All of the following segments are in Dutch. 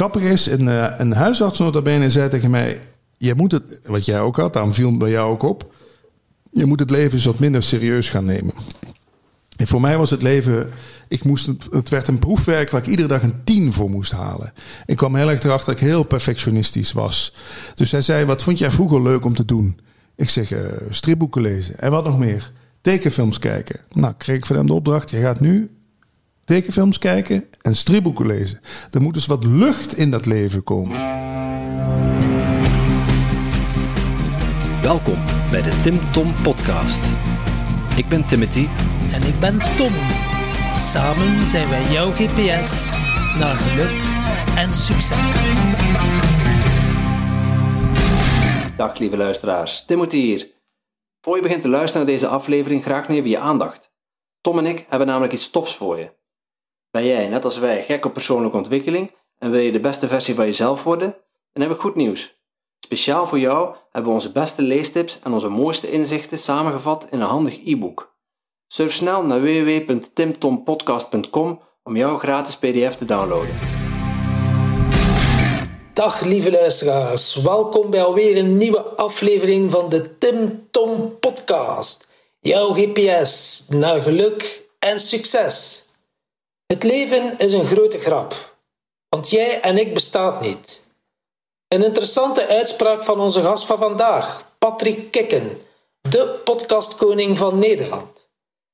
grappige is, een, uh, een huisarts notabene zei tegen mij... Je moet het, wat jij ook had, daarom viel het bij jou ook op... Je moet het leven eens wat minder serieus gaan nemen. En voor mij was het leven, ik moest het, het werd een proefwerk waar ik iedere dag een tien voor moest halen. Ik kwam heel erg erachter dat ik heel perfectionistisch was. Dus hij zei, wat vond jij vroeger leuk om te doen? Ik zeg, uh, stripboeken lezen. En wat nog meer? Tekenfilms kijken. Nou, kreeg ik van hem de opdracht, je gaat nu tekenfilms kijken en stripboeken lezen. Er moet dus wat lucht in dat leven komen. Welkom bij de Tim Tom Podcast. Ik ben Timothy. En ik ben Tom. Samen zijn wij jouw GPS naar geluk en succes. Dag lieve luisteraars, Timothy hier. Voor je begint te luisteren naar deze aflevering, graag neem je aandacht. Tom en ik hebben namelijk iets tofs voor je. Ben jij, net als wij, gek op persoonlijke ontwikkeling en wil je de beste versie van jezelf worden? Dan heb ik goed nieuws. Speciaal voor jou hebben we onze beste leestips en onze mooiste inzichten samengevat in een handig e-book. Surf snel naar www.timtompodcast.com om jouw gratis PDF te downloaden. Dag lieve luisteraars, welkom bij alweer een nieuwe aflevering van de Tim Tom Podcast. Jouw GPS naar geluk en succes. Het leven is een grote grap, want jij en ik bestaat niet. Een interessante uitspraak van onze gast van vandaag, Patrick Kikken, de podcastkoning van Nederland.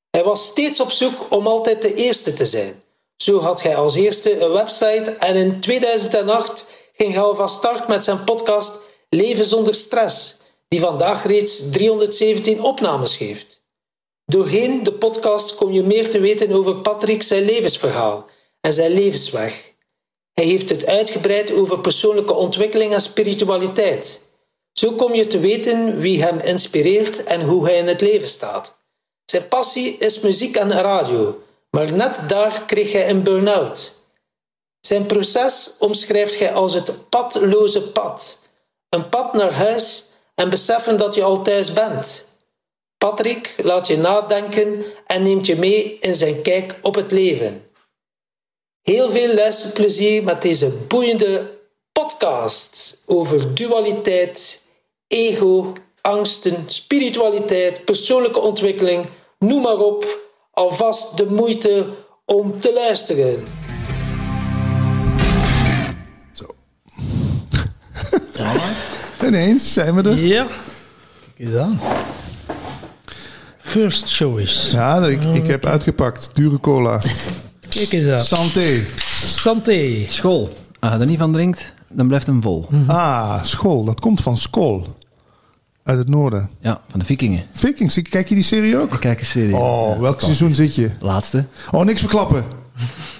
Hij was steeds op zoek om altijd de eerste te zijn. Zo had hij als eerste een website en in 2008 ging hij al van start met zijn podcast Leven zonder stress, die vandaag reeds 317 opnames heeft. Doorheen de podcast kom je meer te weten over Patrick zijn levensverhaal en zijn levensweg. Hij heeft het uitgebreid over persoonlijke ontwikkeling en spiritualiteit. Zo kom je te weten wie hem inspireert en hoe hij in het leven staat. Zijn passie is muziek en radio, maar net daar kreeg hij een burn-out. Zijn proces omschrijft hij als het padloze pad. Een pad naar huis en beseffen dat je al thuis bent. Patrick laat je nadenken en neemt je mee in zijn kijk op het leven. Heel veel luisterplezier met deze boeiende podcast over dualiteit, ego, angsten, spiritualiteit, persoonlijke ontwikkeling, noem maar op. Alvast de moeite om te luisteren. Zo. Ja. Ineens zijn we er. Ja. Kijk eens aan. First choice. Ja, ik, ik heb uitgepakt. Dure cola. Kijk eens aan. Santé. Santé. School. Als je er niet van drinkt, dan blijft hem vol. Ah, school. Dat komt van Skol. Uit het noorden. Ja, van de vikingen. Vikings, kijk je die serie ook? Ik kijk een serie. Oh, Ja, welk seizoen zit je? Laatste. Oh, niks verklappen.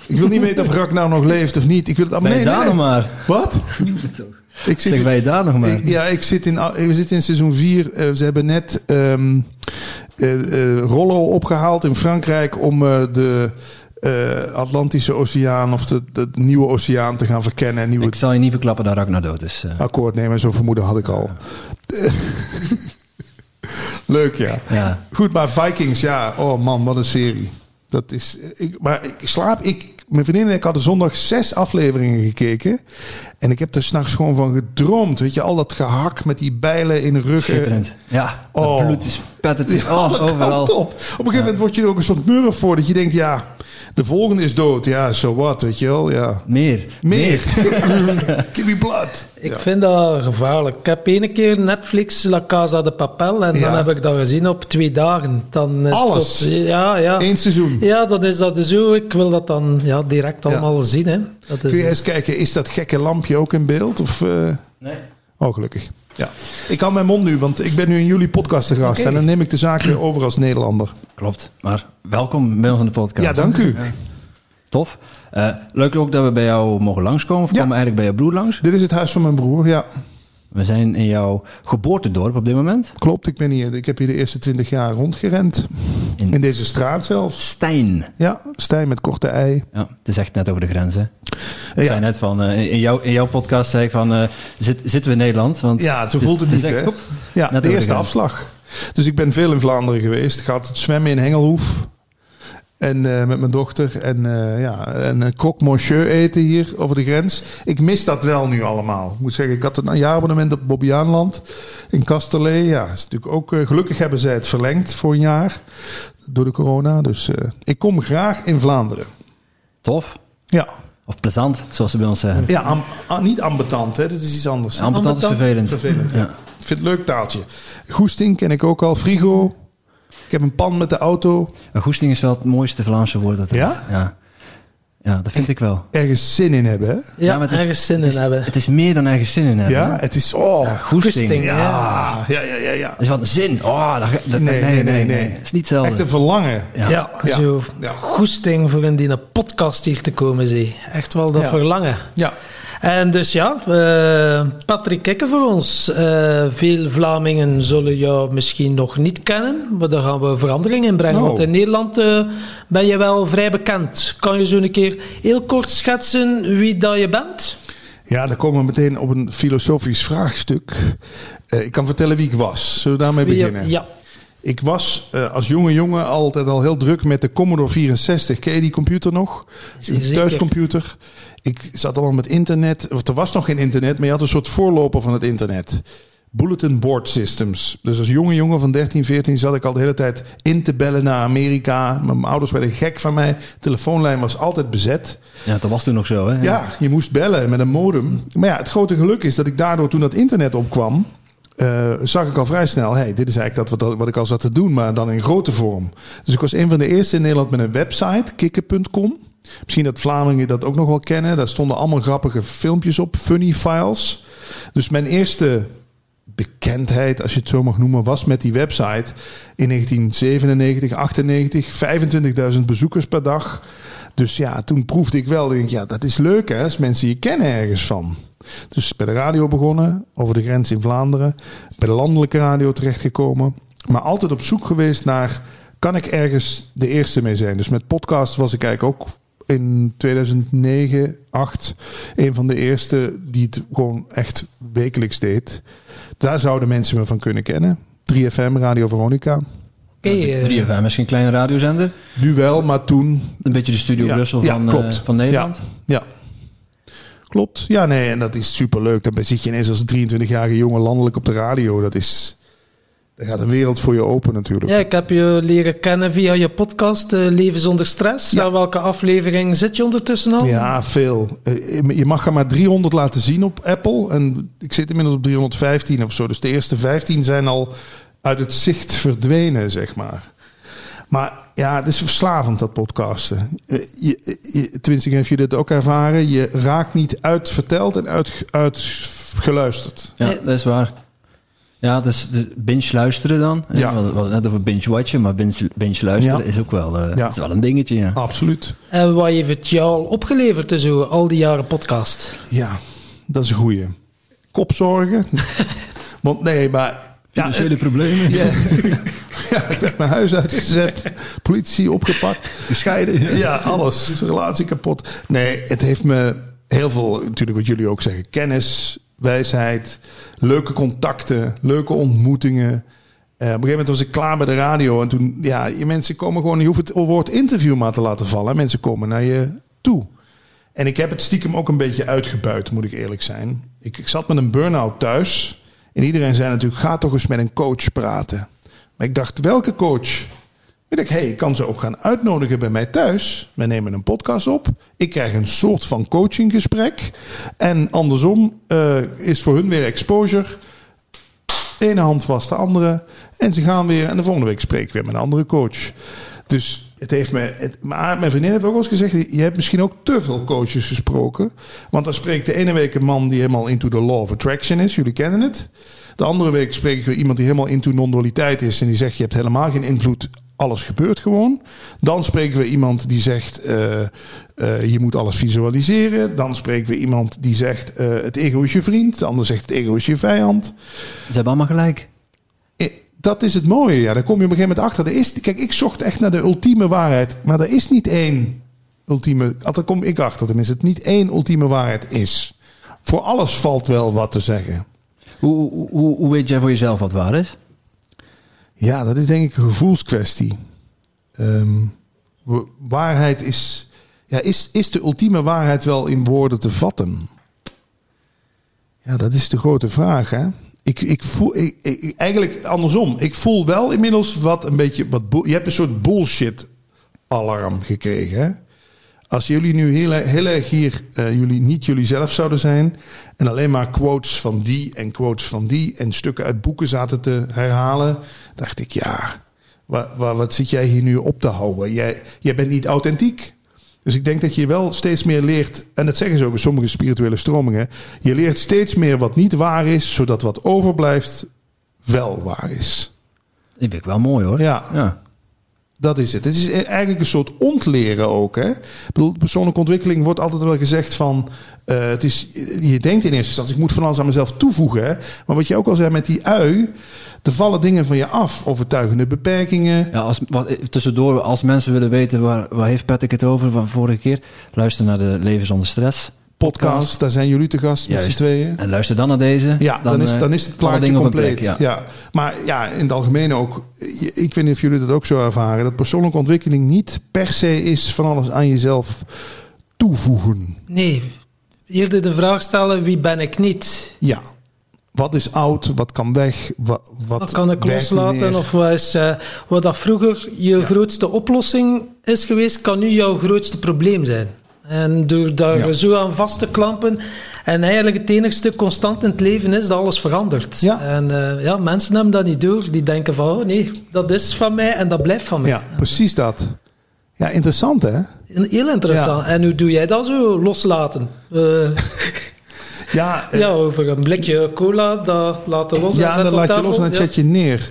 Ik wil niet weten of Rak nou nog leeft of niet. Ik wil het Ben nee, je nee, daar nee. nog maar? Wat? Ik Zeg, je daar nog maar? Ik- ja, ik zit in, we zitten in seizoen 4. ze hebben net eh, eh, Rollo opgehaald in Frankrijk om eh, de eh, Atlantische Oceaan of de, de nieuwe oceaan te gaan verkennen. En nieuwe Ik zal je niet verklappen dat Ragnar dood is. eh. akkoord nemen. Zo'n vermoeden had ik al. Leuk, ja. ja. Goed, maar Vikings, ja. Oh man, wat een serie. Dat is, ik, maar ik slaap, ik, mijn vriendin en ik hadden zondag zes afleveringen gekeken. En ik heb er s'nachts gewoon van gedroomd. Weet je, al dat gehak met die bijlen in de rug. Schitterend. Ja, dat Oh. bloed is spettert. Ja, oh, overal. op. Op een gegeven moment word je er ook een soort murf voor. Dat je denkt, ja, de volgende is dood. Ja, so what, weet je wel. Ja. Meer. Meer. Give me blood. Ik Ja. vind dat gevaarlijk. Ik heb ene keer Netflix La Casa de Papel en Ja. dan heb ik dat gezien op twee dagen. Dan is Alles? Ja, ja. Eén seizoen. Ja, dan is dat zo. Ik wil dat dan ja, direct allemaal zien. Hè. Dat is, Kun je eens kijken, is dat gekke lampje ook in beeld? Of, eh, Nee. Oh, gelukkig. Ja. Ik kan mijn mond nu, want ik ben nu in jullie podcast te gast. En dan neem ik de zaak weer over als Nederlander. Klopt. Maar welkom bij ons in de podcast. Ja, dank u. Tof. Eh, leuk ook dat we bij jou mogen langskomen. Of Ja. komen eigenlijk bij jouw broer langs. Dit is het huis van mijn broer, ja. We zijn in jouw geboortedorp op dit moment. Klopt, ik, ben hier, ik heb hier de eerste twintig jaar rondgerend. In- In deze straat zelfs. Stijn. Ja, Stijn met korte ei. Ja, het is echt net over de grens, hè? Ik Ja. zei net van, eh, in, jouw, in jouw podcast zei ik van, eh, zit, zitten we in Nederland? Want Ja, zo is- voelt het niet, echt- Ja, de eerste afslag. Dus ik ben veel in Vlaanderen geweest. Ik had het zwemmen in Hengelhoef. En eh, met mijn dochter. En uh, ja, een uh, croque monsieur eten hier over de grens. Ik mis dat wel nu allemaal. Ik moet zeggen, ik had een jaarabonnement op Bobbejaanland in Kasterlee. Ja, is natuurlijk ook, gelukkig hebben zij het verlengd voor een jaar. Door de corona. Dus ik kom graag in Vlaanderen. Tof. Ja. Of plezant, zoals ze bij ons zeggen. Ja, am, am, niet ambetant, hè? dat is iets anders. Ambetant, is vervelend. Vervelend, ja. Ik vind het een leuk taaltje. Goesting ken ik ook al. Frigo. Ik heb een pan met de auto. Een goesting is wel het mooiste Vlaamse woord. Dat er Ja? is. Ja. Ja, dat vind ik wel. Ergens zin in hebben, hè? Ja, maar het is- ergens zin in is, hebben. het is meer dan ergens zin in hebben. Ja, het is... Oh, Goesting. Goesting, Ja. ja. Ja, ja, ja, ja. Wat een zin. Oh, dat, dat, Nee, nee, nee, nee. Het is niet hetzelfde. Echt een verlangen. Ja, Ja. Ja. zo Ja. goesting voor in die podcast hier te komen, zie. Echt wel dat Ja. verlangen. Ja. En dus ja, eh, Patrick Kikke voor ons. Eh, veel Vlamingen zullen jou misschien nog niet kennen, maar daar gaan we verandering in brengen. Oh. Want in Nederland eh, ben je wel vrij bekend. Kan je zo een keer heel kort schetsen wie dat je bent? Ja, dan komen we meteen op een filosofisch vraagstuk. Ik kan vertellen wie ik was. Zullen we daarmee Wie beginnen? Ja, Ik was eh, als jonge jongen altijd al heel druk met de Commodore 64. Ken je die computer nog? Een thuiscomputer. Ik zat allemaal met internet. Of er was nog geen internet, maar je had een soort voorloper van het internet. Bulletin board systems. Dus als jonge jongen van 13, 14 zat ik al de hele tijd in te bellen naar Amerika. Mijn ouders werden gek van mij. De telefoonlijn was altijd bezet. Ja, dat was toen nog zo, hè? Ja, je moest bellen met een modem. Maar ja, het grote geluk is dat ik daardoor toen dat internet opkwam... eh, zag ik al vrij snel, hey, dit is eigenlijk dat wat, wat ik al zat te doen, maar dan in grote vorm. Dus ik was een van de eerste in Nederland met een website, kikken.com. Misschien dat Vlamingen dat ook nog wel kennen. Daar stonden allemaal grappige filmpjes op, funny files. Dus mijn eerste bekendheid, als je het zo mag noemen, was met die website in 1997, 98, 25.000 bezoekers per dag. Dus ja, toen proefde ik wel, denk ik, ja, dat is leuk hè, als mensen je kennen ergens van. Dus bij de radio begonnen, over de grens in Vlaanderen, bij de landelijke radio terechtgekomen, maar altijd op zoek geweest naar, kan ik ergens de eerste mee zijn? Dus met podcasts was ik eigenlijk ook in 2009, 8 een van de eerste die het gewoon echt wekelijks deed. Daar zouden mensen me van kunnen kennen. 3FM, Radio Veronica. oké. eh, 3FM is geen kleine radiozender. Nu wel, maar toen Een beetje de Studio Ja, Brussel ja, van, eh, van Nederland. Ja. Klopt. Ja, nee, en dat is superleuk. Dan zit je ineens als 23-jarige jongen landelijk op de radio. Dat is... Daar gaat een wereld voor je open natuurlijk. Ja, ik heb je leren kennen via je podcast eh, Leven zonder stress. Ja. Aan welke aflevering zit je ondertussen al? Ja, veel. Eh, Je mag er maar 300 laten zien op Apple. En ik zit inmiddels op 315 of zo. Dus de eerste 15 zijn al uit het zicht verdwenen, zeg maar. Maar ja, het is verslavend, dat podcasten. Eh, Je, je, tenminste, ik of jullie dit ook ervaren. Je raakt niet uitverteld en uit, uitgeluisterd. Ja, dat is waar. Ja, dus de binge luisteren dan. hè. Ja. We hadden net over binge watchen, maar binge, binge luisteren Ja. is ook wel, eh, Ja. is wel een dingetje. Ja. Absoluut. En wat heeft het jou al opgeleverd, dus zo, al die jaren podcast? Ja, dat is een goeie. Kopzorgen. Want nee, maar... Ja, Financiële problemen. ja, ik werd mijn huis uitgezet. Politie opgepakt. Gescheiden. Ja, alles. Relatie kapot. Nee, het heeft me heel veel, natuurlijk wat jullie ook zeggen, kennis, wijsheid, leuke contacten, leuke ontmoetingen. Eh, op een gegeven moment was ik klaar bij de radio en toen, ja, je mensen komen gewoon, je hoeft het woord interview maar te laten vallen. Mensen komen naar je toe. En ik heb het stiekem ook een beetje uitgebuit, moet ik eerlijk zijn. Ik, ik zat met een burn-out thuis en iedereen zei natuurlijk, ga toch eens met een coach praten. Maar ik dacht, welke coach? Ik dacht, hey, ik kan ze ook gaan uitnodigen bij mij thuis. We nemen een podcast op. Ik krijg een soort van coachinggesprek. En andersom eh, is voor hun weer exposure. Ene hand was de andere. En ze gaan weer. En de volgende week spreek ik weer met een andere coach. Dus het heeft me. Maar mijn vriendin heeft ook wel eens gezegd: je hebt misschien ook te veel coaches gesproken. Want dan spreekt de ene week een man die helemaal into the law of attraction is. Jullie kennen het. De andere week spreek ik weer iemand die helemaal into non-dualiteit is. En die zegt: je hebt helemaal geen invloed. Alles gebeurt gewoon. Dan spreken we iemand die zegt: eh, eh, je moet alles visualiseren. Dan spreken we iemand die zegt: eh, het ego is je vriend. De ander zegt: het ego is je vijand. Ze hebben allemaal gelijk. Dat is het mooie, ja. Daar kom je op een gegeven moment achter. Er is, kijk, ik zocht echt naar de ultieme waarheid. Maar er is niet één ultieme... Daar kom ik achter tenminste. Het niet één ultieme waarheid is. Voor alles valt wel wat te zeggen. Hoe, hoe, hoe, weet jij voor jezelf wat waar is? Ja, dat is denk ik een gevoelskwestie. Ehm, waarheid is, ja, is, is de ultieme waarheid wel in woorden te vatten? Ja, dat is de grote vraag, hè? Ik, ik voel, ik, eigenlijk andersom. Ik voel wel inmiddels wat een beetje, wat, je hebt een soort bullshit alarm gekregen, hè? Als jullie nu heel, heel erg hier eh, jullie, niet jullie zelf zouden zijn en alleen maar quotes van die en quotes van die en stukken uit boeken zaten te herhalen, dacht ik ja, wa- wa- wat zit jij hier nu op te houden? Jij, jij bent niet authentiek. Dus ik denk dat je wel steeds meer leert, en dat zeggen ze ook in sommige spirituele stromingen, je leert steeds meer wat niet waar is, zodat wat overblijft wel waar is. Die vind ik wel mooi hoor. Ja. ja. Dat is het. Het is eigenlijk een soort ontleren ook. Hè? Ik bedoel, persoonlijke ontwikkeling wordt altijd wel gezegd van... eh, het is, je denkt in eerste instantie, ik moet van alles aan mezelf toevoegen. Maar wat je ook al zei met die ui... er vallen dingen van je af. Overtuigende beperkingen. Ja, als, wat, tussendoor, als mensen willen weten waar, waar heeft Patrick het over van vorige keer, luister naar de Leven zonder Stress Podcast, daar zijn jullie te gast met z'n tweeën. En luister dan naar deze. Ja, dan, is, eh, dan is het vallen plaatje dingen op een compleet. plek, ja. Maar ja, in het algemeen ook. Ik weet niet of jullie dat ook zo ervaren. Dat persoonlijke ontwikkeling niet per se is van alles aan jezelf toevoegen. Nee, eerder de vraag stellen, wie ben ik niet? Ja. Wat is oud? Wat kan weg? Wat, wat Wat kan ik loslaten? meer? Of wat, is, eh, wat dat vroeger je grootste oplossing is geweest, kan nu jouw grootste probleem zijn. En door daar Ja. zo aan vast te klampen, en eigenlijk het enigste constant in het leven is dat alles verandert. Ja. En eh, ja, mensen hebben dat niet door. Die denken van, oh nee, dat is van mij en dat blijft van mij. Ja, precies dat. Ja, interessant hè? Heel interessant. En hoe doe jij dat zo, loslaten? Eh, Ja, eh, ja, over een blikje cola, dat laten los ja op laat je los en dan zet je neer.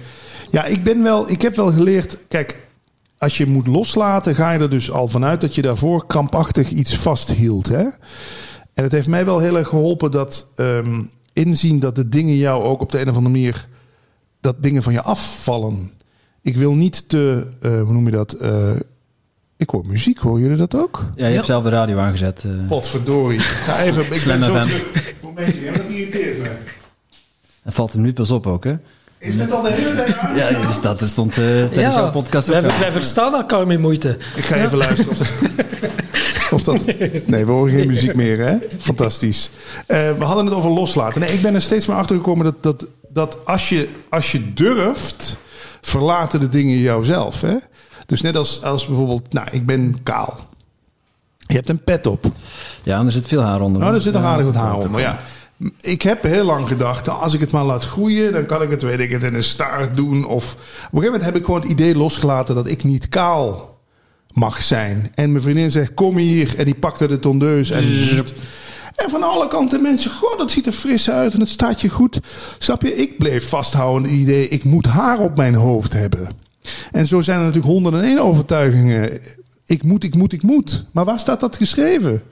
Ja, ik, ben wel, ik heb wel geleerd... Kijk, als je moet loslaten, ga je er dus al vanuit dat je daarvoor krampachtig iets vasthield. Hè? En het heeft mij wel heel erg geholpen dat ehm, inzien dat de dingen jou ook op de een of andere manier... dat dingen van je afvallen. Ik wil niet te... eh, hoe noem je dat? Eh, ik hoor muziek, horen jullie dat ook? Ja, je hebt zelf de radio aangezet. eh. Potverdorie. Ga even, ik Slam ben zo druk. Momentje, ja, dat irriteert me. Dat valt hem nu pas op ook, hè? Is het al de hele tijd aan? Ja, dus dat stond eh tijdens Ja, jouw podcast ook wij, verstaan elkaar met moeite. Ik ga even luisteren of dat, of dat... Nee, we horen geen muziek meer, hè? Fantastisch. Eh, we hadden het over loslaten. Nee, ik ben er steeds meer achter gekomen dat, dat, dat als, je, als je durft, verlaten de dingen jouzelf, hè? Dus net als, als bijvoorbeeld, nou, ik ben kaal. Je hebt een pet op. Ja, en er zit veel haar onder. Nou, er zit nog aardig wat haar. Maar ja, ik heb heel lang gedacht, nou, als ik het maar laat groeien, dan kan ik het, weet ik het, in een staart doen. Of op een gegeven moment heb ik gewoon het idee losgelaten dat ik niet kaal mag zijn. En mijn vriendin zegt, kom hier. En die pakte de tondeus. En, en van alle kanten mensen, goh, dat ziet er fris uit en het staat je goed. Snap je? Ik bleef vasthouden aan het idee, ik moet haar op mijn hoofd hebben. En zo zijn er natuurlijk honderden en één overtuigingen. Ik moet, ik moet, ik moet. Maar waar staat dat geschreven?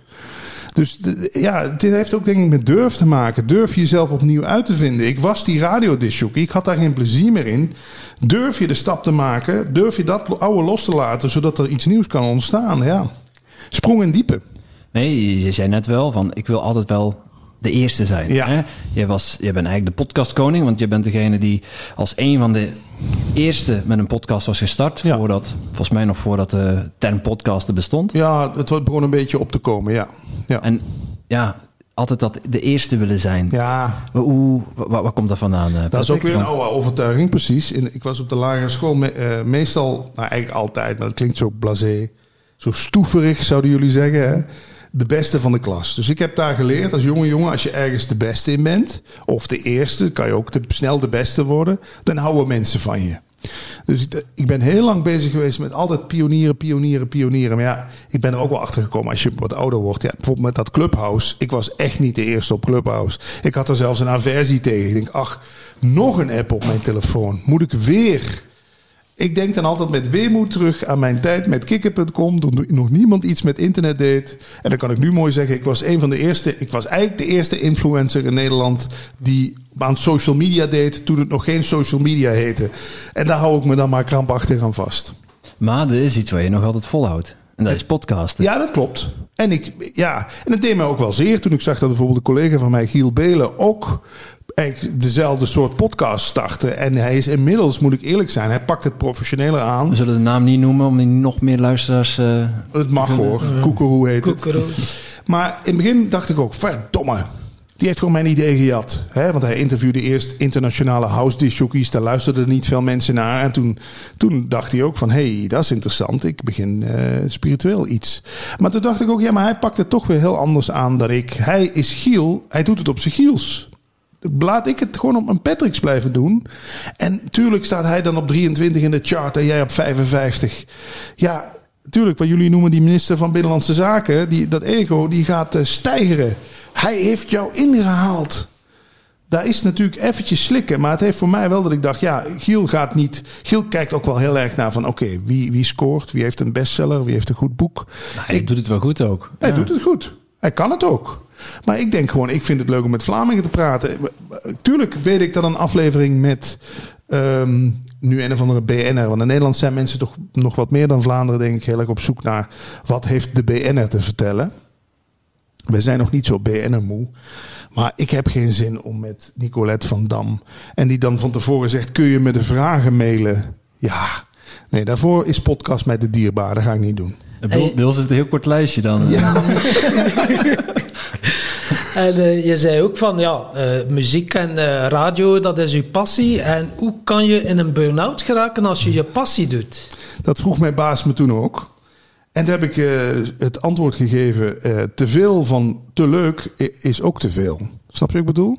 Dus ja, dit heeft ook denk ik met durf te maken. Durf jezelf opnieuw uit te vinden. Ik was die radiodisjockey. Ik had daar geen plezier meer in. Durf je de stap te maken? Durf je dat oude los te laten, zodat er iets nieuws kan ontstaan? Ja. Sprong in diepe. Nee, je zei net wel van, ik wil altijd wel de eerste zijn. Ja. Hè? Je, was, je bent eigenlijk de podcastkoning, want je bent degene die als een van de eerste met een podcast was gestart. Ja. Voordat, volgens mij nog voordat de term podcasten bestond. Ja, het wordt begon een beetje op te komen, ja. Ja. En ja, altijd dat de eerste willen zijn. ja, Hoe, waar, waar komt dat vandaan? eh, Dat is ook weer een oude overtuiging, precies. In, ik was op de lagere school me- eh, meestal, nou eigenlijk altijd, maar dat klinkt zo blasé, zo stoeverig zouden jullie zeggen, hè? De beste van de klas. Dus ik heb daar geleerd als jonge jongen, als je ergens de beste in bent, of de eerste, kan je ook de, snel de beste worden, dan houden mensen van je. Dus ik, ik ben heel lang bezig geweest met altijd pionieren, pionieren, pionieren. Maar ja, ik ben er ook wel achter gekomen als je wat ouder wordt. Ja, bijvoorbeeld met dat Clubhouse. Ik was echt niet de eerste op Clubhouse. Ik had er zelfs een aversie tegen. Ik denk, ach, nog een app op mijn telefoon. Moet ik weer? Ik denk dan altijd met weemoed terug aan mijn tijd met kikker.com. Toen nog niemand iets met internet deed. En dan kan ik nu mooi zeggen, ik was een van de eerste. Ik was eigenlijk de eerste influencer in Nederland die aan social media deed. Toen het nog geen social media heette. En daar hou ik me dan maar krampachtig aan vast. Maar er is iets waar je nog altijd volhoudt. En dat is podcasten. Ja, dat klopt. En, ik, ja, en het deed mij ook wel zeer toen ik zag dat bijvoorbeeld een collega van mij, Giel Belen, ook eigenlijk dezelfde soort podcast starten. En hij is inmiddels, moet ik eerlijk zijn, hij pakt het professioneler aan. We zullen de naam niet noemen om die nog meer luisteraars... eh, Het mag hoor. Koekeroe heet het. Maar in het begin dacht ik ook, verdomme. Die heeft gewoon mijn idee gejat. Hè? Want hij interviewde eerst internationale house discjockeys. Daar luisterden niet veel mensen naar. En toen, toen dacht hij ook van, hé, hey, dat is interessant. Ik begin eh, spiritueel iets. Maar toen dacht ik ook, ja, maar hij pakt het toch weer heel anders aan dan ik. Hij is Giel, hij doet het op zijn Giels. Laat ik het gewoon op mijn Patrick's blijven doen. En tuurlijk staat hij dan op 23 in de chart en jij op 55. Ja, tuurlijk, wat jullie noemen die minister van Binnenlandse Zaken, die, dat ego, die gaat eh, stijgeren. Hij heeft jou ingehaald. Daar is natuurlijk eventjes slikken, maar het heeft voor mij wel dat ik dacht, ja, Giel gaat niet. Giel kijkt ook wel heel erg naar van, oké, wie, wie scoort, wie heeft een bestseller, wie heeft een goed boek. hij doet het wel goed ook. Hij Ja. doet het goed. Hij kan het ook. Maar ik denk gewoon, ik vind het leuk om met Vlamingen te praten. Tuurlijk weet ik dat een aflevering met ehm, nu een of andere BN'er. Want in Nederland zijn mensen toch nog wat meer dan Vlaanderen, denk ik, heel erg op zoek naar wat heeft de BN'er te vertellen. We zijn nog niet zo BN'er moe. Maar ik heb geen zin om met Nicolette van Dam. En die dan van tevoren zegt: Kun je me de vragen mailen? Ja. Nee, daarvoor is podcast met de dierbaar. Dat ga ik niet doen. Bij ons- is het een heel kort lijstje dan. En eh, je zei ook van, ja, eh, muziek en eh, radio, dat is uw passie. En hoe kan je in een burn-out geraken als je je passie doet? Dat vroeg mijn baas me toen ook. En daar heb ik het antwoord gegeven: te veel van te leuk is ook te veel. Snap je wat ik bedoel?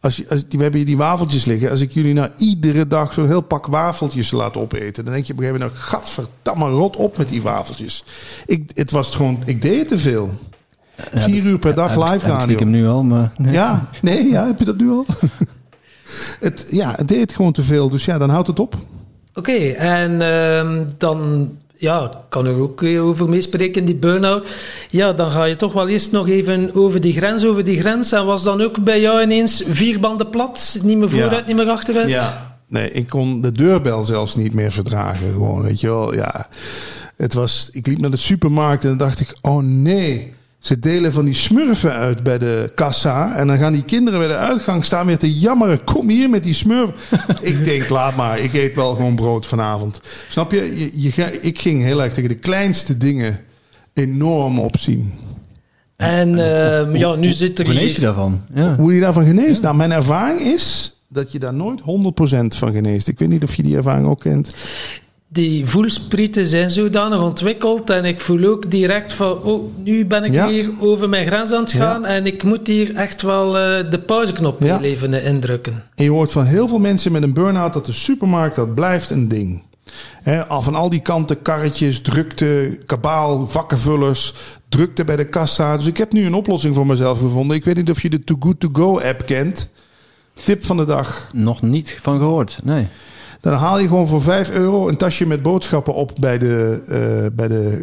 Als je, als, we hebben hier die wafeltjes liggen. Als ik jullie nou iedere dag zo'n heel pak wafeltjes laat opeten, dan denk je op een gegeven moment: nou, gadverdamme, rot op met die wafeltjes. Ik, het was gewoon, ik deed te veel. Vier uur per dag live heb ik radio. nu al, maar... nee. Ja, nee, ja, heb je dat nu al? het, ja, het deed gewoon te veel. Dus ja, dan houdt het op. Oké, en ehm, dan ja, kan er ook over meespreken, die burn-out. Ja, dan ga je toch wel eerst nog even over die grens, over die grens. En was dan ook bij jou ineens vier banden plat? Niet meer vooruit, Ja. niet meer achteruit? Ja. Nee, ik kon de deurbel zelfs niet meer verdragen. Gewoon, weet je wel. Ja. Het was, ik liep naar de supermarkt en dan dacht ik, oh nee. Ze delen van die smurfen uit bij de kassa. En dan gaan die kinderen bij de uitgang staan weer te jammeren. Kom hier met die smurfen. ik denk, laat maar. Ik eet wel gewoon brood vanavond. Snap je? je, ik ging heel erg tegen de kleinste dingen enorm opzien. En ehm, ja, nu zit er Hoe genees je daarvan? Ja. Hoe je daarvan geneest? Nou, mijn ervaring is dat je daar nooit 100% van geneest. Ik weet niet of je die ervaring ook kent. Die voelsprieten zijn zodanig ontwikkeld en ik voel ook direct van, oh, nu ben ik Ja. weer over mijn grens aan het gaan en ik moet hier echt wel eh, de pauzeknop Ja. even eh, indrukken. En je hoort van heel veel mensen met een burn-out dat de supermarkt, dat blijft een ding. Hè, al van al die kanten, karretjes, drukte, kabaal, vakkenvullers, drukte bij de kassa. Dus ik heb nu een oplossing voor mezelf gevonden. Ik weet niet of je de Too Good To Go app kent. Tip van de dag. Nog niet van gehoord, nee. Dan haal je gewoon voor 5 euro een tasje met boodschappen op bij de, eh, bij de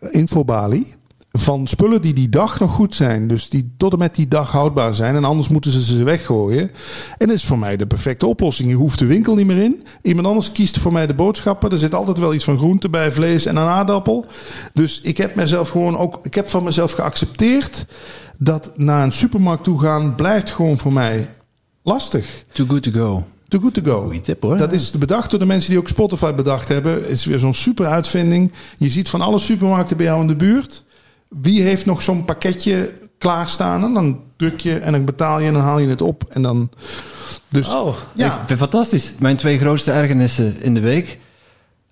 eh, infobalie. Van spullen die die dag nog goed zijn. Dus die tot en met die dag houdbaar zijn. En anders moeten ze ze weggooien. En dat is voor mij de perfecte oplossing. Je hoeft de winkel niet meer in. Iemand anders kiest voor mij de boodschappen. Er zit altijd wel iets van groente bij, vlees en een aardappel. Dus ik heb mezelf gewoon ook. Ik heb van mezelf geaccepteerd. Dat naar een supermarkt toe gaan blijft gewoon voor mij lastig. Too good to go. Too good to go. Goeie tip hoor. Dat is bedacht door de mensen die ook Spotify bedacht hebben. Het is weer zo'n super uitvinding. Je ziet van alle supermarkten bij jou in de buurt. Wie heeft nog zo'n pakketje klaarstaan? En dan druk je en dan betaal je en dan haal je het op. En dan. Dus Oh, ja, fantastisch. Mijn twee grootste ergernissen in de week.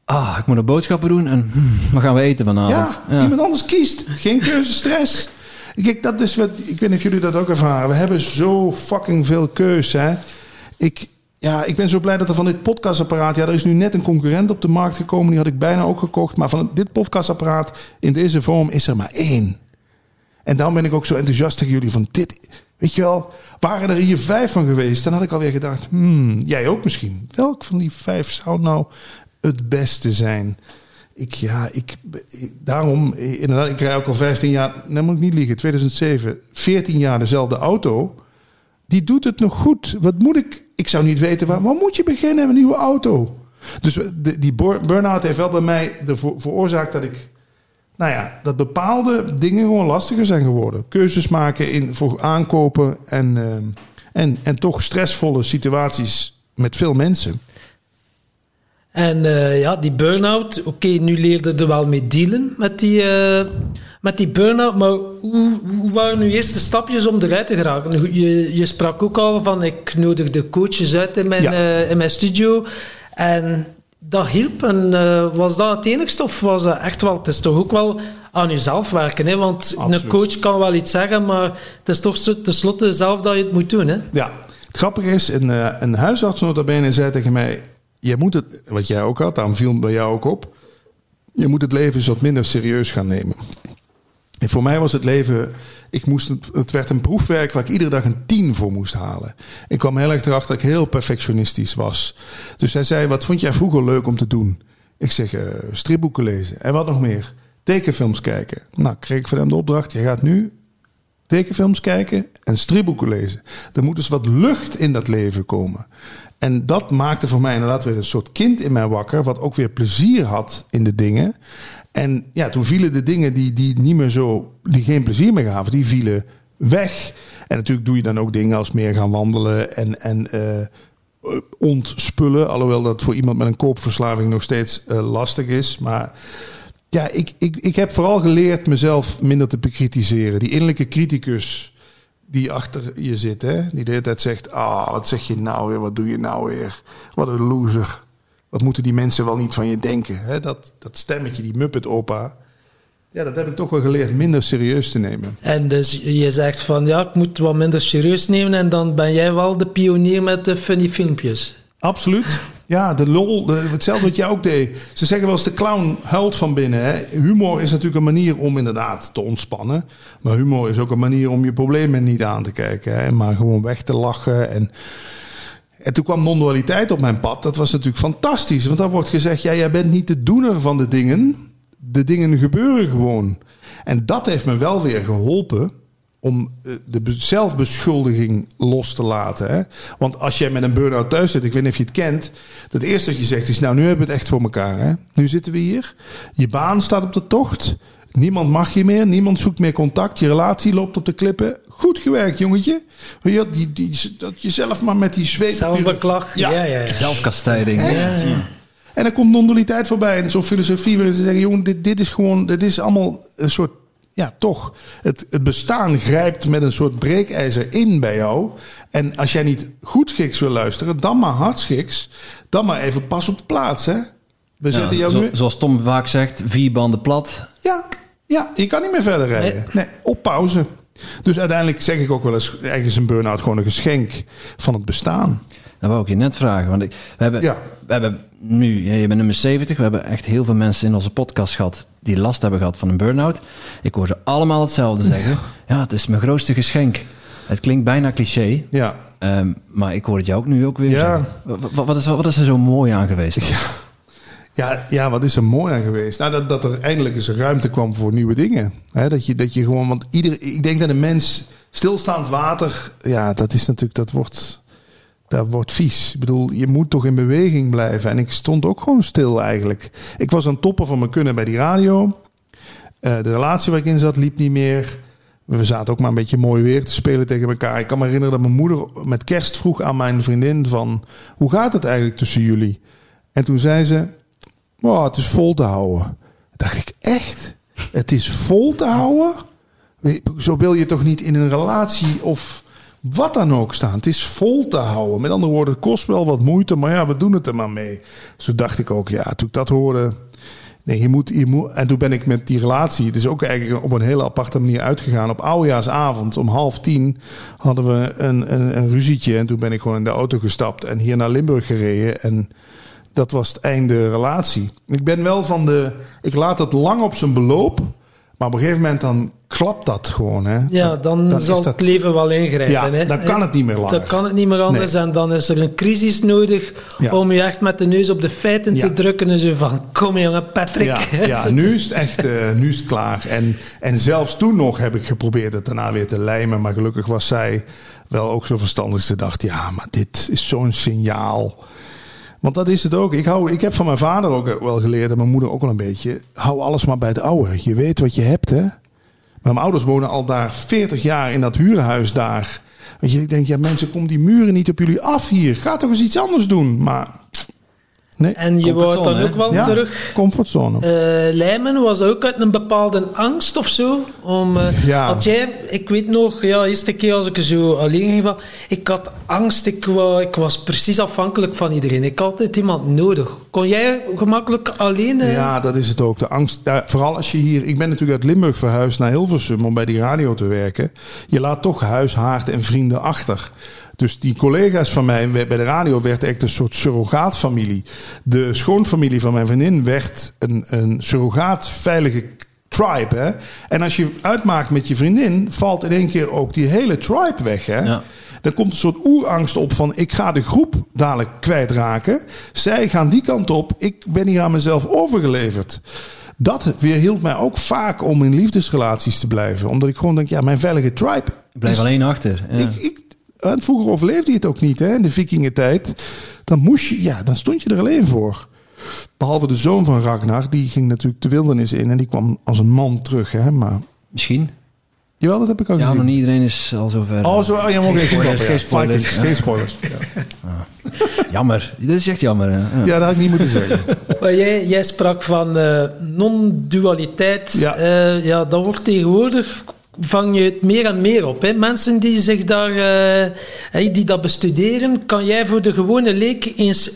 Ah, ik moet nog boodschappen doen en hmm, wat gaan we eten vanavond? ja, iemand anders kiest. Geen keuzestress. Kijk, dat is wat. Ik weet niet of jullie dat ook ervaren. We hebben zo fucking veel keus. Hè? Ik, ja, ik ben zo blij dat er van dit podcastapparaat. Ja, er is nu net een concurrent op de markt gekomen. Die had ik bijna ook gekocht. Maar van dit podcastapparaat in deze vorm is er maar één. En daarom ben ik ook zo enthousiast tegen jullie van dit. Weet je wel, waren er hier vijf van geweest, dan had ik alweer gedacht, hmm, jij ook misschien. Welk van die vijf zou nou het beste zijn? Ik, ja, ik, daarom, inderdaad, ik rij ook al 15 jaar, nou moet ik niet liegen, 2007, 14 jaar dezelfde auto. Die doet het nog goed. Wat moet ik? Ik zou niet weten waar, waar moet je beginnen met een nieuwe auto? Dus die bur- burn-out heeft wel bij mij veroorzaakt dat ik nou ja, dat bepaalde dingen gewoon lastiger zijn geworden. Keuzes maken in, voor aankopen en, ehm, En, en toch stressvolle situaties met veel mensen. En eh, ja, die burn-out, oké, nu leerde er wel mee dealen met die, eh, met die burn-out, maar hoe, hoe waren nu eerst de stapjes om eruit te geraken? Je, je sprak ook al van, ik nodig de coaches uit in mijn, Ja. eh, in mijn studio en dat hielp. En was dat het enigste of was dat echt wel, het is toch ook wel aan jezelf werken, hè? want Absoluut. een coach kan wel iets zeggen, maar het is toch tenslotte zelf dat je het moet doen. Hè? Ja, het grappige is, een, een huisarts notabene zei tegen mij... Je moet het, wat jij ook had, daarom viel het bij jou ook op... Je moet het leven eens wat minder serieus gaan nemen. En voor mij was het leven... Ik moest het, werd een proefwerk waar ik iedere dag een 10 voor moest halen. Ik kwam heel erg erachter dat ik heel perfectionistisch was. Dus hij zei, wat vond jij vroeger leuk om te doen? Ik zeg, eh, stripboeken lezen. En wat nog meer? Tekenfilms kijken. Nou, kreeg ik van hem de opdracht... Je gaat nu tekenfilms kijken en stripboeken lezen. Er moet dus wat lucht in dat leven komen. En dat maakte voor mij inderdaad weer een soort kind in mij wakker, wat ook weer plezier had in de dingen. En ja, toen vielen de dingen die, die niet meer zo, die geen plezier meer gaven, die vielen weg. En natuurlijk doe je dan ook dingen als meer gaan wandelen en, en eh, ontspullen. Alhoewel dat voor iemand met een koopverslaving nog steeds eh, lastig is. Maar ja, ik, ik, ik heb vooral geleerd mezelf minder te bekritiseren. Die innerlijke criticus die achter je zit, hè? die de hele tijd zegt: Ah, wat zeg je nou weer? Wat doe je nou weer? Wat een loser. Wat moeten die mensen wel niet van je denken? Hè? Dat, dat stemmetje, die Muppet-opa. Ja, dat heb ik toch wel geleerd minder serieus te nemen. En dus je zegt van ja, ik moet wat minder serieus nemen en dan ben jij wel de pionier met de funny filmpjes. Absoluut. Ja, de lol, de- hetzelfde wat jij ook deed. Ze zeggen wel eens de clown huilt van binnen. Hè? Humor is natuurlijk een manier om inderdaad te ontspannen. Maar humor is ook een manier om je problemen niet aan te kijken. Hè? Maar gewoon weg te lachen. En, en toen kwam non-dualiteit op mijn pad. Dat was natuurlijk fantastisch. Want dan wordt gezegd, ja, jij bent niet de doener van de dingen. De dingen gebeuren gewoon. En dat heeft me wel weer geholpen om eh, de be- zelfbeschuldiging los te laten. Hè? Want als jij met een burn-out thuis zit, ik weet niet of je het kent, het eerste wat je zegt is, nou nu hebben we het echt voor elkaar. Hè? Nu zitten we hier, je baan staat op de tocht, niemand mag je meer, niemand zoekt meer contact, je relatie loopt op de klippen. Goed gewerkt, jongetje. Je, die, die, dat jezelf maar met die zweep... Zelfbeklag. Ja, ja, ja. Zelfkastijding. Echt? Ja. En dan komt non-dualiteit voorbij en zo'n filosofie waarin ze zeggen: jongen, dit, dit is gewoon, dit is allemaal een soort, ja, toch. Het, het bestaan grijpt met een soort breekijzer in bij jou. En als jij niet goed schiks wil luisteren, dan maar hardschiks. Dan maar even pas op de plaats, hè? We Ja, zetten jou zo- nu. zoals Tom vaak zegt, vier banden plat. Ja, ja, je kan niet meer verder rijden. Nee, op pauze. Dus uiteindelijk zeg ik ook wel eens: is een burn-out gewoon een geschenk van het bestaan. Dat wou ik je net vragen. Want ik, we, hebben, Ja. we hebben nu, je bent nummer 70. We hebben echt heel veel mensen in onze podcast gehad die last hebben gehad van een burn-out. Ik hoor ze allemaal hetzelfde zeggen. Ja, het is mijn grootste geschenk. Het klinkt bijna cliché, Ja, ehm, maar ik hoor het jou ook nu ook weer Ja. Wat, is, wat is er zo mooi aan geweest? dan? Ja, ja, wat is er mooi aan geweest? Nou, dat, dat er eindelijk eens ruimte kwam voor nieuwe dingen. Dat, je, dat je gewoon, want ieder, ik denk dat een mens stilstaand water, ja, dat is natuurlijk, dat wordt, dat wordt vies. Ik bedoel, je moet toch in beweging blijven. En ik stond ook gewoon stil eigenlijk. Ik was aan het toppen van mijn kunnen bij die radio. Eh, de relatie waar ik in zat liep niet meer. We zaten ook maar een beetje mooi weer te spelen tegen elkaar. Ik kan me herinneren dat mijn moeder met kerst vroeg aan mijn vriendin van... hoe gaat het eigenlijk tussen jullie? En toen zei ze... Oh, het is vol te houden. Dacht ik, echt? Het is vol te houden? Zo wil je toch niet in een relatie of wat dan ook staan. Het is vol te houden. Met andere woorden, het kost wel wat moeite, maar ja, we doen het er maar mee. Zo dacht ik ook, ja, toen ik dat hoorde. Nee, je moet, je moet, en toen ben ik met die relatie, het is ook eigenlijk op een hele aparte manier uitgegaan. Op oudejaarsavond om half tien hadden we een, een, een ruzietje. En toen ben ik gewoon in de auto gestapt en hier naar Limburg gereden. En dat was het einde relatie. Ik ben wel van de. Ik laat het lang op zijn beloop. Maar op een gegeven moment dan klapt dat gewoon. Hè? Ja, dan, zal dat- het leven wel ingrijpen. Ja, hè. dan kan het niet meer langer. Dan kan het niet meer anders Nee. en dan is er een crisis nodig Ja. om je echt met de neus op de feiten Ja. te drukken en zo van, kom jongen, Patrick. Ja, ja nu is het echt eh, nu is het klaar. En, en zelfs toen nog heb ik geprobeerd het daarna weer te lijmen. Maar gelukkig was zij wel ook zo verstandig. Ze dacht, ja, maar dit is zo'n signaal. Want dat is het ook. Ik, hou, ik heb van mijn vader ook wel geleerd en mijn moeder ook wel een beetje. Hou alles maar bij het oude. Je weet wat je hebt, hè. Maar mijn ouders wonen al daar 40 jaar in dat huurhuis daar. Weet je, ik denk, ja mensen, kom die muren niet op jullie af hier. Ga toch eens iets anders doen. Maar nee, En je wordt dan ook wel ja, terug... comfortzone. eh lijmen was ook uit een bepaalde angst of zo. Om, eh, Ja. Had jij, ik weet nog, ja, eerste keer als ik er zo alleen ging van, ik had angst, ik, wou, ik was precies afhankelijk van iedereen. Ik had altijd iemand nodig. Kon jij gemakkelijk alleen? eh, Ja, dat is het ook. De angst. vooral als je hier. Ik ben natuurlijk uit Limburg verhuisd naar Hilversum om bij die radio te werken. Je laat toch huis, haard en vrienden achter. Dus die collega's van mij bij de radio werd echt een soort surrogaatfamilie. De schoonfamilie van mijn vriendin werd een, een surrogaat veilige tribe. Hè? En als je uitmaakt met je vriendin, valt in één keer ook die hele tribe weg. Hè? Ja. Dan komt een soort oerangst op van ik ga de groep dadelijk kwijtraken. Zij gaan die kant op. Ik ben hier aan mezelf overgeleverd. Dat weerhield mij ook vaak om in liefdesrelaties te blijven. Omdat ik gewoon denk, ja, mijn veilige tribe. Ik blijf is- alleen achter. Ja. Ik, ik, en vroeger overleefde je het ook niet, hè, in de vikingentijd. Dan moest je, ja, dan stond je er alleen voor. Behalve de zoon van Ragnar, die ging natuurlijk de wildernis in en die kwam als een man terug, hè. Maar, Misschien. jawel, dat heb ik al Ja, gezien. nog niet iedereen is al zover. Oh, zo, oh, jij mag geen spoilers, geen spoilers. Vikings, geen spoilers. Ja. Jammer. Dit is echt jammer. hè. Ja. ja, dat had ik niet moeten zeggen. Maar jij, jij sprak van eh, non-dualiteit. Ja. Eh, ja, dat wordt tegenwoordig vang je het meer en meer op. Hè? Mensen die zich daar, eh, die dat bestuderen, kan jij voor de gewone leek eens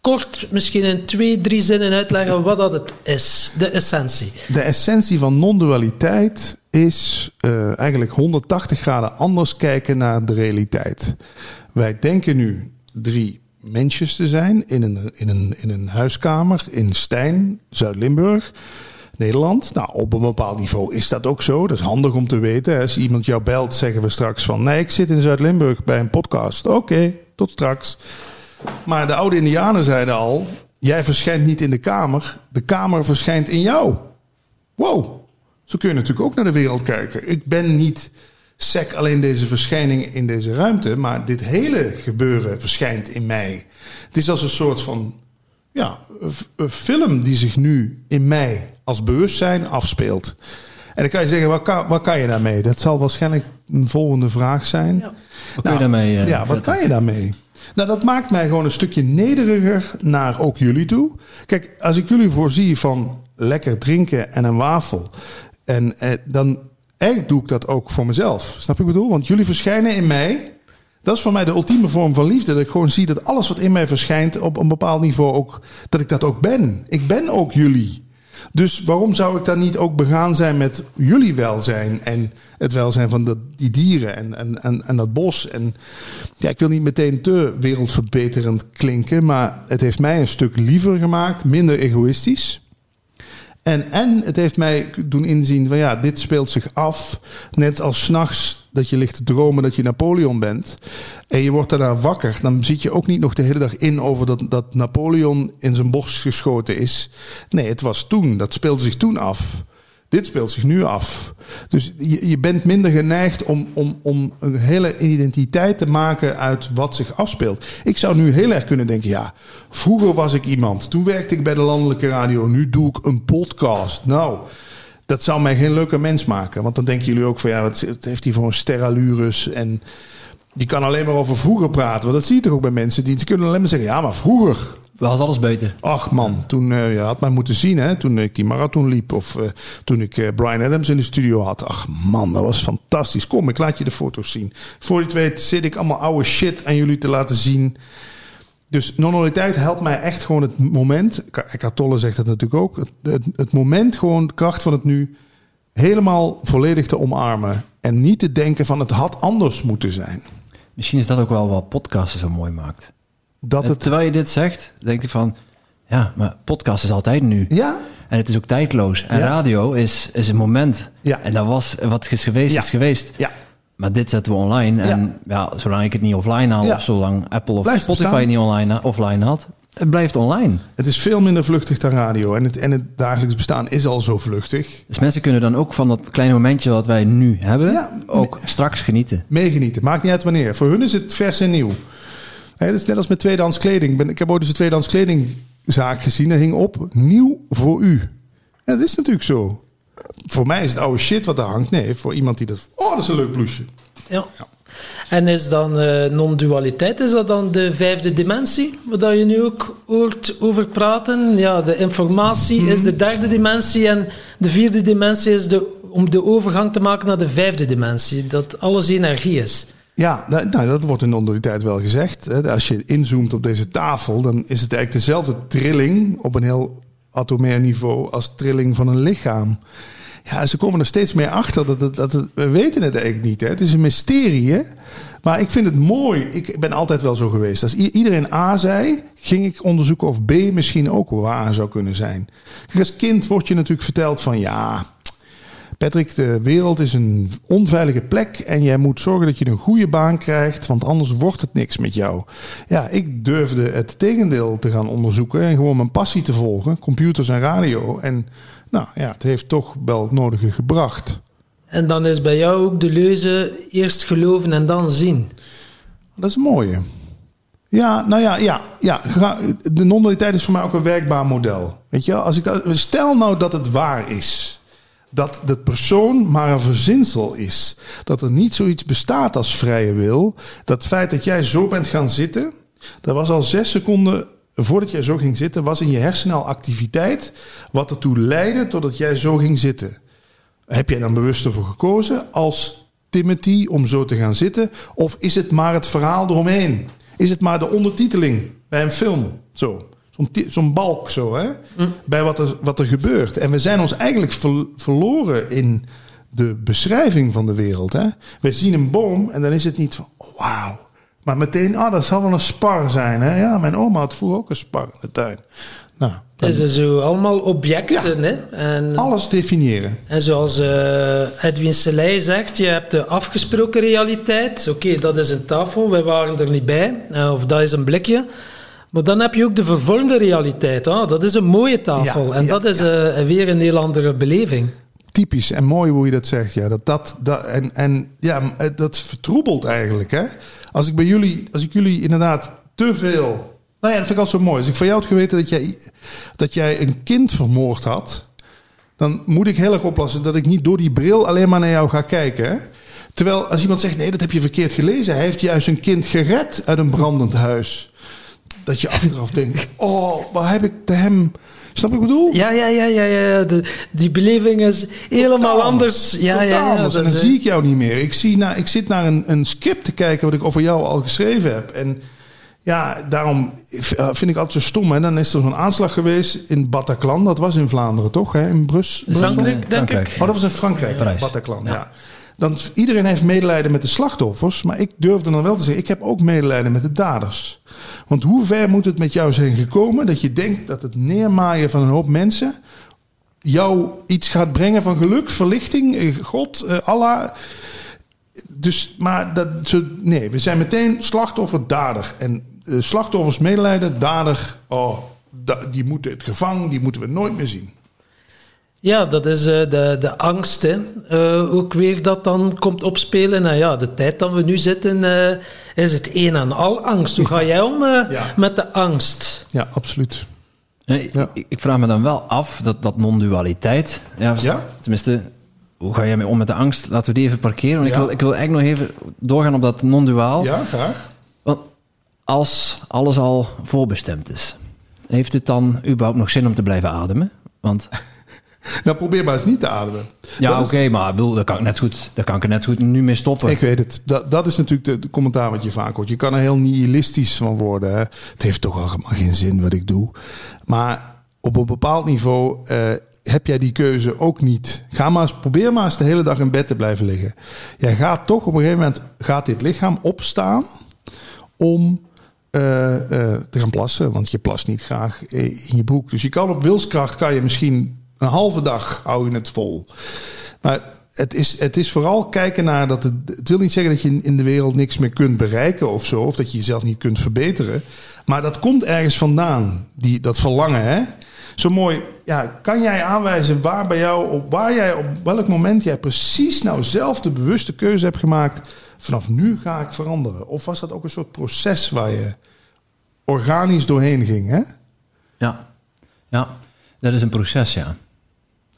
kort, misschien in twee, drie zinnen uitleggen wat dat het is, de essentie. De essentie van non-dualiteit is eh, eigenlijk 180 graden anders kijken naar de realiteit. Wij denken nu drie mensjes te zijn in een, in een, in een huiskamer in Stijn, Zuid-Limburg. Nederland. Nou, op een bepaald niveau is dat ook zo. Dat is handig om te weten. Als iemand jou belt, zeggen we straks van... nee, ik zit in Zuid-Limburg bij een podcast. Oké, tot straks. Maar de oude indianen zeiden al... jij verschijnt niet in de kamer. De kamer verschijnt in jou. Wow, zo kun je natuurlijk ook naar de wereld kijken. Ik ben niet sec alleen deze verschijning in deze ruimte... maar dit hele gebeuren verschijnt in mij. Het is als een soort van ja, een film die zich nu in mij als bewustzijn afspeelt. En dan kan je zeggen, wat kan, wat kan je daarmee? Dat zal waarschijnlijk een volgende vraag zijn. Ja. Wat kun je daarmee... eh, ja, wat kan je daarmee? Nou, dat maakt mij gewoon een stukje nederiger naar ook jullie toe. Kijk, als ik jullie voorzie van lekker drinken en een wafel... en eh, dan eigenlijk doe ik dat ook voor mezelf. Snap je wat ik bedoel? Want jullie verschijnen in mij... Dat is voor mij de ultieme vorm van liefde. Dat ik gewoon zie dat alles wat in mij verschijnt op een bepaald niveau ook, dat ik dat ook ben. Ik ben ook jullie. Dus waarom zou ik dan niet ook begaan zijn met jullie welzijn en het welzijn van dat, die dieren en, en, en, en dat bos? En ja, ik wil niet meteen te wereldverbeterend klinken, maar het heeft mij een stuk liever gemaakt, minder egoïstisch. En, en het heeft mij doen inzien van ja, dit speelt zich af. Net als s'nachts dat je ligt te dromen dat je Napoleon bent. En je wordt daarna wakker. Dan zit je ook niet nog de hele dag in over dat, dat Napoleon in zijn borst geschoten is. Nee, het was toen. Dat speelde zich toen af. Dit speelt zich nu af. Dus je, je bent minder geneigd om, om, om een hele identiteit te maken uit wat zich afspeelt. Ik zou nu heel erg kunnen denken: ja, vroeger was ik iemand. Toen werkte ik bij de landelijke radio. Nu doe ik een podcast. Nou, dat zou mij geen leuke mens maken. Want dan denken jullie ook van ja, wat heeft hij voor een steralures? En die kan alleen maar over vroeger praten. Want dat zie je toch ook bij mensen. Die kunnen alleen maar zeggen: ja, maar vroeger. Was alles beter. Ach man, toen eh, je had mij moeten zien, hè, toen ik die marathon liep. Of eh, toen ik eh, Brian Adams in de studio had. Ach man, dat was fantastisch. Kom, ik laat je de foto's zien. Voor je het weet zit ik allemaal oude shit aan jullie te laten zien. Dus non-dualiteit helpt mij echt gewoon het moment. Eckhart Tolle zegt dat natuurlijk ook. Het, het, het moment, gewoon de kracht van het nu, helemaal volledig te omarmen. En niet te denken van het had anders moeten zijn. Misschien is dat ook wel wat podcasten zo mooi maakt. Dat En het... terwijl je dit zegt, denk je van... Ja, maar podcast is altijd nu. Ja, En het is ook tijdloos. En Ja. radio is, is een moment. Ja. En dat was wat is geweest, Ja. is geweest. ja. Maar dit zetten we online. En ja. zolang ik het niet offline haal... Of zolang Apple of Blijft Spotify bestaan. niet online, offline had... het blijft online. Het is veel minder vluchtig dan radio. En het, en het dagelijks bestaan is al zo vluchtig. Dus mensen kunnen dan ook van dat kleine momentje wat wij nu hebben... Ja. ook straks genieten. Meegenieten. Maakt niet uit wanneer. Voor hun is het vers en nieuw. Dat is net als met tweedehands kleding. Ik ben- Ik heb ooit eens een tweedehands kledingzaak gezien. Daar hing op, nieuw voor u. En dat is natuurlijk zo. Voor mij is het oude shit wat er hangt. Nee, voor iemand die dat... Oh, dat is een leuk blouseje. Ja. En is dan eh, non-dualiteit, is dat dan de vijfde dimensie, waar je nu ook hoort over praten? Ja, de informatie Mhm. is de derde dimensie en de vierde dimensie is de, om de overgang te maken naar de vijfde dimensie, dat alles energie is. Ja, nou, dat wordt in non-dualiteit wel gezegd. Als je inzoomt op deze tafel, dan is het eigenlijk dezelfde trilling op een heel atomair niveau als trilling van een lichaam. Ja, ze komen er steeds meer achter dat dat we weten het eigenlijk niet. Hè. Het is een mysterie, hè? maar ik vind het mooi. Ik ben altijd wel zo geweest. Als iedereen A zei, ging ik onderzoeken of B misschien ook waar zou kunnen zijn. Als kind wordt je natuurlijk verteld van ja, Patrick, de wereld is een onveilige plek en jij moet zorgen dat je een goede baan krijgt, want anders wordt het niks met jou. Ja, ik durfde het tegendeel te gaan onderzoeken en gewoon mijn passie te volgen, computers en radio. En nou ja, het heeft toch wel het nodige gebracht. En dan is bij jou ook de leuze eerst geloven en dan zien. Dat is een mooie. Ja, nou ja, ja, ja. De non-dualiteit is voor mij ook een werkbaar model. Weet je, als ik dat, stel nou dat het waar is. Dat de persoon maar een verzinsel is. Dat er niet zoiets bestaat als vrije wil. Dat feit dat jij zo bent gaan zitten. Dat was al zes seconden voordat jij zo ging zitten. Was in je hersenen al activiteit. Wat ertoe leidde totdat jij zo ging zitten. Heb jij dan bewust ervoor gekozen als Timothy om zo te gaan zitten? Of is het maar het verhaal eromheen? Is het maar de ondertiteling bij een film? Zo. Zo'n balk zo, hè? Bij wat er, wat er gebeurt. En we zijn ons eigenlijk ver- verloren in de beschrijving van de wereld. Hè? We zien een boom en dan is het niet van, oh, wauw. Maar meteen, ah, dat zal wel een spar zijn. Hè? Ja, mijn oma had vroeger ook een spar in de tuin. Nou, is zo allemaal objecten. Hè? En, alles definiëren. en zoals eh, Edwin Selei zegt, je hebt de afgesproken realiteit. Oké, dat is een tafel, wij waren er niet bij. Eh, of dat is een blikje. Maar dan heb je ook de vervormde realiteit. Ah, dat is een mooie tafel. Ja, en ja, dat is eh, weer een heel andere beleving. typisch en mooi hoe je dat zegt. Ja, dat, dat, dat, en, en ja, dat vertroebelt eigenlijk. Hè? Als ik bij jullie, als ik jullie inderdaad te veel. Nou ja, dat vind ik altijd zo mooi. Als ik van jou had geweten dat jij, dat jij een kind vermoord had. dan moet ik heel erg oppassen dat ik niet door die bril alleen maar naar jou ga kijken. Hè? Terwijl als iemand zegt: nee, dat heb je verkeerd gelezen. Hij heeft juist een kind gered uit een brandend huis. Dat je achteraf denkt: oh, waar heb ik de hem. Snap je wat ik bedoel? Ja, ja, ja, ja, ja. De, die beleving is helemaal Totaal anders. Ja, Totaal ja, ja. anders. En dan is, zie ik jou niet meer. Ik, zie naar, ik zit naar een, een script te kijken wat ik over jou al geschreven heb. En ja, daarom v- vind ik altijd zo stom. Hè? Dan is er zo'n aanslag geweest in Bataclan. Dat was in Vlaanderen, toch? Hè? In Brus Brussel? Frankrijk, denk ik. Oh, dat was in Frankrijk. Parijs. Bataclan, ja. Dan, iedereen heeft medelijden met de slachtoffers. Maar ik durfde dan wel te zeggen, ik heb ook medelijden met de daders. Want hoe ver moet het met jou zijn gekomen... dat je denkt dat het neermaaien van een hoop mensen... jou iets gaat brengen van geluk, verlichting, eh, God, eh, Allah... Dus, maar dat, nee, we zijn meteen slachtoffer, dader. En eh, slachtoffers medelijden, dader, oh, die moeten het gevangen, die moeten we nooit meer zien. Ja, dat is eh, de, de angst, hè. Eh, ook weer dat dan komt opspelen. Nou ja, de tijd dat we nu zitten, eh, is het een en al angst. Hoe ga jij om Ja. met de angst? Ja, absoluut. Ja. ik, ik vraag me dan wel af, dat, dat non-dualiteit. Ja, Ja? Tenminste, hoe ga jij mee om met de angst? Laten we die even parkeren. Want Ja. ik, wil, ik wil eigenlijk nog even doorgaan op dat non-duaal. Ja, graag. Want als alles al voorbestemd is, heeft het dan überhaupt nog zin om te blijven ademen? Want Nou, probeer maar eens niet te ademen. ja, oké, maar bedoel, daar kan ik net goed, daar kan ik er net goed nu mee stoppen. Ik weet het. Dat, dat is natuurlijk de, de commentaar wat je vaak hoort. Je kan er heel nihilistisch van worden. Hè. Het heeft toch allemaal geen zin wat ik doe. Maar op een bepaald niveau eh, heb jij die keuze ook niet. Ga maar eens, probeer maar eens de hele dag in bed te blijven liggen. Jij gaat toch op een gegeven moment, gaat dit lichaam opstaan om eh, eh, te gaan plassen. Want je plast niet graag in je broek. Dus je kan op wilskracht, kan je misschien een halve dag hou je het vol. Maar het is, het is vooral kijken naar dat het. Het wil niet zeggen dat je in de wereld niks meer kunt bereiken of zo. Of dat je jezelf niet kunt verbeteren. Maar dat komt ergens vandaan. Die, dat verlangen, hè? Zo mooi. Ja, kan jij aanwijzen waar bij jou, op waar jij op welk moment jij precies nou zelf de bewuste keuze hebt gemaakt. Vanaf nu ga ik veranderen. Of was dat ook een soort proces waar je organisch doorheen ging, hè? Ja. ja, dat is een proces, ja.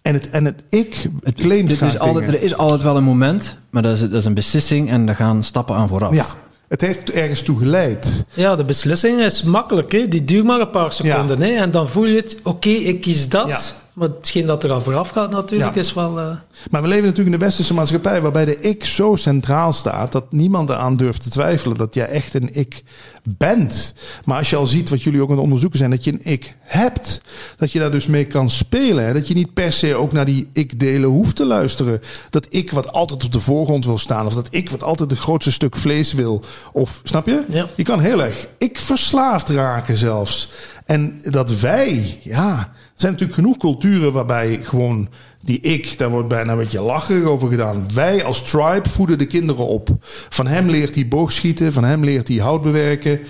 En het, en het ik Het, claimt dit is altijd, er is altijd wel een moment, maar dat is, dat is een beslissing en daar gaan stappen aan vooraf. Ja, het heeft ergens toe geleid. Ja, de beslissing is makkelijk. Hè? Die duurt maar een paar seconden. Hè? En dan voel je het, oké, ik kies dat. Ja. Maar hetgeen dat er al vooraf gaat natuurlijk, Ja. is wel... eh, Maar we leven natuurlijk in de westerse maatschappij waarbij de ik zo centraal staat dat niemand eraan durft te twijfelen dat jij echt een ik bent. Maar als je al ziet wat jullie ook aan het onderzoeken zijn, dat je een ik hebt, dat je daar dus mee kan spelen. Hè? Dat je niet per se ook naar die ik-delen hoeft te luisteren. Dat ik wat altijd op de voorgrond wil staan, of dat ik wat altijd het grootste stuk vlees wil. Of snap je? Ja. Je kan heel erg ik verslaafd raken zelfs. En dat wij, ja, zijn natuurlijk genoeg culturen waarbij gewoon die ik, daar wordt bijna een beetje lacherig over gedaan. Wij als tribe voeden de kinderen op. Van hem leert hij boogschieten, van hem leert hij hout bewerken.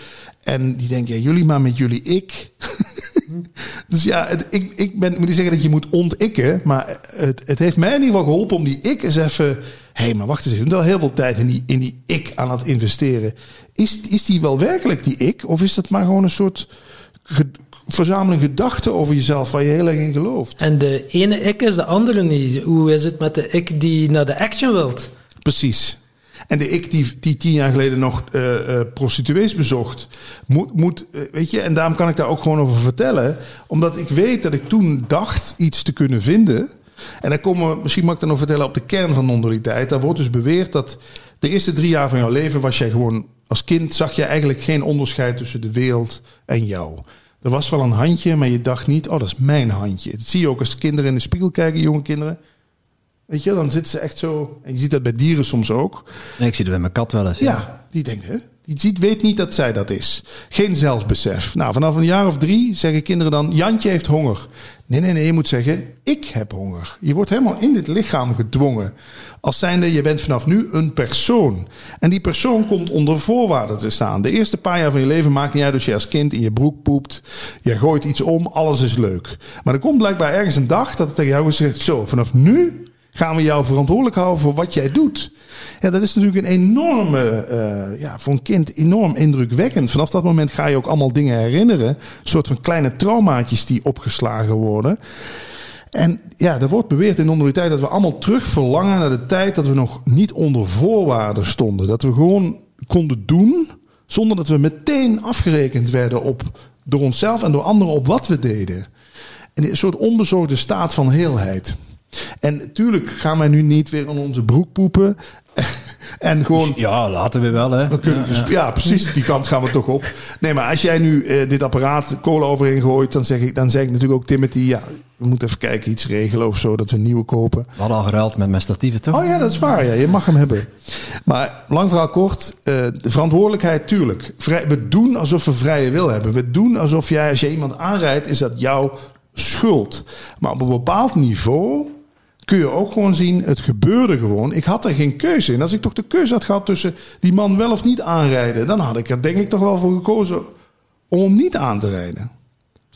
En die denken, ja, jullie maar met jullie ik. dus ja, het, ik, ik ben, moet niet zeggen dat je moet ontikken. Maar het, het heeft mij in ieder geval geholpen om die ik eens even... Hé, hey, maar wacht eens even. Je bent wel heel veel tijd in die, in die ik aan het investeren. Is, is die wel werkelijk die ik? Of is dat maar gewoon een soort verzameling gedachten over jezelf waar je heel erg in gelooft? En de ene ik is de andere niet. Hoe is het met de ik die naar de action wilt? Precies. En de ik die, die tien jaar geleden nog eh, eh, prostituees bezocht, moet, moet eh, weet je, en daarom kan ik daar ook gewoon over vertellen, omdat ik weet dat ik toen dacht iets te kunnen vinden. En dan komen we, misschien mag ik dan nog vertellen op de kern van non-dualiteit. Daar wordt dus beweerd dat de eerste drie jaar van jouw leven was jij gewoon, als kind zag je eigenlijk geen onderscheid tussen de wereld en jou. Er was wel een handje, maar je dacht niet, oh dat is mijn handje. Dat zie je ook als kinderen in de spiegel kijken, jonge kinderen. Weet je, dan zitten ze echt zo. En je ziet dat bij dieren soms ook. Nee, ik zie dat bij mijn kat wel eens. Ja, die denkt, hè? Die ziet, weet niet dat zij dat is. Geen zelfbesef. Nou, vanaf een jaar of drie zeggen kinderen dan: Jantje heeft honger. Nee, nee, nee, je moet zeggen: Ik heb honger. Je wordt helemaal in dit lichaam gedwongen. Als zijnde, je bent vanaf nu een persoon. En die persoon komt onder voorwaarden te staan. De eerste paar jaar van je leven maakt niet uit als je als kind in je broek poept. Je gooit iets om, alles is leuk. Maar er komt blijkbaar ergens een dag dat het tegen jou gezegd: Zo, vanaf nu gaan we jou verantwoordelijk houden voor wat jij doet. Ja, dat is natuurlijk een enorme, eh, ja, voor een kind enorm indrukwekkend. Vanaf dat moment ga je ook allemaal dingen herinneren. Een soort van kleine traumaatjes die opgeslagen worden. En ja, er wordt beweerd in non-dualiteit dat we allemaal terug verlangen naar de tijd dat we nog niet onder voorwaarden stonden. Dat we gewoon konden doen zonder dat we meteen afgerekend werden op, door onszelf en door anderen op wat we deden. En een soort onbezorgde staat van heelheid. En natuurlijk gaan wij nu niet weer in onze broek poepen. en gewoon Ja, laten we wel, hè. we kunnen dus, ja, precies, die kant gaan we toch op. Nee, maar als jij nu eh, dit apparaat kolen overheen gooit, dan zeg, ik, dan zeg ik natuurlijk ook Timothy, ja, we moeten even kijken, iets regelen of zo, dat we een nieuwe kopen. We hadden al geruild met mijn statieven, toch? Oh ja, dat is waar, ja, je mag hem hebben. Maar lang verhaal kort, eh, de verantwoordelijkheid, tuurlijk. Vrij, we doen alsof we vrije wil hebben. We doen alsof jij, als je iemand aanrijdt, is dat jouw schuld. Maar op een bepaald niveau kun je ook gewoon zien, het gebeurde gewoon. Ik had er geen keuze in. Als ik toch de keuze had gehad tussen die man wel of niet aanrijden, dan had ik er denk ik toch wel voor gekozen om hem niet aan te rijden.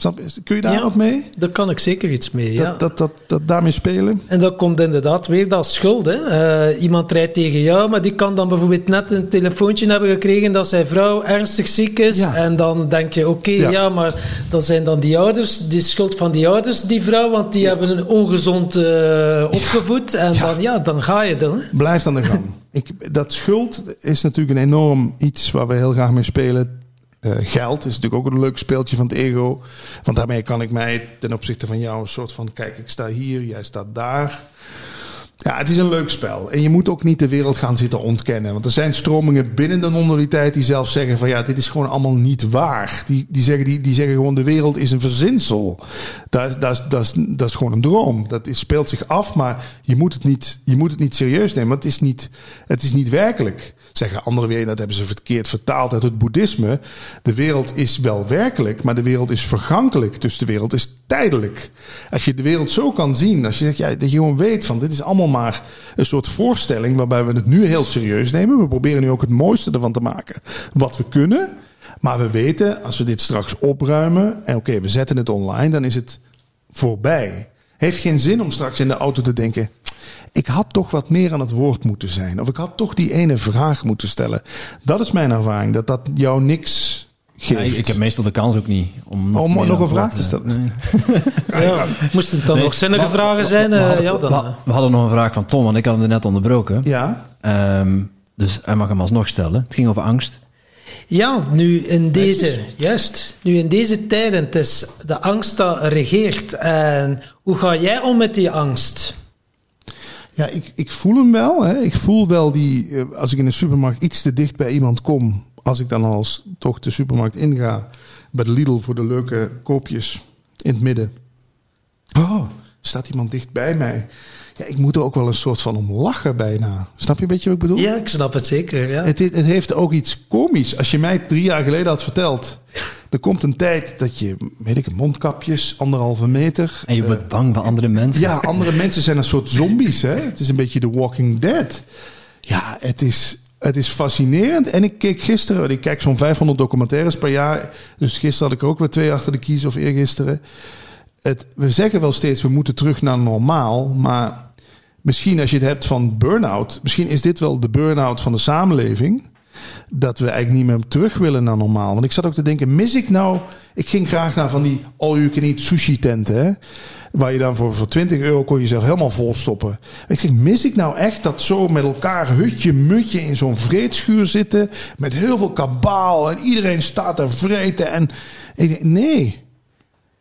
Snap? Kun je daar Ja. wat mee? Daar kan ik zeker iets mee, ja. Dat, dat, dat, daarmee spelen? En dat komt inderdaad weer dat schuld. Hè? Eh, iemand rijdt tegen jou, maar die kan dan bijvoorbeeld net een telefoontje hebben gekregen dat zijn vrouw ernstig ziek is. Ja. En dan denk je, oké, Ja. ja. maar dat zijn dan die ouders, die schuld van die ouders, die vrouw, want die hebben een ongezond eh, opgevoed. En dan, ja, dan ga je dan. Hè? Blijft aan de gang. Ik, dat schuld is natuurlijk een enorm iets waar we heel graag mee spelen. Eh, geld is natuurlijk ook een leuk speeltje van het ego. Want daarmee kan ik mij ten opzichte van jou een soort van: kijk, ik sta hier, jij staat daar. Ja, het is een leuk spel. En je moet ook niet de wereld gaan zitten ontkennen. Want er zijn stromingen binnen de non-dualiteit die zelf zeggen van ja, dit is gewoon allemaal niet waar. Die, die, zeggen, die, die zeggen gewoon de wereld is een verzinsel. Dat, dat, dat, dat is gewoon een droom. Dat is, speelt zich af, maar je moet het niet, je moet het niet serieus nemen. Het is niet, het is niet werkelijk. Zeggen anderen weer, dat hebben ze verkeerd vertaald uit het boeddhisme. De wereld is wel werkelijk, maar de wereld is vergankelijk. Dus de wereld is tijdelijk. Als je de wereld zo kan zien, als je zegt, ja, dat je gewoon weet van dit is allemaal maar een soort voorstelling waarbij we het nu heel serieus nemen. We proberen nu ook het mooiste ervan te maken wat we kunnen. Maar we weten, als we dit straks opruimen en oké, we zetten het online, dan is het voorbij. Heeft geen zin om straks in de auto te denken. Ik had toch wat meer aan het woord moeten zijn. Of ik had toch die ene vraag moeten stellen. Dat is mijn ervaring. Dat dat jou niks geeft. Ik, heb meestal de kans ook niet om nog een vraag te stellen. nee. Ja, moesten het dan Nee, nog zinnige maar- vragen zijn? we eh, hadden- ja, dan. we, we hadden nog een vraag van Tom, want ik had hem er net onderbroken. Ja, Ehm, dus hij mag hem alsnog stellen. Het ging over angst. Ja, nu in deze, juist, nu in deze tijden, het is de angst dat regeert. En hoe ga jij om met die angst? Ja ik, ik voel hem wel. Hè. Ik voel wel die, eh, als ik in een supermarkt iets te dicht bij iemand kom, als ik dan als toch de supermarkt inga, bij de Lidl voor de leuke koopjes in het midden. Oh, staat iemand dicht bij mij? Ja, ik moet er ook wel een soort van om lachen bijna. Snap je een beetje wat ik bedoel? Ja, ik snap het zeker. Ja. Het, het heeft ook iets komisch. Als je mij drie jaar geleden had verteld. Er komt een tijd dat je, weet ik, mondkapjes, anderhalve meter. En je eh, wordt bang van andere mensen. ja, andere mensen zijn een soort zombies. Hè? Het is een beetje The Walking Dead. Ja, het is, het is fascinerend. En ik keek gisteren, want ik kijk zo'n 500 documentaires per jaar. Dus gisteren had ik er ook weer twee achter de kies of eergisteren. Het, we zeggen wel steeds, we moeten terug naar normaal. Maar misschien als je het hebt van burn-out. Misschien is dit wel de burn-out van de samenleving. Dat we eigenlijk niet meer terug willen naar normaal. Want ik zat ook te denken, mis ik nou... Ik ging graag naar van die all-you-can-eat sushi-tenten. Hè? Waar je dan voor, voor 20 euro kon je jezelf helemaal volstoppen. Ik zeg, mis ik nou echt dat zo met elkaar hutje mutje in zo'n vreedschuur zitten. Met heel veel kabaal en iedereen staat te vreten. En ik denk, nee,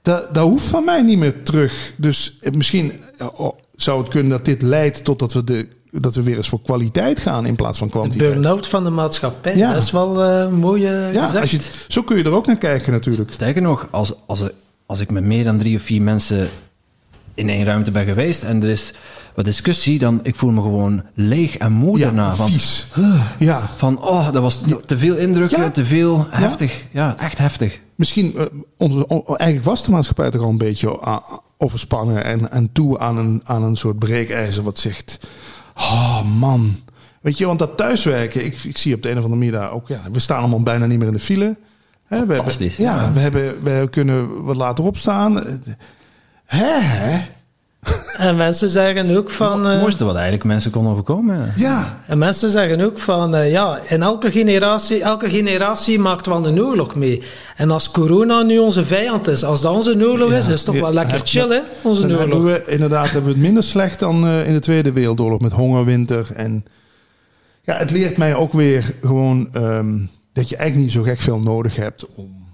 dat, dat hoeft van mij niet meer terug. Dus misschien eh, oh, zou het kunnen dat dit leidt tot dat we, de, dat we weer eens voor kwaliteit gaan in plaats van De kwantiteit. burn-out van de maatschappij, Ja. dat is wel eh, een mooie Ja, gezegd. als je, zo kun je er ook naar kijken natuurlijk. Sterker nog, als, als, als ik met meer dan drie of vier mensen in één ruimte ben geweest en er is wat discussie, dan ik voel me gewoon leeg en moe daarna. Ja, Van, vies. Ja, van, oh, dat was te veel indrukken, Ja. te veel, heftig. Ja, echt heftig. misschien, eh, onze, eigenlijk was de maatschappij toch al een beetje overspannen en, en toe aan een, aan een soort breekijzer wat zegt, oh man. Weet je, want dat thuiswerken, ik, ik zie op de een of andere manier daar ook, ja, we staan allemaal bijna niet meer in de file. Hè, we hebben, Fantastisch. ja, we, hebben, we kunnen wat later opstaan. Hè, hè? En mensen zeggen ook van... Het eh, mooiste wat eigenlijk mensen konden overkomen. Ja, En mensen zeggen ook van, eh, ja, in elke generatie, elke generatie maakt wel een oorlog mee. En als corona nu onze vijand is, als dat onze oorlog is, is het toch wel lekker chill, hè, onze dan hebben oorlog. we inderdaad hebben we het minder slecht dan eh, in de Tweede Wereldoorlog met hongerwinter. En ja, het leert mij ook weer gewoon ehm, dat je eigenlijk niet zo gek veel nodig hebt om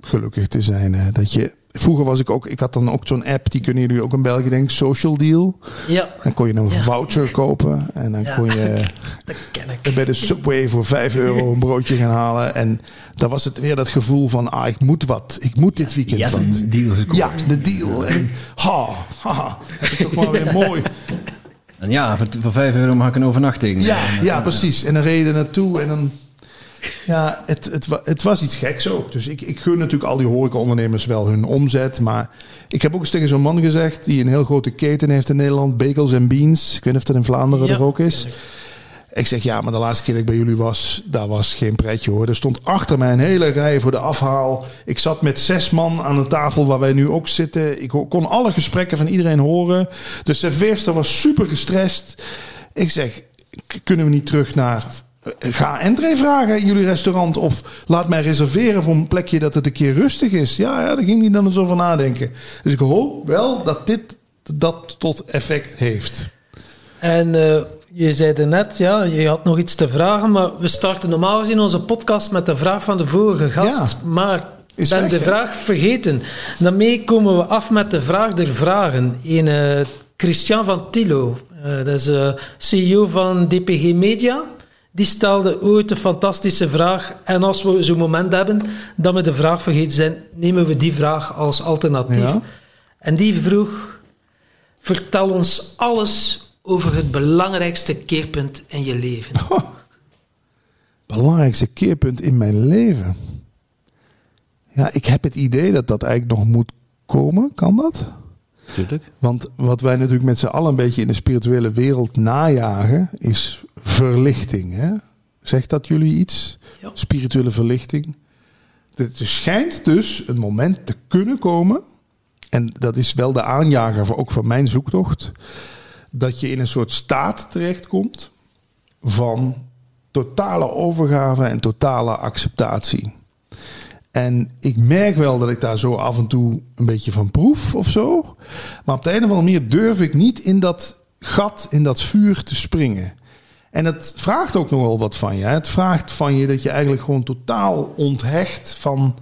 gelukkig te zijn. Hè. Dat je, vroeger was ik ook, ik had dan ook zo'n app, die kunnen jullie ook in België denk ik, Social Deal. Ja, Dan kon je een Ja. voucher kopen en dan Ja. kon je dat ken ik. bij de Subway voor 5 euro een broodje gaan halen. En dan was het weer dat gevoel van, ah, ik moet wat. Ik moet dit weekend Yes, wat. een deal gescoord. Ja, de deal. En ha, ha, heb ik toch maar weer mooi. En ja, voor, voor 5 euro mag ik een overnachting. Ja, ja, precies. En dan reed je er naartoe en dan... Ja, het, het, het was iets geks ook. Dus ik, ik gun natuurlijk al die horecaondernemers wel hun omzet. Maar ik heb ook eens tegen zo'n man gezegd... die een heel grote keten heeft in Nederland. Bagels and Beans. Ik weet niet of dat in Vlaanderen Ja, er ook is. Ik zeg, ja, maar de laatste keer dat ik bij jullie was... daar was geen pretje hoor. Er stond achter mij een hele rij voor de afhaal. Ik zat met zes man aan de tafel waar wij nu ook zitten. Ik kon alle gesprekken van iedereen horen. De serveerster was super gestrest. Ik zeg, kunnen we niet terug naar... eh, Ga entree vragen in jullie restaurant. Of laat mij reserveren voor een plekje dat het een keer rustig is. Ja, ja daar ging hij dan eens over nadenken. Dus ik hoop wel dat dit dat tot effect heeft. En eh, je zei net, ja, je had nog iets te vragen, maar we starten normaal gezien onze podcast met de vraag van de vorige gast. Maar ik ben weg, de vraag vergeten. Daarmee komen we af met de vraag der vragen. Een eh, Christian van Tilo, dat is CEO van DPG Media. Die stelde ooit een fantastische vraag. En als we zo'n moment hebben dat we de vraag vergeten zijn, nemen we die vraag als alternatief. Ja. En die vroeg: Vertel ons alles over het belangrijkste keerpunt in je leven. belangrijkste keerpunt in mijn leven. Ja, ik heb het idee dat dat eigenlijk nog moet komen. Kan dat? Tuurlijk. Want wat wij natuurlijk met z'n allen een beetje in de spirituele wereld najagen, is verlichting. Hè? Zegt dat jullie iets? Ja. Spirituele verlichting. Er schijnt dus een moment te kunnen komen, en dat is wel de aanjager voor, ook van mijn zoektocht, dat je in een soort staat terechtkomt van totale overgave en totale acceptatie. En ik merk wel dat ik daar zo af en toe een beetje van proef of zo. Maar op de een of andere manier durf ik niet in dat gat, in dat vuur te springen. En het vraagt ook nogal wat van je. Het vraagt van je dat je eigenlijk gewoon totaal onthecht van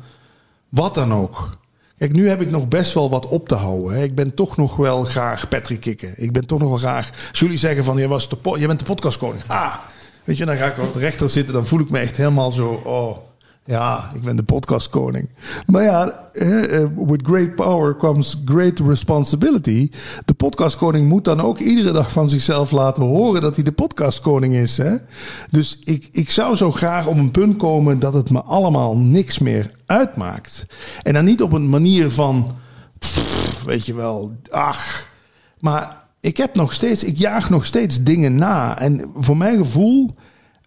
wat dan ook. Kijk, nu heb ik nog best wel wat op te houden. Ik ben toch nog wel graag Patrick Kikken. Ik ben toch nog wel graag... Jullie zeggen van, je, was de je bent de podcastkoning. Ah, weet je, dan ga ik de rechter zitten. Dan voel ik me echt helemaal zo... Oh, ja, ik ben de podcastkoning. Maar ja, eh, with great power comes great responsibility. De podcastkoning moet dan ook iedere dag van zichzelf laten horen dat hij de podcastkoning is. Hè? Dus ik, ik zou zo graag op een punt komen dat het me allemaal niks meer uitmaakt. En dan niet op een manier van, weet je wel, ach. Maar ik heb nog steeds, ik jaag nog steeds dingen na. En voor mijn gevoel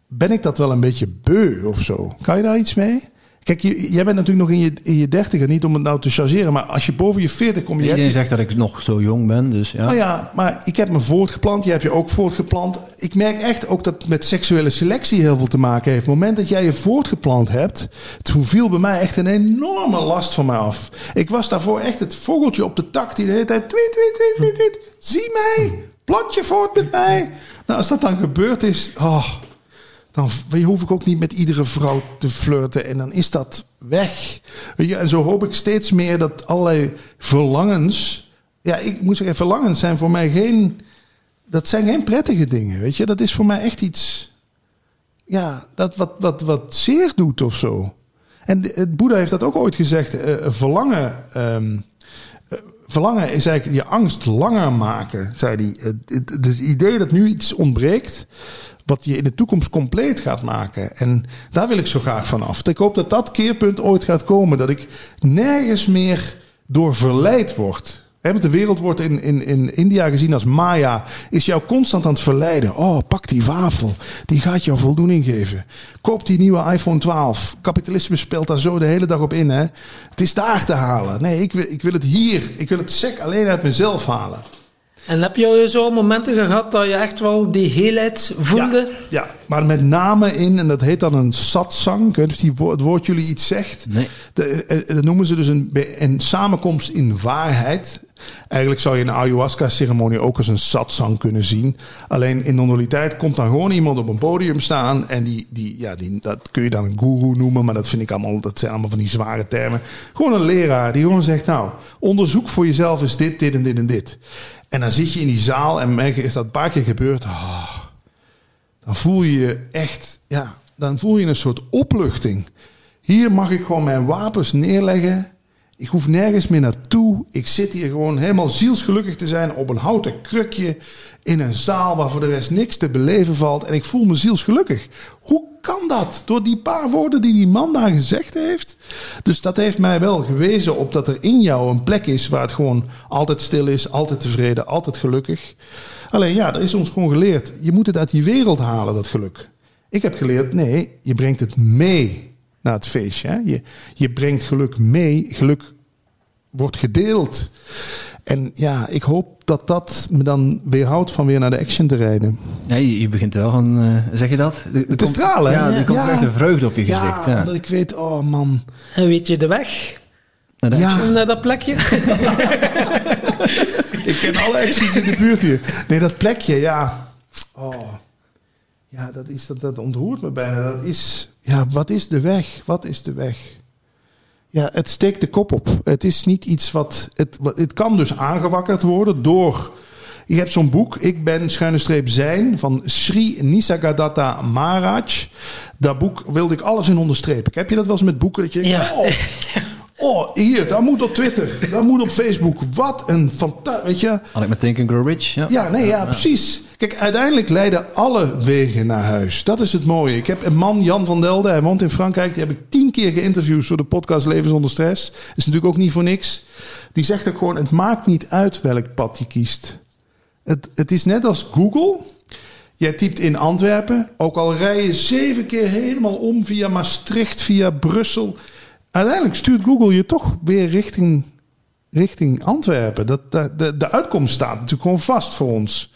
ben ik dat wel een beetje beu of zo. Kan je daar iets mee? Kijk, je, jij bent natuurlijk nog in je, in je dertiger, niet om het nou te chargeren, maar als je boven je veertig komt, je hebt Iedereen zegt dat ik nog zo jong ben, dus ja. nou ja, maar ik heb me voortgeplant. Je hebt je ook voortgeplant. Ik merk echt ook dat het met seksuele selectie heel veel te maken heeft. Op het moment dat jij je voortgeplant hebt, toen viel bij mij echt een enorme last van mij af. Ik was daarvoor echt het vogeltje op de tak die de hele tijd tweet, tweet, tweet, tweet, tweet. Zie mij, plant je voort met mij. Nou, als dat dan gebeurd is, oh, dan hoef ik ook niet met iedere vrouw te flirten. En dan is dat weg. Je, En zo hoop ik steeds meer dat allerlei verlangens. Ja, ik moet zeggen, verlangens zijn voor mij geen. Dat zijn geen prettige dingen. Weet je, dat is voor mij echt iets. Ja, dat wat, wat, wat zeer doet of zo. En het Boeddha heeft dat ook ooit gezegd. eh, verlangen. ehm, eh, verlangen is eigenlijk je angst langer maken, zei hij. Het, het, het idee dat nu iets ontbreekt wat je in de toekomst compleet gaat maken. En daar wil ik zo graag van af. Ik hoop dat dat keerpunt ooit gaat komen. Dat ik nergens meer door verleid word. Want de wereld wordt in, in, in India gezien als Maya. Is jou constant aan het verleiden. Oh, pak die wafel. Die gaat jou voldoening geven. Koop die nieuwe iPhone 12. Kapitalisme speelt daar zo de hele dag op in. Hè. Het is daar te halen. Nee, ik wil, ik wil het hier. Ik wil het sec alleen uit mezelf halen. En heb je zo momenten gehad dat je echt wel die heelheid voelde? Ja, ja, maar met name in, en dat heet dan een satsang. Ik weet niet of die het woord jullie iets zegt. Nee. De, eh, eh, dat noemen ze dus een, een samenkomst in waarheid. Eigenlijk zou je een ayahuasca-ceremonie ook als een satsang kunnen zien. Alleen in non-dualiteit komt dan gewoon iemand op een podium staan. En die, die, ja, die, dat kun je dan een guru noemen, maar dat vind ik allemaal, dat zijn allemaal van die zware termen. Gewoon een leraar die gewoon zegt: Nou, onderzoek voor jezelf is dit, dit en dit en dit. En dan zit je in die zaal en merk je, is dat een paar keer gebeurd. Ah, dan voel je je echt, ja, dan voel je een soort opluchting. Hier mag ik gewoon mijn wapens neerleggen. Ik hoef nergens meer naartoe. Ik zit hier gewoon helemaal zielsgelukkig te zijn op een houten krukje in een zaal waar voor de rest niks te beleven valt. En ik voel me zielsgelukkig. Hoe kan dat? Door die paar woorden die die man daar gezegd heeft. Dus dat heeft mij wel gewezen op dat er in jou een plek is waar het gewoon altijd stil is, altijd tevreden, altijd gelukkig. Alleen ja, er is ons gewoon geleerd. Je moet het uit die wereld halen, dat geluk. Ik heb geleerd, nee, je brengt het mee naar het feestje. Hè? Je, je brengt geluk mee. Geluk wordt gedeeld. En ja, ik hoop dat dat me dan weerhoudt van weer naar de action te rijden. Ja, je, je begint wel van, eh, zeg je dat? Te komt- stralen, hè? Ja, er komt Ja. echt een vreugde op je Ja, gezicht. Ja, dat ik weet, oh man. En weet je de weg dat- Ja, naar dat plekje? ik ken alle actions in de buurt hier. Nee, dat plekje, ja. Oh. Ja, dat, is, dat, dat ontroert me bijna. Dat is, ja, wat is de weg? Wat is de weg? Ja, het steekt de kop op. Het is niet iets wat... Het, wat- het kan dus aangewakkerd worden door... Je hebt zo'n boek, Ik ben schuine streep zijn, van Sri Nisargadatta Maharaj. Dat boek wilde ik alles in onderstrepen. Heb je dat wel eens met boeken? Dat je denkt, Ja. oh, oh, hier, dat moet op Twitter, dat moet op Facebook. Wat een fantastisch, weet je... Had ik met Think and Grow Rich. Ja, Ja, nee, ja, precies. Kijk, uiteindelijk leiden alle wegen naar huis. Dat is het mooie. Ik heb een man, Jan van Delden, hij woont in Frankrijk. Die heb ik tien keer geïnterviewd voor de podcast Leven zonder stress. Is natuurlijk ook niet voor niks. Die zegt ook gewoon, het maakt niet uit welk pad je kiest. Het, het is net als Google. Jij typt in Antwerpen, ook al rij je zeven keer helemaal om via Maastricht, via Brussel. Uiteindelijk stuurt Google je toch weer richting richting Antwerpen. Dat, de, de, de uitkomst staat natuurlijk gewoon vast voor ons.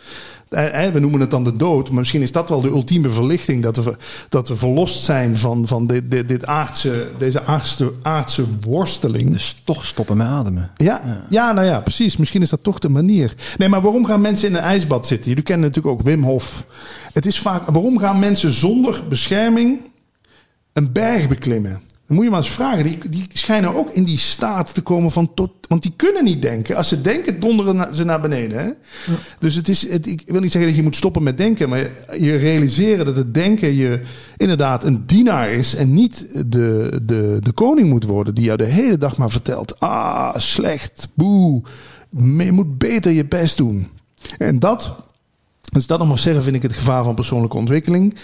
Eh, eh, We noemen het dan de dood, maar misschien is dat wel de ultieme verlichting. Dat we, dat we verlost zijn van, van dit, dit, dit aardse, deze aardse, aardse worsteling. Dus toch stoppen met ademen. Ja, ja, nou ja, precies. Misschien is dat toch de manier. Nee, maar waarom gaan mensen in een ijsbad zitten? Jullie kennen natuurlijk ook Wim Hof. Het is vaak, waarom gaan mensen zonder bescherming een berg beklimmen? Dan moet je maar eens vragen. Die, die schijnen ook in die staat te komen van tot. Want die kunnen niet denken. Als ze denken, donderen ze naar beneden. Hè? Dus het is. Het, ik wil niet zeggen dat je moet stoppen met denken. Maar je realiseren dat het denken je inderdaad een dienaar is. En niet de, de, de koning moet worden. Die jou de hele dag maar vertelt. Ah, slecht. Boe. Je moet beter je best doen. En dat. Dus dat nog maar zeggen, vind ik het gevaar van persoonlijke ontwikkeling.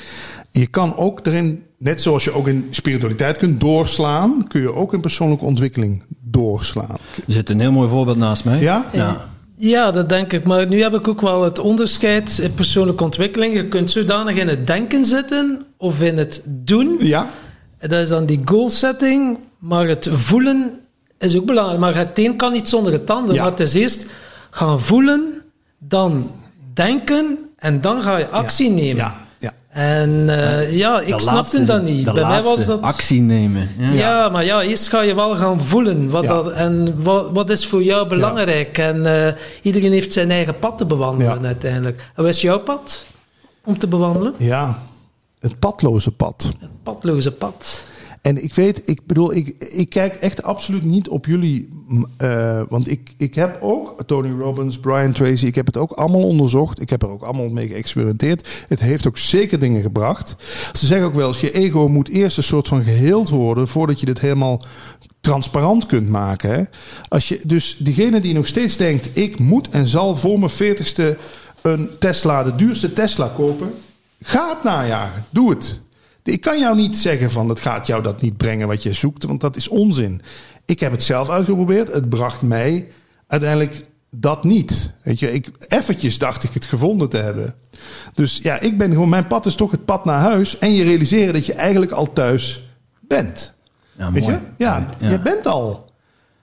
Je kan ook erin, net zoals je ook in spiritualiteit kunt doorslaan, kun je ook in persoonlijke ontwikkeling doorslaan. Er zit een heel mooi voorbeeld naast mij. Ja? Ja. Ja, dat denk ik. Maar nu heb ik ook wel het onderscheid in persoonlijke ontwikkeling. Je kunt zodanig in het denken zitten of in het doen. Ja? Dat is dan die goal setting. Maar het voelen is ook belangrijk. Maar het een kan niet zonder het ander. Ja. Maar het is eerst gaan voelen, dan denken en dan ga je actie nemen. Ja. ja. En eh, ja, ik De snapte laatste- dat niet. Bij mij was dat... actie nemen. Ja. Ja, maar ja, eerst ga je wel gaan voelen. Wat Ja. dat, en wat, wat is voor jou belangrijk? En eh, iedereen heeft zijn eigen pad te bewandelen uiteindelijk. En wat is jouw pad om te bewandelen? Ja. Het padloze pad. Het padloze pad. En ik weet, ik bedoel, ik, ik kijk echt absoluut niet op jullie. m, eh, want ik, ik heb ook Tony Robbins, Brian Tracy, ik heb het ook allemaal onderzocht. Ik heb er ook allemaal mee geëxperimenteerd. Het heeft ook zeker dingen gebracht. Ze zeggen ook wel eens, je ego moet eerst een soort van geheeld worden voordat je dit helemaal transparant kunt maken. Hè? Als je, dus diegene die nog steeds denkt, ik moet en zal voor mijn veertigste een Tesla, de duurste Tesla kopen. Ga het najagen. Doe het. Ik kan jou niet zeggen van het gaat jou dat niet brengen wat je zoekt, want dat is onzin. Ik heb het zelf uitgeprobeerd. Het bracht mij uiteindelijk dat niet. Weet je, ik, eventjes dacht ik het gevonden te hebben. Dus ja, ik ben gewoon, mijn pad is toch het pad naar huis. En je realiseren dat je eigenlijk al thuis bent. Ja, Weet mooi. je? Ja, Ja. je bent al.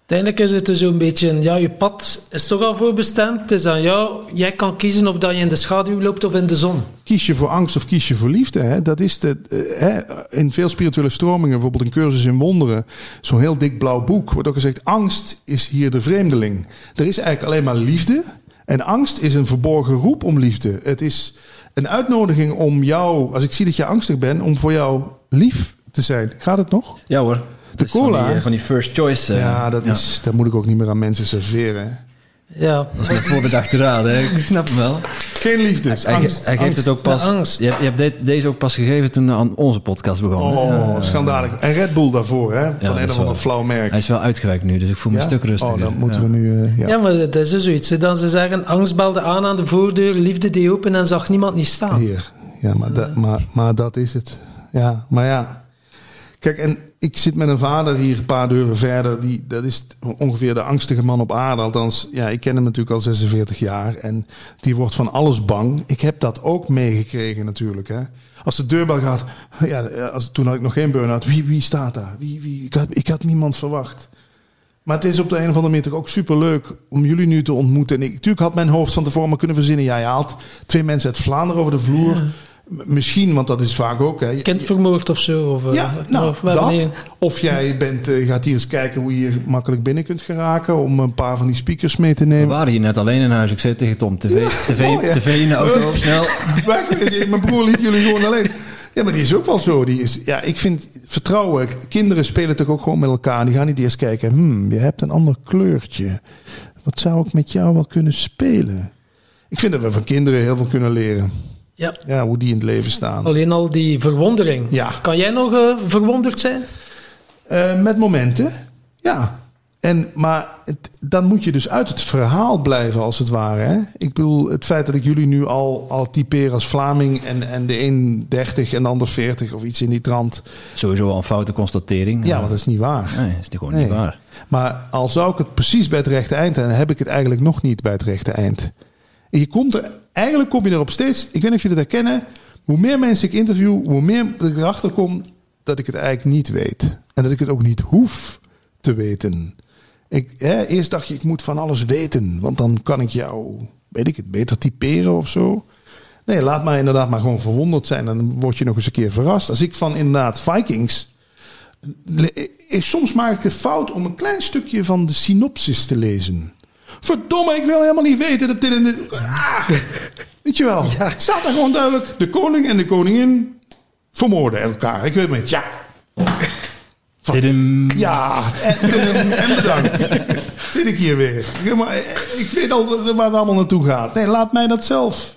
Uiteindelijk is het dus zo'n beetje, ja, je pad is toch al voorbestemd. Het is aan jou. Jij kan kiezen of dat je in de schaduw loopt of in de zon. Kies je voor angst of kies je voor liefde? Hè? Dat is de, eh, hè? In veel spirituele stromingen, bijvoorbeeld een cursus in wonderen, zo'n heel dik blauw boek, wordt ook gezegd: angst is hier de vreemdeling. Er is eigenlijk alleen maar liefde. En angst is een verborgen roep om liefde. Het is een uitnodiging om jou, als ik zie dat je angstig bent, om voor jou lief te zijn. Gaat het nog? Ja hoor. De van cola. die, eh, Van die, first choice. eh, ja, dat, Is, dat moet ik ook niet meer aan mensen serveren. Ja, Dat is mijn voorbedachte raad, hè. Ik snap hem wel. Geen liefde, Hij, angst. hij geeft angst. het ook pas... Ja, angst. Je, hebt- je hebt de- deze ook pas gegeven toen aan onze podcast begon. Oh, schandalig. En Red Bull daarvoor, hè? Van dat een of ander flauw merk. Hij is wel uitgewerkt nu, dus ik voel me Ja? een stuk rustiger. Oh, dan moeten Ja. we nu... eh, ja. Ja, maar dat is dus zoiets. hè. Dan ze zeggen, angst belde aan aan de voordeur, liefde deed open en zag niemand niet staan. Hier. Ja, maar, dat, maar, maar dat is het. Ja, maar ja. Kijk, en ik zit met een vader hier een paar deuren verder. Die, dat is ongeveer de angstige man op aarde. Althans, ja, ik ken hem natuurlijk al 46 jaar. En die wordt van alles bang. Ik heb dat ook meegekregen natuurlijk. Hè. Als de deurbel gaat... Ja, als, toen had ik nog geen burn-out. Wie, wie staat daar? Wie, wie? Ik, had, ik had niemand verwacht. Maar het is op de een of andere manier toch ook superleuk om jullie nu te ontmoeten. En ik, natuurlijk had mijn hoofd van tevoren kunnen verzinnen. Ja, je haalt twee mensen uit Vlaanderen over de vloer. M- Misschien, want dat is vaak ook. Hè. Kind vermoord of zo. Of, eh, Ja, nou, of we dat. Of jij bent, eh, gaat hier eens kijken hoe je hier makkelijk binnen kunt geraken. Om een paar van die speakers mee te We nemen. waren hier net alleen in huis. Ik zei tegen Tom, tv, tv, tv in de auto, snel. Weg, mijn broer liet jullie gewoon alleen. Ja, maar die is ook wel zo. Die is, ja, ik vind vertrouwen. Kinderen spelen toch ook gewoon met elkaar. Die gaan niet eerst kijken. Hmm, je hebt een ander kleurtje. Wat zou ik met jou wel kunnen spelen? Ik vind dat we van kinderen heel veel kunnen leren. Ja, Ja, hoe die in het leven staan. alleen al die verwondering. Ja. Kan jij nog eh, verwonderd zijn? Eh, met momenten, ja. En, maar het- dan moet je dus uit het verhaal blijven, als het ware. Hè? Ik bedoel, het feit dat ik jullie nu al, al typeer als Vlaming... En, en de een 30 en de ander 40 of iets in die trant. Sowieso al een foute constatering. Ja, want dat is niet waar. Nee, dat is gewoon Nee. niet waar. Maar al zou ik het precies bij het rechte eind... en heb ik het eigenlijk nog niet bij het rechte eind. Je komt er, eigenlijk kom je erop steeds... Ik weet niet of jullie dat herkennen. Hoe meer mensen ik interview, hoe meer ik erachter kom... dat ik het eigenlijk niet weet. En dat ik het ook niet hoef te weten. Ik, hè, eerst dacht je, ik moet van alles weten. Want dan kan ik jou, weet ik het, beter typeren of zo. Nee, laat maar inderdaad maar gewoon verwonderd zijn. Dan word je nog eens een keer verrast. Als ik van inderdaad Vikings... Soms maak ik de fout om een klein stukje van de synopsis te lezen. Verdomme, ik wil helemaal niet weten dat dit en dit... Ah, weet je wel. Staat daar gewoon duidelijk. De koning en de koningin vermoorden elkaar. Ik weet het niet. Ja, Tidum. ja, en, bedankt. Zit ik hier weer. Ja, maar ik weet al waar het allemaal naartoe gaat. Nee, laat mij dat zelf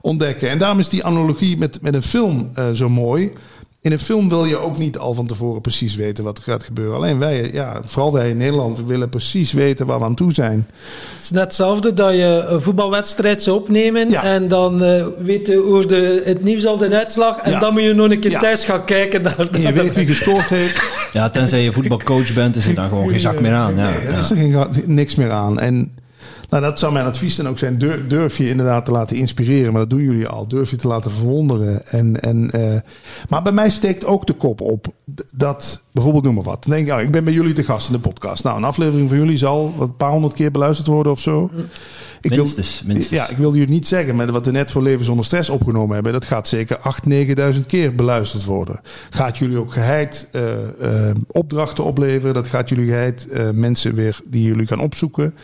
ontdekken. En daarom is die analogie met, met een film eh, zo mooi. In een film wil je ook niet al van tevoren precies weten wat er gaat gebeuren. Alleen wij, ja, vooral wij in Nederland, willen precies weten waar we aan toe zijn. Het is net hetzelfde dat je een voetbalwedstrijd zou opnemen Ja. en dan eh weten hoe de, het nieuws al de uitslag en Ja. dan moet je nog een keer Ja. thuis gaan kijken naar En je naar weet wie gescoord heeft. Ja, tenzij je voetbalcoach bent, is er dan gewoon geen zak meer aan. Ja, Nee, er ja. is er geen, niks meer aan. En nou, dat zou mijn advies dan ook zijn. Durf, durf je inderdaad te laten inspireren. Maar dat doen jullie al. Durf je te laten verwonderen. En, en, eh, maar bij mij steekt ook de kop op. Dat, bijvoorbeeld noem maar wat. Dan denk ik, oh, ik ben bij jullie te gast in de podcast. Nou, een aflevering van jullie zal wat een paar honderd keer beluisterd worden of zo. Ik wil- Minstens, minstens. ja, ik wil jullie niet zeggen, maar wat we net voor Leven zonder Stress opgenomen hebben, dat gaat zeker 8.000, 9.000 keer beluisterd worden. Gaat jullie ook geheid eh, eh, opdrachten opleveren? Dat gaat jullie geheid eh, mensen weer die jullie gaan opzoeken.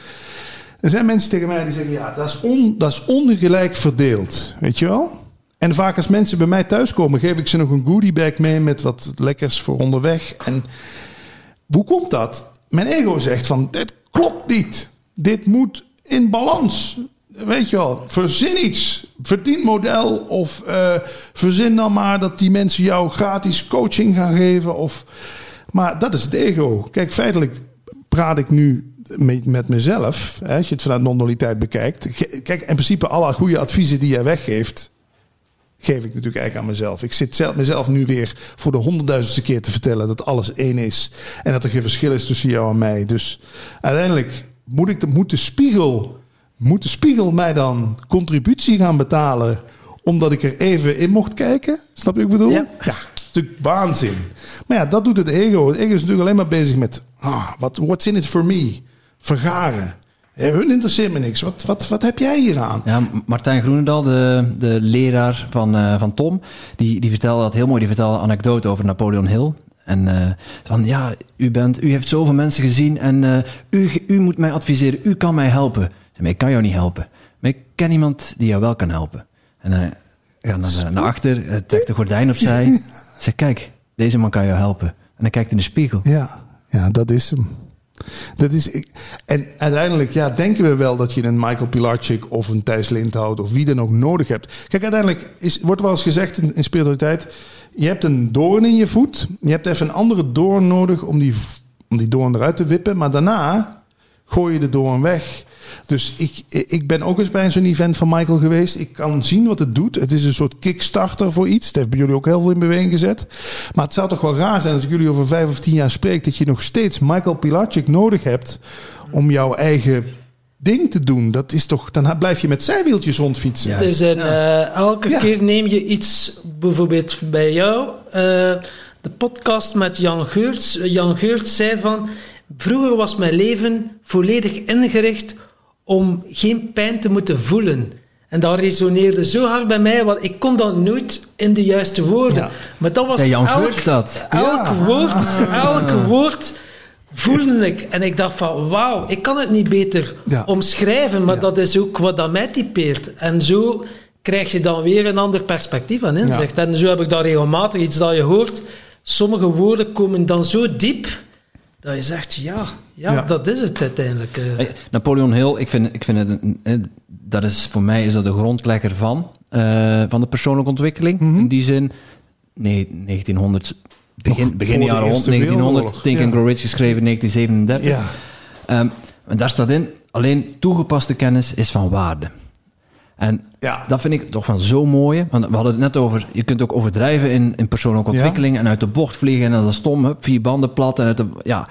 Er zijn mensen tegen mij die zeggen, ja, dat is, on, dat is ongelijk verdeeld. Weet je wel? En vaak als mensen bij mij thuiskomen, geef ik ze nog een goodiebag mee met wat lekkers voor onderweg. En hoe komt dat? Mijn ego zegt van, dit klopt niet. Dit moet in balans. Weet je wel, verzin iets. Verdienmodel of eh, verzin dan maar dat die mensen jou gratis coaching gaan geven. Of... Maar dat is het ego. Kijk, feitelijk praat ik nu met, met mezelf. Hè, als je het vanuit non-dualiteit bekijkt. Kijk, in principe alle goede adviezen die jij weggeeft geef ik natuurlijk eigenlijk aan mezelf. Ik zit zelf, mezelf nu weer voor de honderdduizendste keer te vertellen dat alles één is. En dat er geen verschil is tussen jou en mij. Dus uiteindelijk moet, ik de, moet, de, spiegel, moet de spiegel mij dan contributie gaan betalen. Omdat ik er even in mocht kijken. Snap je wat ik bedoel? Ja. ja natuurlijk waanzin. Maar ja, dat doet het ego. Het ego is natuurlijk alleen maar bezig met... Ah, wat what's in it for me? Vergaren. Ja, hun interesseert me niks. Wat, wat, wat heb jij hier aan? Ja, Martijn Groenendal, de, de leraar van, eh, van Tom, die, die vertelde dat heel mooi. Die vertelde een anekdote over Napoleon Hill. En eh, van ja, u, bent, u heeft zoveel mensen gezien en eh, u, u moet mij adviseren, u kan mij helpen. Maar ik kan jou niet helpen. Maar ik ken iemand die jou wel kan helpen. En hij gaat naar, naar achter, eh, trekt de gordijn opzij. Zegt, kijk, deze man kan jou helpen. En hij kijkt in de spiegel. Ja, ja dat is hem. Dat is, ik- en uiteindelijk ja, denken we wel dat je een Michael Pilarczyk of een Thijs Lindhout of wie dan ook nodig hebt. Kijk, uiteindelijk is, wordt wel eens gezegd in, in spiritualiteit: je hebt een doorn in je voet. Je hebt even een andere doorn nodig om die, om die doorn eruit te wippen. Maar daarna gooi je de doorn weg. Dus ik, ik ben ook eens bij zo'n event van Michael geweest. Ik kan zien wat het doet. Het is een soort kickstarter voor iets. Het heeft bij jullie ook heel veel in beweging gezet. Maar het zou toch wel raar zijn als ik jullie over vijf of tien jaar spreek... dat je nog steeds Michael Pilarczyk nodig hebt om jouw eigen ding te doen. Dat is toch, dan blijf je met zijwieltjes rondfietsen. Ja. Eh, elke Ja. keer neem je iets, bijvoorbeeld bij jou, eh, de podcast met Jan Geurts. Jan Geurts zei van, vroeger was mijn leven volledig ingericht om geen pijn te moeten voelen. En dat resoneerde zo hard bij mij, want ik kon dat nooit in de juiste woorden. Ja. Maar dat was Zei Jan elk, dat? elk Ja. woord, elk woord voelde ik. En ik dacht van, wauw, ik kan het niet beter Ja. omschrijven, maar dat is ook wat dat mij typeert. En zo krijg je dan weer een ander perspectief en inzicht. En zo heb ik dat regelmatig, iets dat je hoort. Sommige woorden komen dan zo diep, dat je zegt, ja, ja, Ja. dat is het uiteindelijk. eh. Napoleon Hill, ik vind, ik vind het, een- een- dat is voor mij is dat de grondlegger van, eh, van de persoonlijke ontwikkeling. In die zin, nee, 1900, begin, begin jaren Eerste 1900, Wereldoorlog, Think ja. and Grow Rich geschreven in 1937. Ja. Ehm, en daar staat in, alleen toegepaste kennis is van waarde. En Ja. dat vind ik toch van zo mooi. Want we hadden het net over, je kunt ook overdrijven in, in persoonlijke Ja. ontwikkeling en uit de bocht vliegen en dat is stom, hup, vier banden plat. En uit de, ja,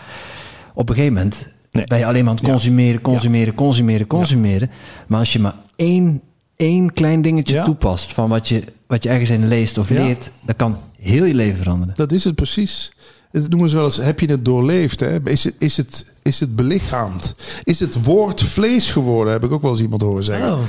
op een gegeven moment Nee. ben je alleen maar aan het consumeren, consumeren, consumeren, consumeren. Maar als je maar één, één klein dingetje toepast van wat je, wat je ergens in leest of leert, dat kan heel je leven veranderen. Dat is het precies. Dat noemen ze wel eens, heb je het doorleefd? Hè? Is, het, is, het, is het belichaamd? Is het woord vlees geworden? Heb ik ook wel eens iemand horen zeggen. Oh.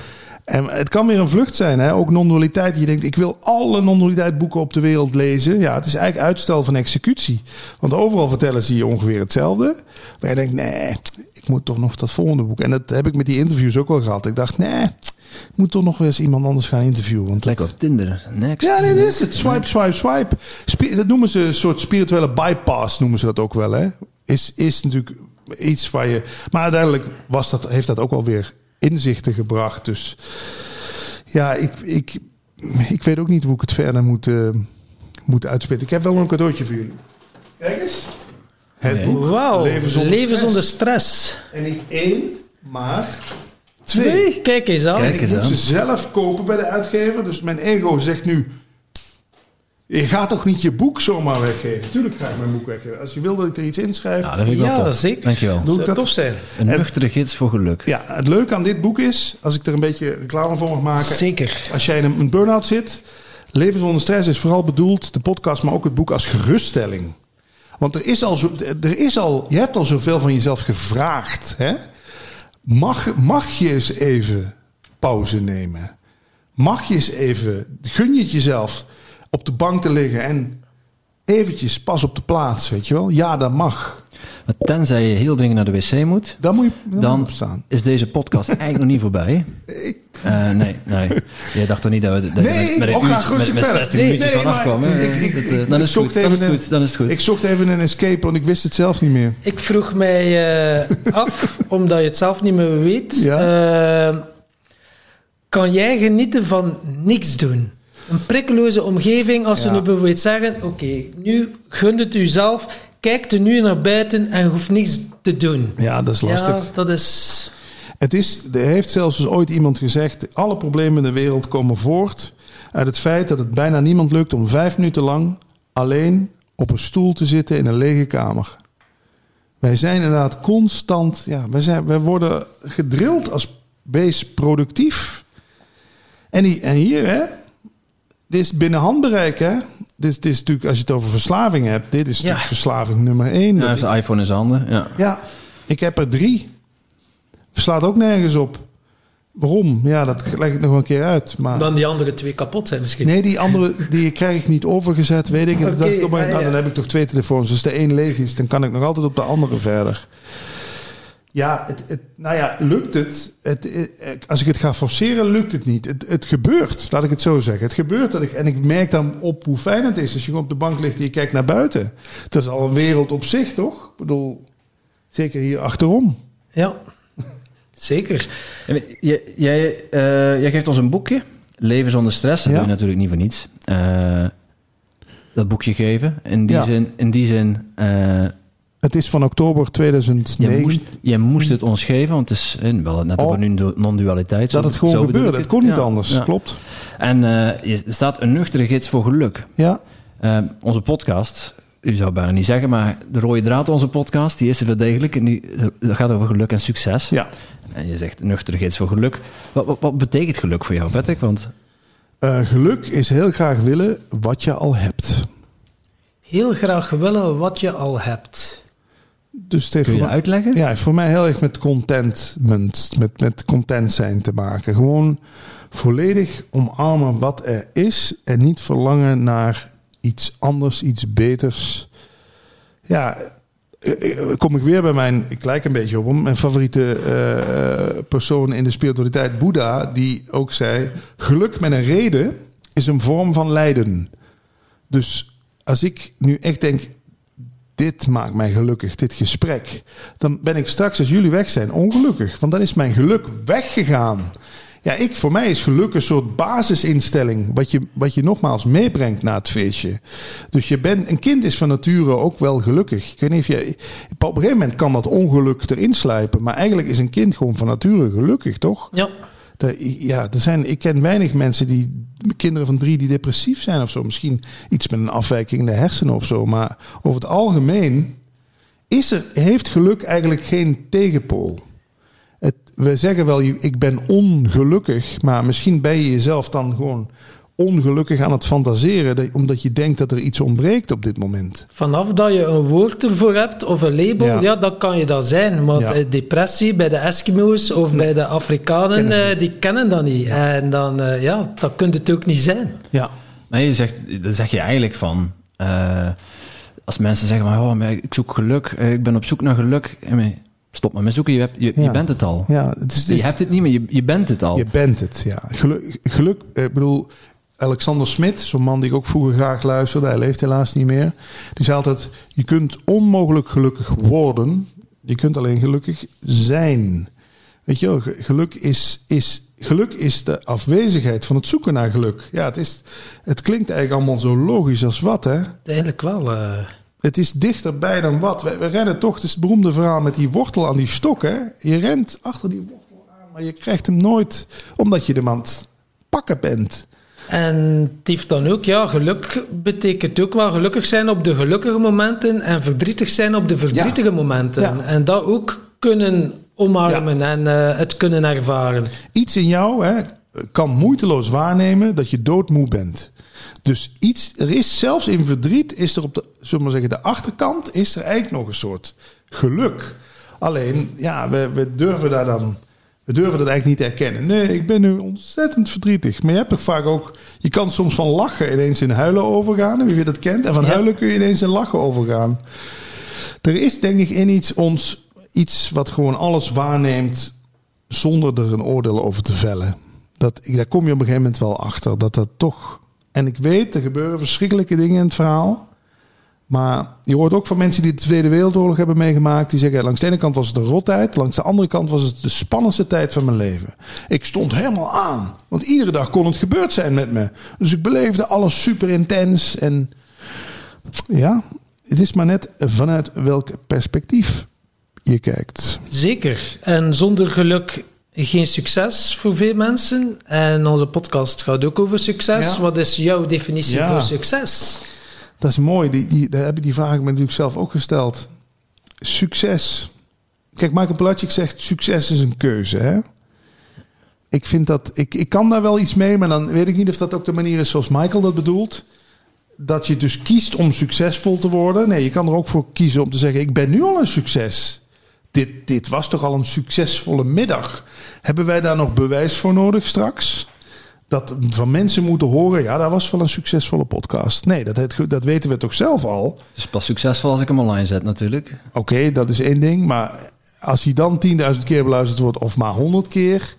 En het kan weer een vlucht zijn, hè? ook non-dualiteit. Je denkt, ik wil alle non-dualiteit boeken op de wereld lezen. Ja, het is eigenlijk uitstel van executie. Want overal vertellen ze je ongeveer hetzelfde. Maar je denkt, nee, ik moet toch nog dat volgende boek. En dat heb ik met die interviews ook wel gehad. Ik dacht, nee, ik moet toch nog weer eens iemand anders gaan interviewen. Want Lekker dat, op Tinder. Next. ja, nee, dat is het. Swipe, swipe, swipe. Spi- dat noemen ze een soort spirituele bypass, noemen ze dat ook wel. Hè? Is, is natuurlijk iets waar je... Maar uiteindelijk was dat, heeft dat ook wel weer inzichten gebracht. Dus ja, ik, ik, ik weet ook niet hoe ik het verder moet, eh, moet uitspitten. Ik heb wel een cadeautje voor jullie. Kijk eens. Het Nee. boek Leven zonder leven stress. zonder stress. En niet één, maar twee. Twee, kijk eens aan. En ik eens moet aan. ze zelf kopen bij de uitgever. Dus mijn ego zegt nu... Je gaat toch niet je boek zomaar weggeven? Tuurlijk ga ik mijn boek weggeven. Als je wil dat ik er iets inschrijf... Ja, dat vind ik wel Ja, tof. zeker. Dankjewel. Doe ik dat? tof zijn. Een nuchtere gids voor geluk. Ja, het leuke aan dit boek is... Als ik er een beetje reclame voor mag maken... Zeker. Als jij in een, een burn-out zit... Leven zonder stress is vooral bedoeld... De podcast, maar ook het boek als geruststelling. Want er is al, zo, er is al je hebt al zoveel van jezelf gevraagd. Hè? Mag, mag je eens even pauze nemen? Mag je eens even... Gun je het jezelf op de bank te liggen... en eventjes pas op de plaats, weet je wel? Ja, dat mag. Maar tenzij je heel dringend naar de wc moet, Dan moet je dan moet opstaan. is deze podcast eigenlijk nog niet voorbij. Eh, nee, nee. Jij dacht toch niet dat we dat je met, met een oh, uurtje, met, rustig met verder. 16 Nee, minuutjes nee, vanaf maar kwam. hè? ik- ik- Dat, ik- eh, dan is het zocht goed. Dan is even het een- goed. Dan is het goed. Ik zocht even een escape, want ik wist het zelf niet meer. Ik vroeg mij eh, af, omdat je het zelf niet meer weet. eh, kan jij genieten van niks doen? Een prikkeloze omgeving, als Ja. we nu bijvoorbeeld zeggen: Oké, nu gun het u zelf, kijk er nu naar buiten en hoeft niks te doen. Ja, dat is lastig. Ja, dat is. Het is, er heeft zelfs dus ooit iemand gezegd... alle problemen in de wereld komen voort uit het feit dat het bijna niemand lukt... om vijf minuten lang alleen op een stoel te zitten in een lege kamer. Wij zijn inderdaad constant... Ja, wij, zijn, wij worden gedrild als beest productief. En, die, en hier, hè... Dit is binnen handbereik, hè? Dit, dit is natuurlijk, als je het over verslaving hebt... dit is natuurlijk Ja. verslaving nummer één. Ja, hij Dat heeft de iPhone in zijn handen. Ja. ja, ik heb er drie. Verslaat ook nergens op. Waarom? Ja, dat leg ik nog een keer uit. Maar Dan die andere twee kapot zijn misschien. nee, die andere die krijg ik niet overgezet, weet ik. En Oké, dacht ik, maar, ja, nou, ja. dan heb ik toch twee telefoons. Als de één leeg is, dan kan ik nog altijd op de andere verder. Ja, het, het, nou ja, lukt het? het, het- Als ik het ga forceren, lukt het niet. Het, het gebeurt, laat ik het zo zeggen. Het gebeurt dat ik, en ik merk dan op hoe fijn het is als je gewoon op de bank ligt en je kijkt naar buiten. Het is al een wereld op zich, toch? Ik bedoel, zeker hier achterom. Ja, zeker. En Jij, jij, eh, jij geeft ons een boekje. Leven zonder stress. Dat Ja. doe je natuurlijk niet voor niets. Eh, dat boekje geven. In die Ja. zin, in die zin eh, Het is van oktober 2009. jij, moest, jij moest het ons geven. Want het is wel net Oh. over nu non-dualiteit. dat het gewoon gebeurde. Het kon niet Ja, anders. ja. Klopt. En eh, je- er staat een nuchtere gids voor geluk. Ja. Eh, onze podcast, u zou bijna niet zeggen, maar de rode draad onze podcast, die is er wel degelijk. En die dat gaat over geluk en succes. ja. En je zegt nuchtere gids voor geluk. Wat, wat, wat betekent geluk voor jou, Patrick? Want Eh, geluk is heel graag willen wat je al hebt. Heel graag willen wat je al hebt. Dus het heeft kun je mij, uitleggen? ja, voor mij heel erg met contentment, met, met content zijn te maken. Gewoon volledig omarmen wat er is en niet verlangen naar iets anders, iets beters. Ja, eh, eh, kom ik weer bij mijn, ik lijk een beetje op hem, mijn favoriete eh, persoon in de spiritualiteit, Boeddha, die ook zei: geluk met een reden is een vorm van lijden. Dus als ik nu echt denk, dit maakt mij gelukkig, dit gesprek. Dan ben ik straks, als jullie weg zijn, ongelukkig. Want dan is mijn geluk weggegaan. Ja, ik, voor mij is geluk een soort basisinstelling. Wat je, wat je nogmaals meebrengt naar het feestje. Dus je bent, een kind is van nature ook wel gelukkig. Ik weet niet of je. Op een gegeven moment kan dat ongeluk erin sluipen. Maar eigenlijk is een kind gewoon van nature gelukkig, toch? Ja, Ja, er zijn, ik ken weinig mensen die kinderen van drie die depressief zijn of zo. Misschien iets met een afwijking in de hersenen of zo. Maar over het algemeen is er, heeft geluk eigenlijk geen tegenpool. Het, we zeggen wel, ik ben ongelukkig, maar misschien ben je jezelf dan gewoon ongelukkig aan het fantaseren, dat- omdat je denkt dat er iets ontbreekt op dit moment. Vanaf dat je een woord ervoor hebt of een label, Ja. ja, dan kan je dat zijn. Want Ja. depressie bij de Eskimo's of bij de Afrikanen, Kennen eh, die kennen dat niet. En dan, eh, ja, dat kunt het ook niet zijn. Ja. Maar je zegt, dan zeg je eigenlijk van... eh, als mensen zeggen, van, oh, maar ik zoek geluk, ik ben op zoek naar geluk. Stop maar met zoeken, je, hebt, je, bent het al. Ja, het is, het is- Je hebt het niet meer, je, je bent het al. Je bent het, ja. Geluk, geluk eh, ik bedoel, Alexander Smit, zo'n man die ik ook vroeger graag luisterde, hij leeft helaas niet meer. Die zei altijd, je kunt onmogelijk gelukkig worden, je kunt alleen gelukkig zijn. Weet je wel, ge- geluk is, is, geluk is de afwezigheid van het zoeken naar geluk. Ja, het, is, het klinkt eigenlijk allemaal zo logisch als wat, hè? Eigenlijk wel. eh. Het is dichterbij dan wat. We, we rennen toch, het is het beroemde verhaal met die wortel aan die stok. Hè? Je rent achter die wortel aan, maar je krijgt hem nooit omdat je aan het pakken bent. En het heeft dan ook, ja, geluk betekent ook wel gelukkig zijn op de gelukkige momenten en verdrietig zijn op de verdrietige momenten. Ja. En dat ook kunnen omarmen en eh, het kunnen ervaren. Iets in jou hè, kan moeiteloos waarnemen dat je doodmoe bent. Dus iets, er is zelfs in verdriet, is er op de, zullen we zeggen, de achterkant, is er eigenlijk nog een soort geluk. Alleen, ja, we, we durven daar dan, we durven dat eigenlijk niet erkennen. Nee, ik ben nu ontzettend verdrietig. Maar je hebt toch vaak ook, je kan soms van lachen ineens in huilen overgaan, wie dat kent. En van Ja. huilen kun je ineens in lachen overgaan. Er is denk ik in iets ons, iets wat gewoon alles waarneemt zonder er een oordeel over te vellen. Dat, daar kom je op een gegeven moment wel achter. Dat dat toch. En ik weet, er gebeuren verschrikkelijke dingen in het verhaal. Maar je hoort ook van mensen die de Tweede Wereldoorlog hebben meegemaakt. Die zeggen, langs de ene kant was het een rottijd. Langs de andere kant was het de spannendste tijd van mijn leven. Ik stond helemaal aan. Want iedere dag kon het gebeurd zijn met me. Dus ik beleefde alles super intens. En ja, het is maar net vanuit welk perspectief je kijkt. Zeker. En zonder geluk geen succes voor veel mensen. En onze podcast gaat ook over succes. Ja. Wat is jouw definitie Ja. voor succes? Dat is mooi. Die, die, daar heb ik die vraag me natuurlijk zelf ook gesteld. Succes. Kijk, Michael Pilatschik zegt succes is een keuze. Hè? Ik vind dat... Ik, ik kan daar wel iets mee, maar dan weet ik niet of dat ook de manier is zoals Michael dat bedoelt. Dat je dus kiest om succesvol te worden. Nee, je kan er ook voor kiezen om te zeggen... ik ben nu al een succes. Dit, dit was toch al een succesvolle middag. Hebben wij daar nog bewijs voor nodig straks? Dat van mensen moeten horen, ja, dat was wel een succesvolle podcast. Nee, dat, het- dat weten we toch zelf al. Het is pas succesvol als ik hem online zet natuurlijk. Oké, dat is één ding. Maar als hij dan 10.000 keer beluisterd wordt of maar 100 keer...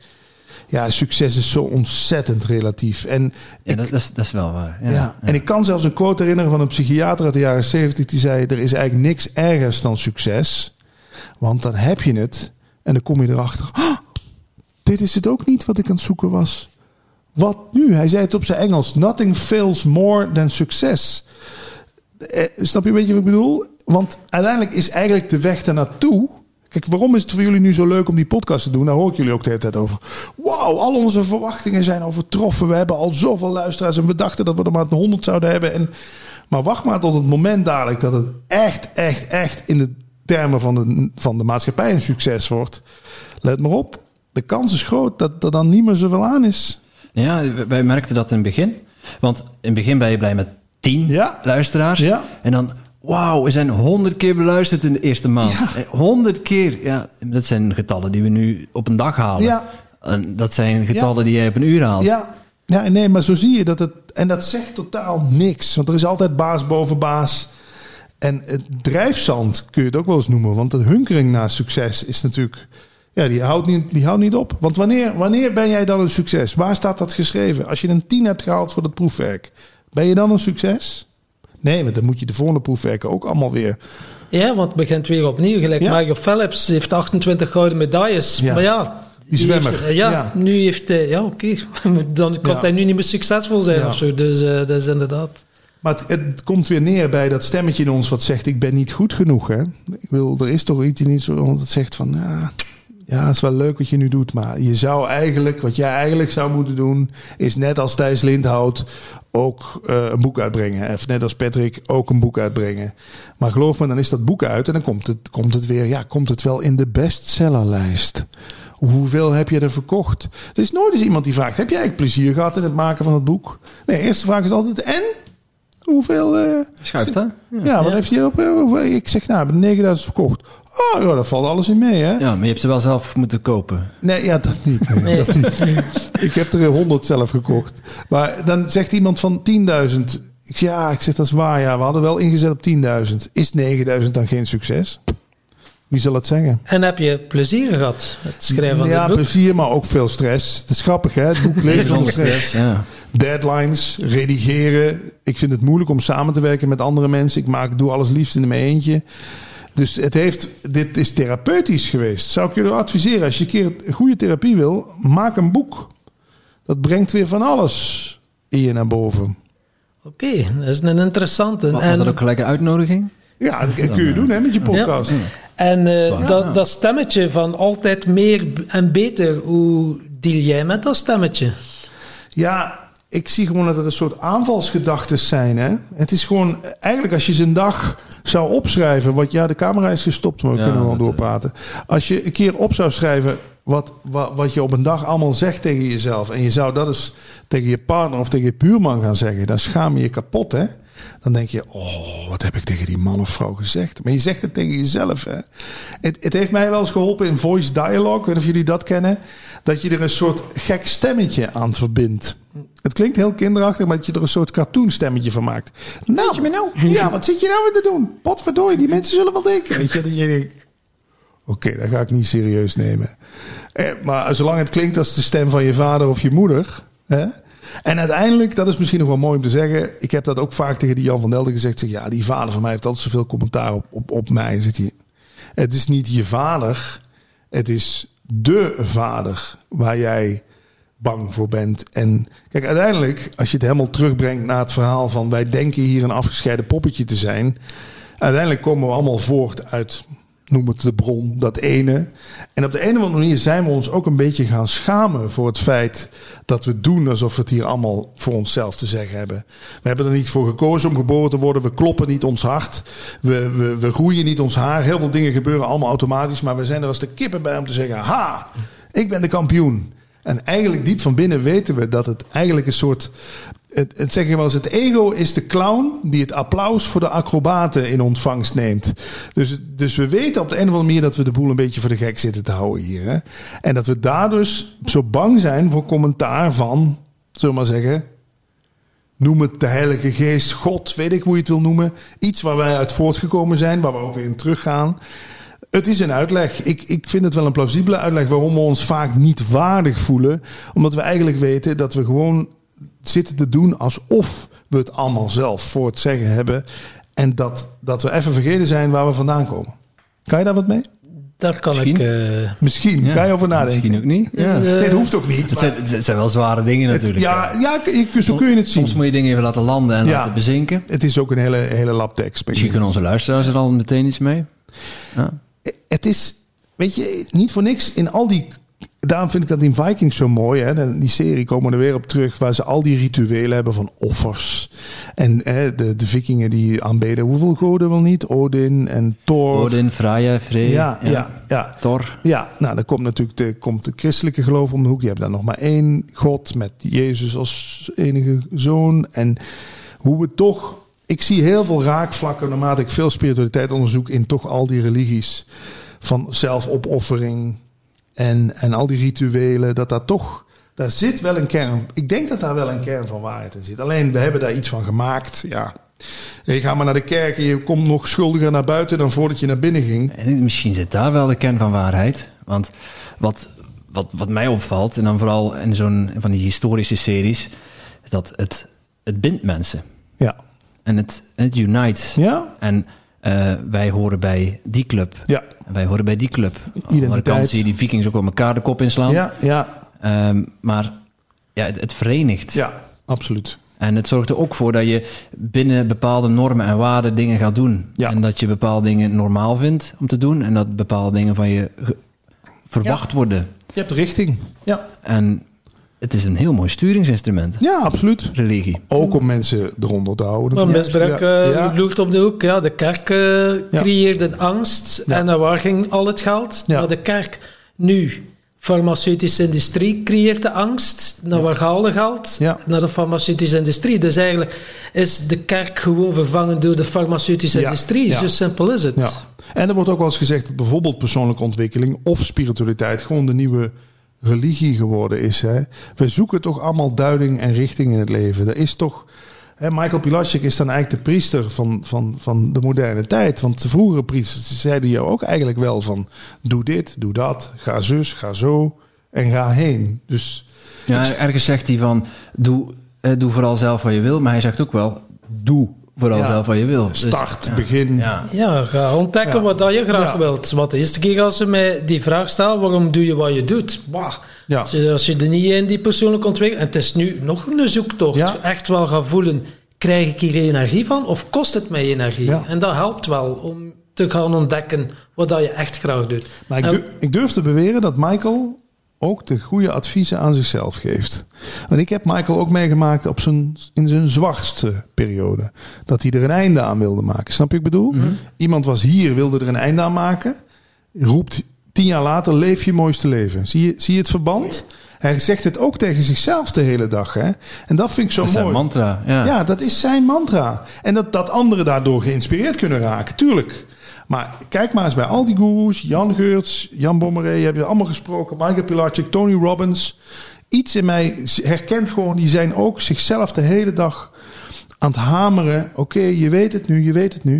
Ja, succes is zo ontzettend relatief. En, Ja, dat, dat, is, dat is wel waar. Ja, en ik kan zelfs een quote herinneren van een psychiater uit de jaren 70... die zei, er is eigenlijk niks ergers dan succes. Want dan heb je het en dan kom je erachter... "Ah, dit is het ook niet wat ik aan het zoeken was. Wat nu? Hij zei het op zijn Engels. Nothing fails more than success. Eh, snap je een beetje wat ik bedoel? Want uiteindelijk is eigenlijk de weg daar naartoe. Kijk, waarom is het voor jullie nu zo leuk om die podcast te doen? Daar hoor ik jullie ook de hele tijd over. Wauw, al onze verwachtingen zijn overtroffen. We hebben al zoveel luisteraars en we dachten dat we er maar 100 zouden hebben. En, maar wacht maar tot het moment dadelijk dat het echt, echt, echt in de termen van de, van de maatschappij een succes wordt. Let maar op, de kans is groot dat er dan niet meer zoveel aan is. Ja, wij merkten dat in het begin. Want in het begin ben je blij met 10 Ja. luisteraars. Ja. En dan, wauw, we zijn 100 keer beluisterd in de eerste maand. Eh, 100 keer, ja, dat zijn getallen die we nu op een dag halen. Ja. En dat zijn getallen die jij op een uur haalt. Ja, ja, nee, maar zo zie je dat het. En dat zegt totaal niks. Want er is altijd baas boven baas. En het drijfzand kun je het ook wel eens noemen. Want de hunkering naar succes is natuurlijk. Ja, die houdt niet, die houdt niet op. Want wanneer, wanneer ben jij dan een succes? Waar staat dat geschreven? Als je een 10 hebt gehaald voor dat proefwerk, ben je dan een succes? Nee, want dan moet je de volgende proefwerken ook allemaal weer. Ja, want het begint weer opnieuw. Gelijk Ja. Michael Phelps heeft 28 gouden medailles. Ja. Maar ja... Die zwemmer. heeft- ja, Ja. nu heeft hij... Ja, oké. Dan kan hij nu niet meer succesvol zijn of zo. Dus eh, dat is inderdaad... Maar het, het komt weer neer bij dat stemmetje in ons wat zegt: Ik ben niet goed genoeg. Hè? Ik wil, er is toch iets in iets wat zegt van. Ja, ja, het is wel leuk wat je nu doet. Maar je zou eigenlijk, wat jij eigenlijk zou moeten doen, is net als Thijs Lindhout ook eh, een boek uitbrengen. Of net als Patrick ook een boek uitbrengen. Maar geloof me, dan is dat boek uit en dan komt het, komt het weer. Ja, komt het wel in de bestsellerlijst. Hoeveel heb je er verkocht? Er is nooit eens iemand die vraagt: Heb jij eigenlijk plezier gehad in het maken van het boek? Nee, de eerste vraag is altijd: En? Hoeveel? eh, Schuift, hè? ja, wat heeft je op? eh, hoeveel- Ik zeg: Nou, ik heb 9000 verkocht. Oh ja, dat valt alles in mee, hè? Ja, maar je hebt ze wel zelf moeten kopen. Nee, ja, dat niet. Nee, Nee. Dat niet. Ik heb er 100 zelf gekocht. Maar dan zegt iemand van 10.000. Ik zeg, ja, ik zeg, dat is waar. Ja, we hadden wel ingezet op 10.000. Is 9.000 dan geen succes? Wie zal het zeggen? En heb je plezier gehad, het schrijven van ja, dit boek? plezier, maar ook veel stress. Het is grappig, hè? Het boek Leven zonder stress. ja. Deadlines, redigeren. Ik vind het moeilijk om samen te werken met andere mensen. Ik maak, doe alles liefst in mijn eentje. Dus het heeft, dit is therapeutisch geweest. Zou ik jullie adviseren, als je een keer goede therapie wil, maak een boek. Dat brengt weer van alles in je naar boven. Oké, dat is een interessante. Was en dat ook gelijk een uitnodiging? Ja, dat kun je doen hè, met je podcast. en eh, dat, dat stemmetje van altijd meer en beter, hoe deal jij met dat stemmetje? Ja, ik zie gewoon dat het een soort aanvalsgedachten zijn. Hè? Het is gewoon, eigenlijk als je zijn dag zou opschrijven. Wat, ja, de camera is gestopt, maar we Ja, kunnen wel eh, doorpraten. Als je een keer op zou schrijven wat, wat, wat je op een dag allemaal zegt tegen jezelf. En je zou dat eens tegen je partner of tegen je buurman gaan zeggen. Dan schaam je je kapot, hè? Dan denk je, oh, wat heb ik tegen die man of vrouw gezegd? Maar je zegt het tegen jezelf, hè? Het, het heeft mij wel eens geholpen in voice dialogue. Ik weet of jullie dat kennen. Dat je er een soort gek stemmetje aan verbindt. Het klinkt heel kinderachtig, maar dat je er een soort cartoon stemmetje van maakt. Nou, ja, wat zit je nou weer te doen? Potverdorie, die mensen zullen wel denken. Weet je, dat je denkt, oké, dat ga ik niet serieus nemen. Eh, maar zolang het klinkt als de stem van je vader of je moeder. Hè? En uiteindelijk, dat is misschien nog wel mooi om te zeggen. Ik heb dat ook vaak tegen die Jan van Delden gezegd. Zeg, ja, die vader van mij heeft altijd zoveel commentaar op, op, op mij. Zit hij, het is niet je vader. Het is de vader waar jij bang voor bent. En kijk, uiteindelijk, als je het helemaal terugbrengt naar het verhaal van wij denken hier een afgescheiden poppetje te zijn. Uiteindelijk komen we allemaal voort uit, noem het de bron, dat ene. En op de een of andere manier zijn we ons ook een beetje gaan schamen voor het feit dat we doen alsof we het hier allemaal voor onszelf te zeggen hebben. We hebben er niet voor gekozen om geboren te worden. We kloppen niet ons hart. We, we, we groeien niet ons haar. Heel veel dingen gebeuren allemaal automatisch. Maar we zijn er als de kippen bij om te zeggen: Ha, ik ben de kampioen. En eigenlijk diep van binnen weten we dat het eigenlijk een soort. Het, het zeg je wel eens, het ego is de clown die het applaus voor de acrobaten in ontvangst neemt. Dus, dus we weten op de een of andere manier dat we de boel een beetje voor de gek zitten te houden hier. Hè? En dat we daar dus zo bang zijn voor commentaar van, zullen maar zeggen, noem het de Heilige Geest, God, weet ik hoe je het wil noemen. Iets waar wij uit voortgekomen zijn, waar we ook weer in teruggaan. Het is een uitleg. Ik, ik vind het wel een plausibele uitleg waarom we ons vaak niet waardig voelen. Omdat we eigenlijk weten dat we gewoon zitten te doen alsof we het allemaal zelf voor het zeggen hebben. En dat, dat we even vergeten zijn waar we vandaan komen. Kan je daar wat mee? Daar kan Misschien. ik... eh, Ja, Misschien. Ga je over nadenken? Misschien ook niet. Ja. eh, Nee, dat hoeft ook niet. Het zijn, het zijn wel zware dingen het- natuurlijk. ja, ja, zo kun je het zien. Soms moet je dingen even laten landen en Ja. laten bezinken. Het is ook een hele, hele lap tekst. Misschien kunnen onze luisteraars er al meteen iets mee. Ja. het is, weet je, niet voor niks in al die. Daarom vind ik dat in Vikings zo mooi. Hè? Die serie komen er weer op terug. Waar ze al die rituelen hebben van offers. En hè, de, de vikingen die aanbeden hoeveel goden wel niet? Odin en Thor. Odin, Freya, Frey, Ja, ja, ja. Thor. Ja, nou dan komt natuurlijk de, komt de christelijke geloof om de hoek. Die hebben dan nog maar één God met Jezus als enige zoon. En hoe we toch... Ik zie heel veel raakvlakken naarmate ik veel spiritualiteit onderzoek in toch al die religies. Van zelfopoffering en, en al die rituelen. Dat daar toch... Daar zit wel een kern... Ik denk dat daar wel een kern van waarheid in zit. Alleen, we hebben daar iets van gemaakt. Ja. Je gaat maar naar de kerk en je komt nog schuldiger naar buiten dan voordat je naar binnen ging. En misschien zit daar wel de kern van waarheid. Want wat, wat, wat mij opvalt, en dan vooral in zo'n van die historische series, is dat het, het bindt mensen. Ja. En het, het unites. Ja? En eh, wij horen bij die club. Ja. Wij horen bij die club. Aan de kant zie je die vikings ook wel elkaar de kop inslaan. Ja, ja, Ehm, maar ja, het, het verenigt. ja, absoluut. En het zorgt er ook voor dat je binnen bepaalde normen en waarden dingen gaat doen. Ja. En dat je bepaalde dingen normaal vindt om te doen. En dat bepaalde dingen van je verwacht worden. Je hebt richting. Ja, En het is een heel mooi sturingsinstrument, ja absoluut. religie. Ook om mensen eronder te houden. Maar misbruik Ja, eh, ja. loert op de hoek. Ja, de kerk eh, creëerde angst. Ja. En naar waar ging al het geld? Ja. Naar de kerk. Nu, farmaceutische industrie creëert de angst. Naar waar haalde geld? Ja. Naar de farmaceutische industrie. Dus eigenlijk is de kerk gewoon vervangen door de farmaceutische Ja. industrie. Ja. Zo simpel is het. Ja. En er wordt ook wel eens gezegd dat bijvoorbeeld persoonlijke ontwikkeling of spiritualiteit gewoon de nieuwe religie geworden is. Hè? We zoeken toch allemaal duiding en richting in het leven. Er is toch. Hè, Michael Pilatschik is dan eigenlijk de priester van, van, van de moderne tijd. Want de vroegere priesters zeiden je ook eigenlijk wel van: doe dit, doe dat, ga zus, ga zo en ga heen. Dus Ja, ergens zegt hij van, doe, eh, doe vooral zelf wat je wil. Maar hij zegt ook wel, doe vooral Ja. zelf wat je wil. Dus- start, ja. begin. Ja. Ja, ga ontdekken Ja. wat dat je graag Ja. wilt. Wat de eerste keer als ze mij die vraag stellen, waarom doe je wat je doet? Bah, Ja. als, je, als je er niet in die persoonlijke ontwikkeling... En het is nu nog een zoektocht. Ja. Echt wel gaan voelen, krijg ik hier energie van? Of kost het mij energie? Ja. En dat helpt wel om te gaan ontdekken wat dat je echt graag doet. Maar ik, En- durf, ik durf te beweren dat Michael ook de goede adviezen aan zichzelf geeft. Want ik heb Michael ook meegemaakt op zijn, in zijn zwachtste periode. Dat hij er een einde aan wilde maken. Snap je ik bedoel? Iemand was hier, wilde er een einde aan maken. Roept tien jaar later, leef je mooiste leven. Zie je, zie je het verband? Hij zegt het ook tegen zichzelf de hele dag. Hè? En dat vind ik zo Dat is zijn mooi. mantra. Ja. Ja, dat is zijn mantra. En dat, dat anderen daardoor geïnspireerd kunnen raken, tuurlijk. Maar kijk maar eens bij al die gurus, Jan Geurts, Jan Bommeré, heb je allemaal gesproken, Michael Pilarczyk, Tony Robbins. Iets in mij herkent gewoon, die zijn ook zichzelf de hele dag aan het hameren. Oké, je weet het nu, je weet het nu.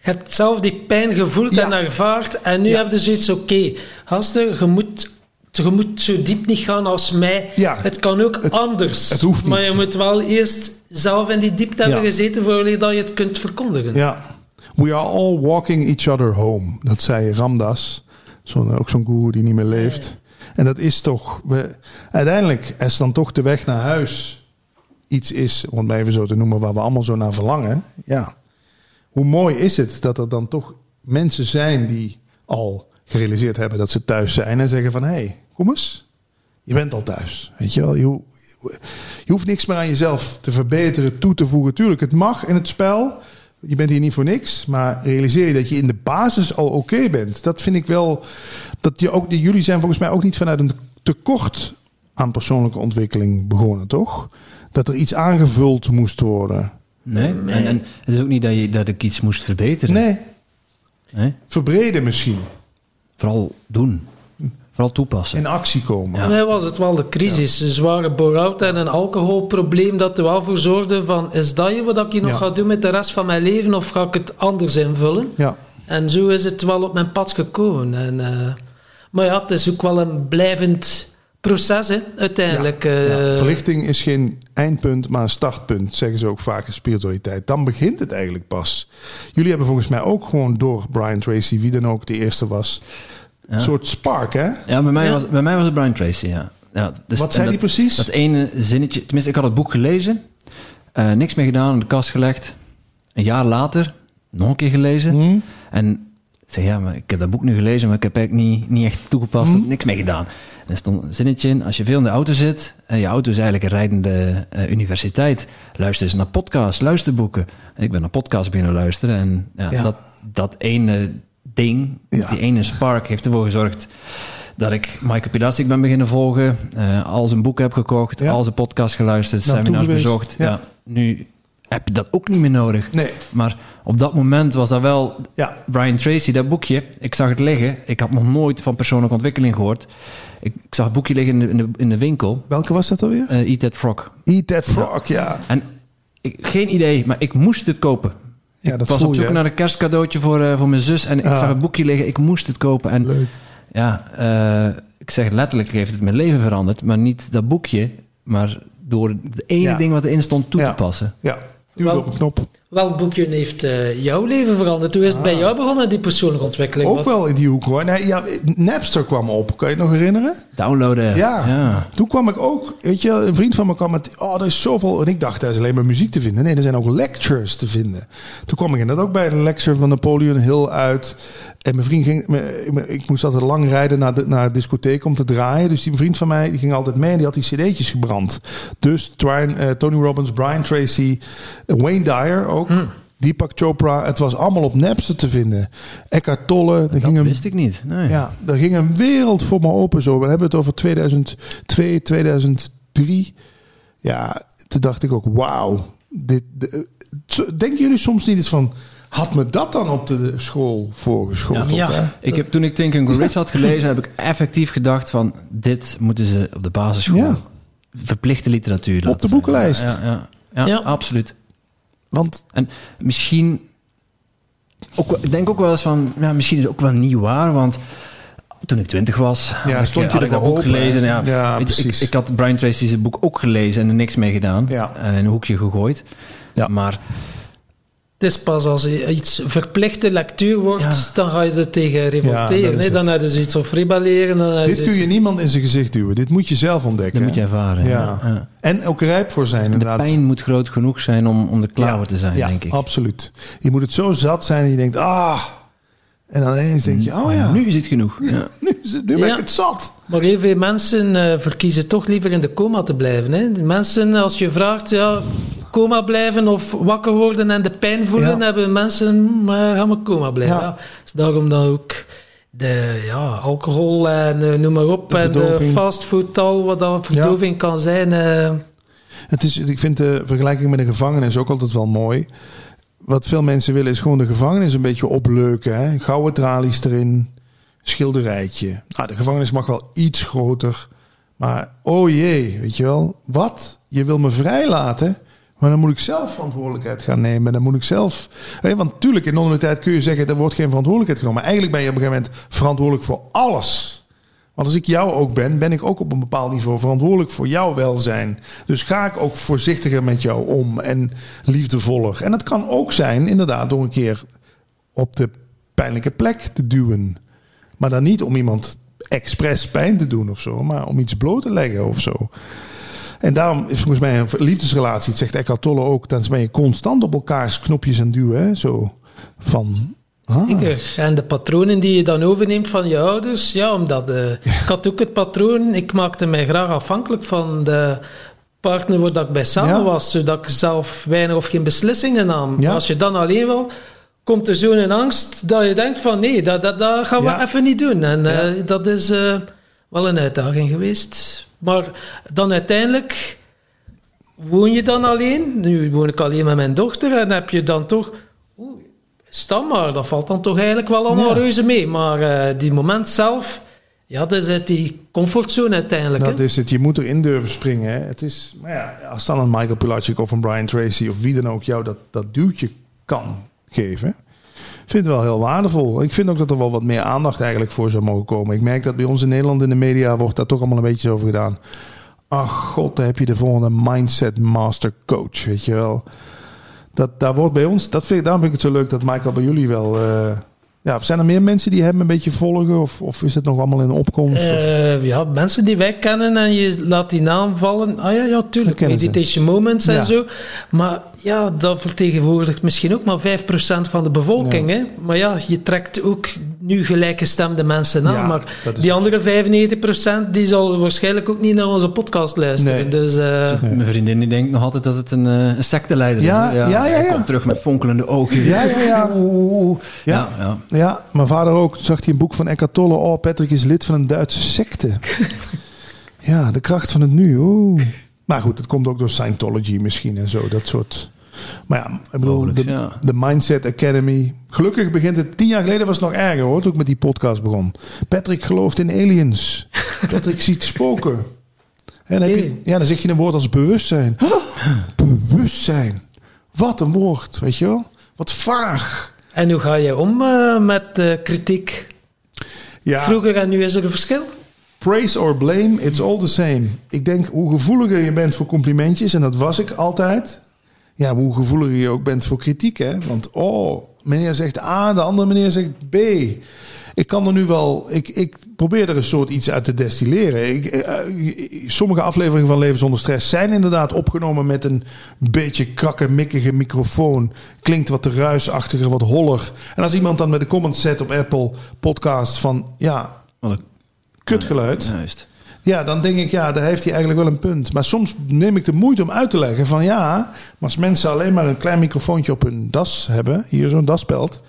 Je hebt zelf die pijn gevoeld Ja. en ervaard. En nu Ja. heb je zoiets, oké, gasten, je moet, je moet zo diep niet gaan als mij. Ja. Het kan ook anders. het hoeft niet. Maar je moet wel eerst zelf in die diepte hebben gezeten voordat je het kunt verkondigen. Ja. We are all walking each other home. Dat zei Ramdas. Zo'n, ook zo'n guru die niet meer leeft. En dat is toch... We, uiteindelijk is dan toch de weg naar huis iets is... om het maar even zo te noemen... waar we allemaal zo naar verlangen. Ja. Hoe mooi is het dat er dan toch mensen zijn... die al gerealiseerd hebben dat ze thuis zijn... en zeggen van... hé, hey, kom eens. Je bent al thuis. Weet je wel? Je, je hoeft niks meer aan jezelf te verbeteren, toe te voegen. Tuurlijk, het mag in het spel. Je bent hier niet voor niks. Maar realiseer je dat je in de basis al oké bent. Dat vind ik wel. Dat je ook, jullie zijn volgens mij ook niet vanuit een tekort aan persoonlijke ontwikkeling begonnen, toch? Dat er iets aangevuld moest worden. Nee? En, en het is ook niet dat, je, dat ik iets moest verbeteren. Nee, Nee? verbreden misschien. Vooral doen. Vooral toepassen. In actie komen. Mij was het wel de crisis. Een zware bore-out en een alcoholprobleem dat er wel voor zorgde van... Is dat je wat ik hier nog Ja. ga doen met de rest van mijn leven of ga ik het anders invullen? Ja. En zo is het wel op mijn pad gekomen. En, eh, maar ja, het is ook wel een blijvend proces, hè, uiteindelijk. Ja, eh. ja. Verlichting is geen eindpunt, maar een startpunt, zeggen ze ook vaak in spiritualiteit. Dan begint het eigenlijk pas. Jullie hebben volgens mij ook gewoon door Brian Tracy, wie dan ook de eerste was, een soort spark, hè? Ja, bij mij, Ja. Was, bij mij was het Brian Tracy, ja. ja dus, Wat zei dat, die precies? Dat ene zinnetje... Tenminste, ik had het boek gelezen. eh, niks meer gedaan, in de kast gelegd. Een jaar later, nog een keer gelezen. Hm? En ik zei, ja, maar ik heb dat boek nu gelezen, maar ik heb eigenlijk niet, niet echt toegepast. Hm? Niks mee gedaan. En er stond een zinnetje in, als je veel in de auto zit... en je auto is eigenlijk een rijdende eh, universiteit... luister eens naar podcasts, luisterboeken. Ik ben naar podcasts beginnen luisteren. En ja, Ja. Dat, dat ene ding, Ja. die ene spark... heeft ervoor gezorgd dat ik Michael Pilastik ben beginnen volgen... eh, al zijn boeken heb gekocht, Ja. al zijn podcasts geluisterd... Naartoe seminars bezocht. ja. Ja. nu heb je dat ook niet meer nodig. Nee, Maar op dat moment was dat wel ja. Brian Tracy, dat boekje. Ik zag het liggen. Ik had nog nooit van persoonlijke ontwikkeling gehoord. Ik, ik zag het boekje liggen in de, in de, in de winkel. Welke was dat alweer? eh Eat That Frog. Eat That Frog, ja. En ik, geen idee, maar ik moest het kopen. Ja, ik dat was voel op zoek je. naar een kerstcadeautje voor, eh, voor mijn zus. En ik Ja. zag het boekje liggen. Ik moest het kopen. En Leuk. ja, eh, ik zeg letterlijk heeft het mijn leven veranderd. Maar niet dat boekje, maar door het ene Ja. ding wat erin stond toe Ja. te passen. Ja, duw op een knop. Welk boekje heeft eh, jouw leven veranderd? Hoe is het bij jou begonnen, die persoonlijke ontwikkeling? Ook Wat- wel in die hoek hoor. Nee, ja, Napster kwam op, kan je het nog herinneren? Downloaden. Ja. ja. Toen kwam ik ook, weet je, een vriend van me kwam met, oh, er is zoveel. En ik dacht, daar is alleen maar muziek te vinden. Nee, er zijn ook lectures te vinden. Toen kwam ik inderdaad ook bij een lecture van Napoleon Hill uit. En mijn vriend ging, me- ik moest altijd lang rijden naar de, naar de discotheek om te draaien. Dus die vriend van mij, die ging altijd mee en die had die cd'tjes gebrand. Dus eh, Tony Robbins, Brian Tracy, Wayne Dyer ook. Deepak Chopra. Het was allemaal op Napster te vinden. Eckhart Tolle. Er Dat ging een, wist ik niet. Nee. ja, er ging een wereld voor me open zo. We hebben het over 2002, 2003. Ja, toen dacht ik ook, wauw. Dit, de- denken jullie soms niet eens van... Had me dat dan op de school voorgeschoteld? Ja. Ik heb, toen ik Think and Grow Rich had gelezen, heb ik effectief gedacht van... dit moeten ze op de basisschool... Ja. verplichte literatuur laten de boekenlijst. Ja, ja, ja, Ja. absoluut. Want En misschien... Ook, ik denk ook wel eens van... Ja, misschien is het ook wel niet waar, want... Toen ik twintig was, Ja, had, stond ik, je had ik dat boek open, gelezen. Ja, ik, ik had Brian Tracy's boek ook gelezen en er niks mee gedaan. Ja. En in een hoekje gegooid. Ja. Maar Het is pas als iets verplichte lectuur wordt, Ja. dan ga je er tegen revolteren. dan het. hebben ze iets of rebelleren. Dan dit kun iets- je niemand in zijn gezicht duwen. Dit moet je zelf ontdekken. dat moet je ervaren. Ja. ja. En ook rijp voor zijn, De inderdaad. pijn moet groot genoeg zijn om, om er klaar voor te zijn, ja, denk ik. absoluut. Je moet het zo zat zijn dat je denkt, ah. En dan ineens denk je, oh ja, Nu is het genoeg. Ja. nu, is het- nu ben Ja. ik het zat. Maar heel veel mensen eh, verkiezen toch liever in de coma te blijven. Hè. De mensen, als je vraagt, ja, coma blijven of wakker worden en de pijn voelen, Ja. hebben mensen, maar gaan we coma blijven. Ja. Dus daarom dan ook de ja, alcohol en eh, noem maar op, De en de fastfood, al wat dan verdoving kan zijn. eh, Het is, ik vind de vergelijking met een gevangenis ook altijd wel mooi. Wat veel mensen willen is gewoon de gevangenis een beetje opleuken. Hè? Gouden tralies erin, schilderijtje. Nou, de gevangenis mag wel iets groter. Maar oh jee, weet je wel. Wat? Je wil me vrijlaten? Maar dan moet ik zelf verantwoordelijkheid gaan nemen. Dan moet ik zelf... Want natuurlijk, in non-tijd kun je zeggen... er wordt geen verantwoordelijkheid genomen. Maar eigenlijk ben je op een gegeven moment verantwoordelijk voor alles. Want als ik jou ook ben, ben ik ook op een bepaald niveau verantwoordelijk voor jouw welzijn. Dus ga ik ook voorzichtiger met jou om en liefdevoller. En dat kan ook zijn, inderdaad, door een keer op de pijnlijke plek te duwen. Maar dan niet om iemand expres pijn te doen of zo, maar om iets bloot te leggen of zo. En daarom is volgens mij een liefdesrelatie, het zegt Eckhart Tolle ook, dan ben je constant op elkaars knopjes aan duwen. Hè? Zo van. ah, Zeker. En de patronen die je dan overneemt van je ouders, ja, omdat eh, ik had ook het patroon, ik maakte mij graag afhankelijk van de partner waar ik bij samen Ja. was, zodat ik zelf weinig of geen beslissingen nam. Ja. Als je dan alleen wil, komt er zo'n angst dat je denkt van nee, dat, dat, dat gaan we Ja. even niet doen. En eh, dat is eh, wel een uitdaging geweest. Maar dan uiteindelijk woon je dan alleen. Nu woon ik alleen met mijn dochter en heb je dan toch... Oeh, stam maar, dat valt dan toch eigenlijk wel allemaal Ja. reuze mee. Maar eh, die moment zelf, ja, dat is uit die comfortzone uiteindelijk. Dat hè. is het. Je moet erin durven springen. Hè. Het is, maar ja, als dan een Michael Pilacic of een Brian Tracy of wie dan ook jou dat, dat duwtje kan geven, vind het wel heel waardevol. Ik vind ook dat er wel wat meer aandacht eigenlijk voor zou mogen komen. Ik merk dat bij ons in Nederland in de media wordt daar toch allemaal een beetje over gedaan. Ach god, daar heb je de volgende mindset master coach, weet je wel. Dat, daar wordt bij ons, dat vind, daarom vind ik het zo leuk dat Michael bij jullie wel... eh, ja, zijn er meer mensen die hem een beetje volgen? Of, of is het nog allemaal in opkomst? Eh, ja, mensen die wij kennen en je laat die naam vallen. Ah ja, ja, tuurlijk. Meditation Moments Ja. en zo. Maar ja, dat vertegenwoordigt misschien ook maar 5% van de bevolking. Ja. Hè? Maar ja, je trekt ook nu gelijkgestemde mensen aan. Ja, maar die andere 95% die zal waarschijnlijk ook niet naar onze podcast luisteren. Nee. Dus eh. Mijn vriendin die denkt nog altijd dat het een, eh, een secteleider Ja, is. ja, ja, Hij ja. komt terug met fonkelende ogen. Ja, ja, ja. Oeh. Ja. Ja, ja. Ja, mijn vader ook. Toen zag hij een boek van Eckhart Tolle. Oh, Patrick is lid van een Duitse secte. ja, de kracht van het nu. Oeh. Maar goed, het komt ook door Scientology misschien en zo. Dat soort... Maar ja, ik bedoel, Mogelijk, de, ja. de Mindset Academy. Gelukkig begint het... Tien jaar geleden was het nog erger hoor, toen ik met die podcast begon. Patrick gelooft in aliens. Patrick ziet spoken. En dan, heb je, ja, dan zeg je een woord als bewustzijn. Bewustzijn. Wat een woord, weet je wel? Wat vaag. en hoe ga je om eh, met eh, kritiek? Ja. Vroeger en nu is er een verschil? Praise or blame, it's all the same. Ik denk, hoe gevoeliger je bent voor complimentjes, en dat was ik altijd. Ja, hoe gevoeliger je ook bent voor kritiek, hè. Want, oh, meneer zegt A, de andere meneer zegt B. Ik kan er nu wel... Ik, ik probeer er een soort iets uit te destilleren. Ik, eh, eh, sommige afleveringen van Leven Zonder Stress zijn inderdaad opgenomen met een beetje krakkemikkige microfoon. Klinkt wat te ruisachtiger, wat holler. En als iemand dan met de comments zet op Apple Podcast van... Ja, Wat een kutgeluid. Juist. Ja, dan denk ik, ja, daar heeft hij eigenlijk wel een punt. Maar soms neem ik de moeite om uit te leggen van ja, maar als mensen alleen maar een klein microfoontje op hun das hebben, hier zo'n daspeld,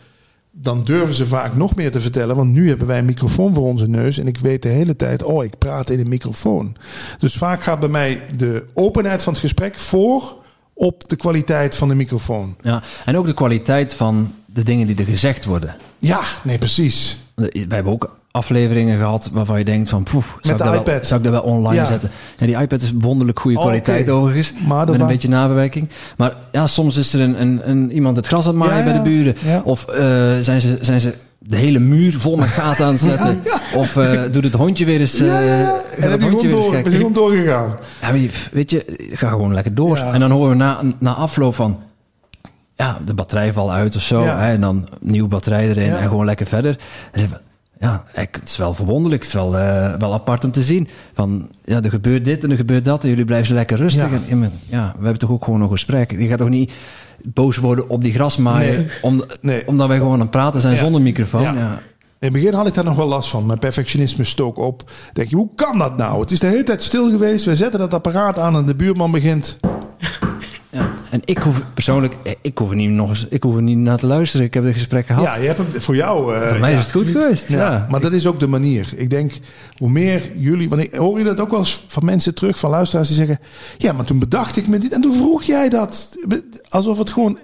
dan durven ze vaak nog meer te vertellen. Want nu hebben wij een microfoon voor onze neus en ik weet de hele tijd, oh, ik praat in een microfoon. Dus vaak gaat bij mij de openheid van het gesprek voor op de kwaliteit van de microfoon. Ja, en ook de kwaliteit van de dingen die er gezegd worden. Ja, nee, precies. We hebben ook afleveringen gehad waarvan je denkt van... Poef, zou, de ik dat iPad. Wel, zou ik dat wel online Ja. zetten? Ja, die iPad is wonderlijk goede kwaliteit overigens. Maar met een beetje nabewerking. Maar ja, soms is er een, een, een, iemand het gras aan het maaien Ja, bij de buren. Of eh, zijn, ze, zijn ze de hele muur vol met gaten aan het zetten. Of eh, doet het hondje weer eens... Ja, ja, ja. gaat En het je hondje weer eens gewoon doorgegaan. Ja, weet je, ga gewoon lekker door. En dan horen we na, na afloop van... Ja, de batterij valt uit of zo. Ja. Hè, en dan nieuwe batterij erin Ja. en gewoon lekker verder. En ja, ik- het is wel verwonderlijk. Het is wel, eh, wel apart om te zien. Van, ja, er gebeurt dit en er gebeurt dat. En jullie blijven zo lekker rustig. Ja. En, ja, we hebben toch ook gewoon een gesprek. Je gaat toch niet boos worden op die grasmaaier... Nee. Om, Nee. omdat wij gewoon aan het praten zijn Ja. zonder microfoon. Ja. Ja. In het begin had ik daar nog wel last van. Mijn perfectionisme stook op. Denk je, hoe kan dat nou? Het is de hele tijd stil geweest. We zetten dat apparaat aan en de buurman begint. En ik hoef persoonlijk... eh, Ik hoef er niet nog eens... Ik hoef er niet naar te luisteren. Ik heb het gesprek gehad. Ja, je hebt hem voor jou. eh, Voor mij ja. is het goed geweest. Ja, Ja. maar dat is ook de manier. Ik denk, hoe meer jullie... Want ik hoor je dat ook wel eens van mensen terug, van luisteraars die zeggen... Ja, maar toen bedacht ik me dit en toen vroeg jij dat. Alsof het gewoon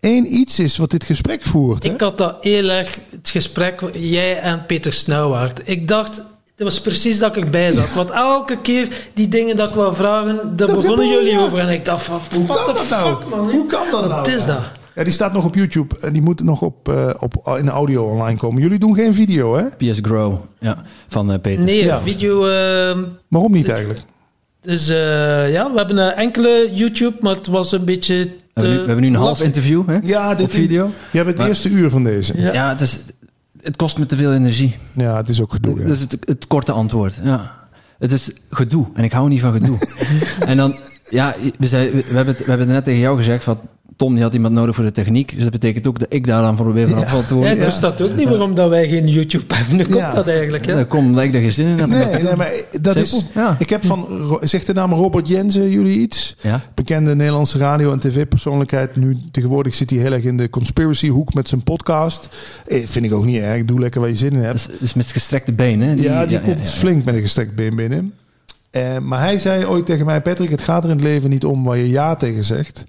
één iets is wat dit gesprek voert. Hè? Ik had dat erg, het gesprek, jij en Peter Snauwaard. Ik dacht, dat was precies dat ik bij zat. Want elke keer die dingen dat ik wou vragen, daar begonnen jullie over. En ik dacht van, Hoe what kan the dat nou? fuck, man. Hoe kan dat Wat nou? is dat? Ja, die staat nog op YouTube en die moet nog op, eh, op, in de audio online komen. Jullie doen geen video, hè? PS Grow, ja, van eh, Peter. Nee, Ja. video... ehm, Waarom niet eigenlijk? dus eh, ja, we hebben een enkele YouTube, maar het was een beetje we, hebben nu, we hebben nu een half interview hè? Ja, dit op video. Je hebt het Maar- eerste uur van deze. Ja. Ja, het, is, het kost me te veel energie. Ja, het is ook gedoe. hè. Dat is het, het korte antwoord. Ja. Het is gedoe en ik hou niet van gedoe. en dan, ja, we, zei, we, hebben het, we hebben het net tegen jou gezegd van Tom die had iemand nodig voor de techniek. Dus dat betekent ook dat ik daar dan voor weer verantwoordelijk te Ja, worden. ik versta ook niet waarom dat wij geen YouTube hebben. Hoe komt Ja. dat eigenlijk? Hè? Ja, dat komt omdat ik daar geen zin in heb. dat te Nee, nee, maar dat is... Ik heb van... Zegt de naam Robert Jensen jullie iets? Ja. Bekende Nederlandse radio- en tv-persoonlijkheid. Nu tegenwoordig zit hij heel erg in de conspiracy-hoek met zijn podcast. Eh, vind ik ook niet erg. Doe lekker waar je zin in hebt. Dat is, dat is met gestrekte benen. hè? ja, die komt ja, ja. flink met een gestrekt been binnen. Eh, maar hij zei ooit tegen mij... Patrick, het gaat er in het leven niet om waar je ja tegen zegt.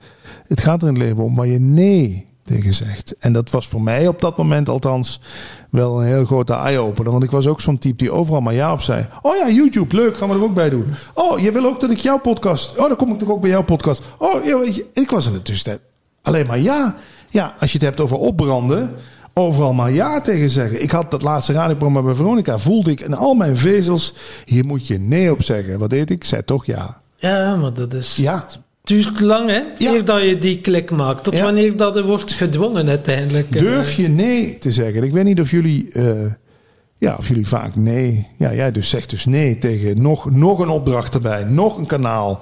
Het gaat er in het leven om waar je nee tegen zegt. En dat was voor mij op dat moment althans wel een heel grote eye-opener. Want ik was ook zo'n type die overal maar ja op zei. Oh ja, YouTube, leuk, gaan we er ook bij doen. Oh, je wil ook dat ik jouw podcast... Oh, dan kom ik toch ook bij jouw podcast. Oh, ik was in de tussentijd alleen maar ja. Ja, als je het hebt over opbranden... Overal maar ja tegen zeggen. Ik had dat laatste radioprogramma bij Veronica. Voelde ik in al mijn vezels. Hier moet je nee op zeggen. Wat deed ik? Ik zei toch ja. Ja, maar dat is... Ja. Het duurt lang, hè? Ja. Eer dat je die klik maakt. Tot Ja. wanneer dat er wordt gedwongen uiteindelijk. Durf je nee te zeggen? Ik weet niet of jullie, eh, ja, of jullie vaak nee. Ja, jij dus zegt dus nee tegen nog, nog een opdracht erbij, nog een kanaal.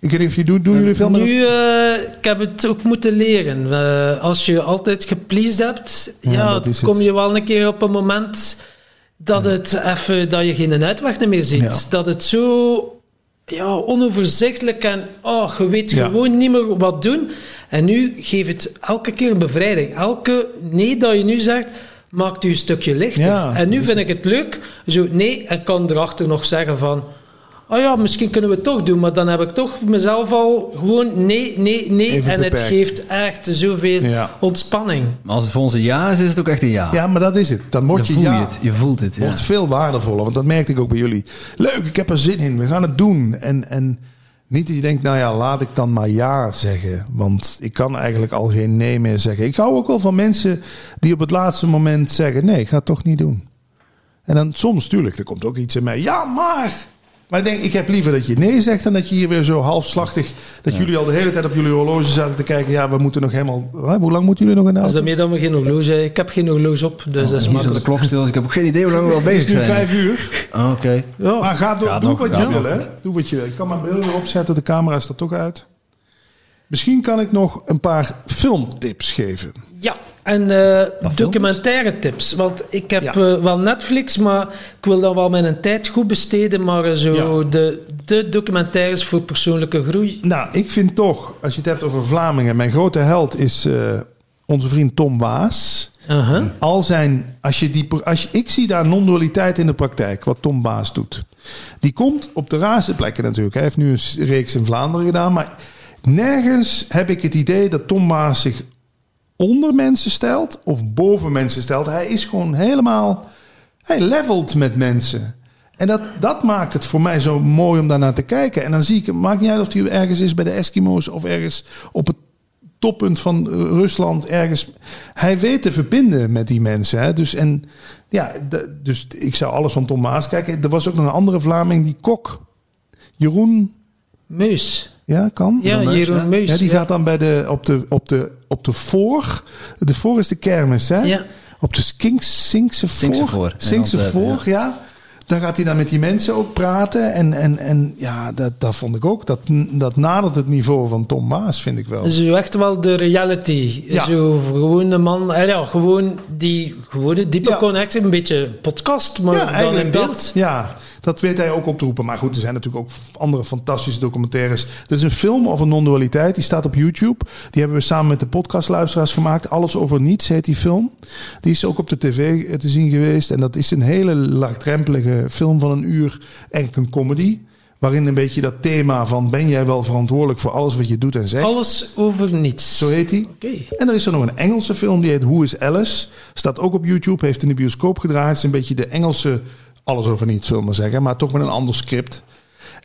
Ik weet niet of je doet, doen jullie veel met Nu, eh, ik heb het ook moeten leren. Als je altijd gepleased hebt, Ja, kom het. je wel een keer op een moment dat het even, dat je geen uitweg meer ziet. Ja. Dat het zo ja, onoverzichtelijk en oh, je weet gewoon niet meer wat doen. En nu geeft het elke keer een bevrijding. Elke nee dat je nu zegt, maakt u een stukje lichter. En nu vind ik het leuk, zo nee, en kan erachter nog zeggen van... Oh ja, misschien kunnen we het toch doen, maar dan heb ik toch mezelf al gewoon nee, nee, nee. Even en het geeft echt zoveel Ja. ontspanning. Maar als het voor ons een ja is, is het ook echt een ja. Ja, maar dat is het. Dan Dan word je voel je ja. het. Je voelt het. Ja. Wordt veel waardevoller. Want dat merkte ik ook bij jullie. Leuk, ik heb er zin in. We gaan het doen. En, en niet dat je denkt, nou ja, laat ik dan maar ja zeggen. Want ik kan eigenlijk al geen nee meer zeggen. Ik hou ook wel van mensen die op het laatste moment zeggen... nee, ik ga het toch niet doen. En dan soms, tuurlijk, er komt ook iets in mij. Ja, maar... Maar ik denk, ik heb liever dat je nee zegt... dan dat je hier weer zo halfslachtig... dat jullie al de hele tijd op jullie horloge zaten te kijken... ja, we moeten nog helemaal... hè, Hoe lang moeten jullie nog in de Dus auto? daarmee dat we geen horloge... Ik heb geen horloge op, dus dat is staat de makkelijk. klok stil, dus ik heb ook geen idee hoe lang we al Het bezig is nu zijn. vijf uur. Ah, Oké. Ja. Maar ga door, Ja, doe nog, wat ja, je wil, hè? Doe wat je wil. Ik kan mijn bril weer opzetten, de camera staat toch uit. Misschien kan ik nog een paar filmtips geven. ja, En eh, documentaire tips. Want ik heb Ja. eh, wel Netflix, maar ik wil dan wel mijn tijd goed besteden. Maar eh, zo Ja. de, de documentaires voor persoonlijke groei. Nou, ik vind toch, als je het hebt over Vlamingen, mijn grote held is onze vriend Tom Waas. Uh-huh. Al zijn, als je die, als je, ik zie daar non-dualiteit in de praktijk, wat Tom Baas doet. Die komt op de raarste plekken natuurlijk. Hij heeft nu een reeks in Vlaanderen gedaan, maar nergens heb ik het idee dat Tom Baas zich onder mensen stelt of boven mensen stelt. Hij is gewoon helemaal, hij levelt met mensen. En dat, dat maakt het voor mij zo mooi om daarnaar te kijken. En dan zie ik, maakt niet uit of hij ergens is bij de Eskimo's of ergens op het toppunt van Rusland ergens. Hij weet te verbinden met die mensen. Hè? Dus, en, ja, dus ik zou alles van Tom Maas kijken. Er was ook nog een andere Vlaming, die kok. Jeroen, Meus. Ja, kan. Ja, Meus, Jeroen ja. Meus. Ja, die ja. gaat dan bij de, op, de, op, de, op de voor. De voor is de kermis, hè? Ja. Op de Skinks, Sinkse voor. voor, in Sinkse voor, ja. Daar gaat hij dan met die mensen ook praten. En, en, en ja, dat, dat vond ik ook. Dat, dat nadert het niveau van Tom Maas, vind ik wel. Zo echt wel de reality. Ja. Zo gewoon een man, eh, ja, gewoon die gewone diepe Ja. connectie, een beetje podcast, maar ja, dan in beeld. dat. Ja, dat weet hij ook op te roepen. Maar goed, er zijn natuurlijk ook andere fantastische documentaires. Er is een film over non-dualiteit, die staat op YouTube. Die hebben we samen met de podcastluisteraars gemaakt. Alles over niets heet die film. Die is ook op de tv te zien geweest. En dat is een hele laagdrempelige film van een uur. Eigenlijk een comedy. Waarin een beetje dat thema van ben jij wel verantwoordelijk voor alles wat je doet en zegt. Alles over niets. Zo heet die. Oké. En er is er nog een Engelse film, die heet Who is Alice? Staat ook op YouTube, heeft in de bioscoop gedraaid. Het is een beetje de Engelse alles over niets, zullen we maar zeggen. Maar toch met een ander script.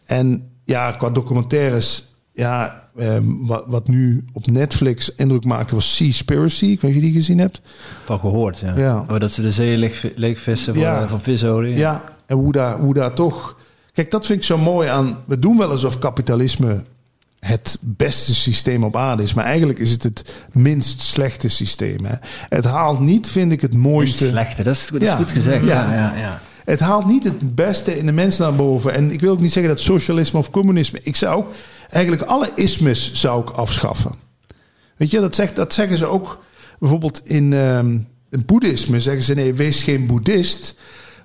En ja, qua documentaires... Ja, ehm, wat, wat nu op Netflix indruk maakte was Seaspiracy. Ik weet niet of je die gezien hebt. Van gehoord, ja. Ja. Oh, dat ze de zee leeg, leegvissen Ja. eh, van visolie. Ja, en hoe daar, hoe daar toch... Kijk, dat vind ik zo mooi aan... We doen wel alsof kapitalisme het beste systeem op aarde is. Maar eigenlijk is het het minst slechte systeem. Hè. Het haalt niet, vind ik, het Niet mooiste... slechte, dat is, dat is Ja. goed gezegd. Ja. Ja. Ja, ja, Het haalt niet het beste in de mens naar boven. En ik wil ook niet zeggen dat socialisme of communisme. Ik zou ook eigenlijk alle ismes zou ik afschaffen. Weet je, dat, zegt, dat zeggen ze ook bijvoorbeeld in ehm, het boeddhisme. Zeggen ze nee, wees geen boeddhist,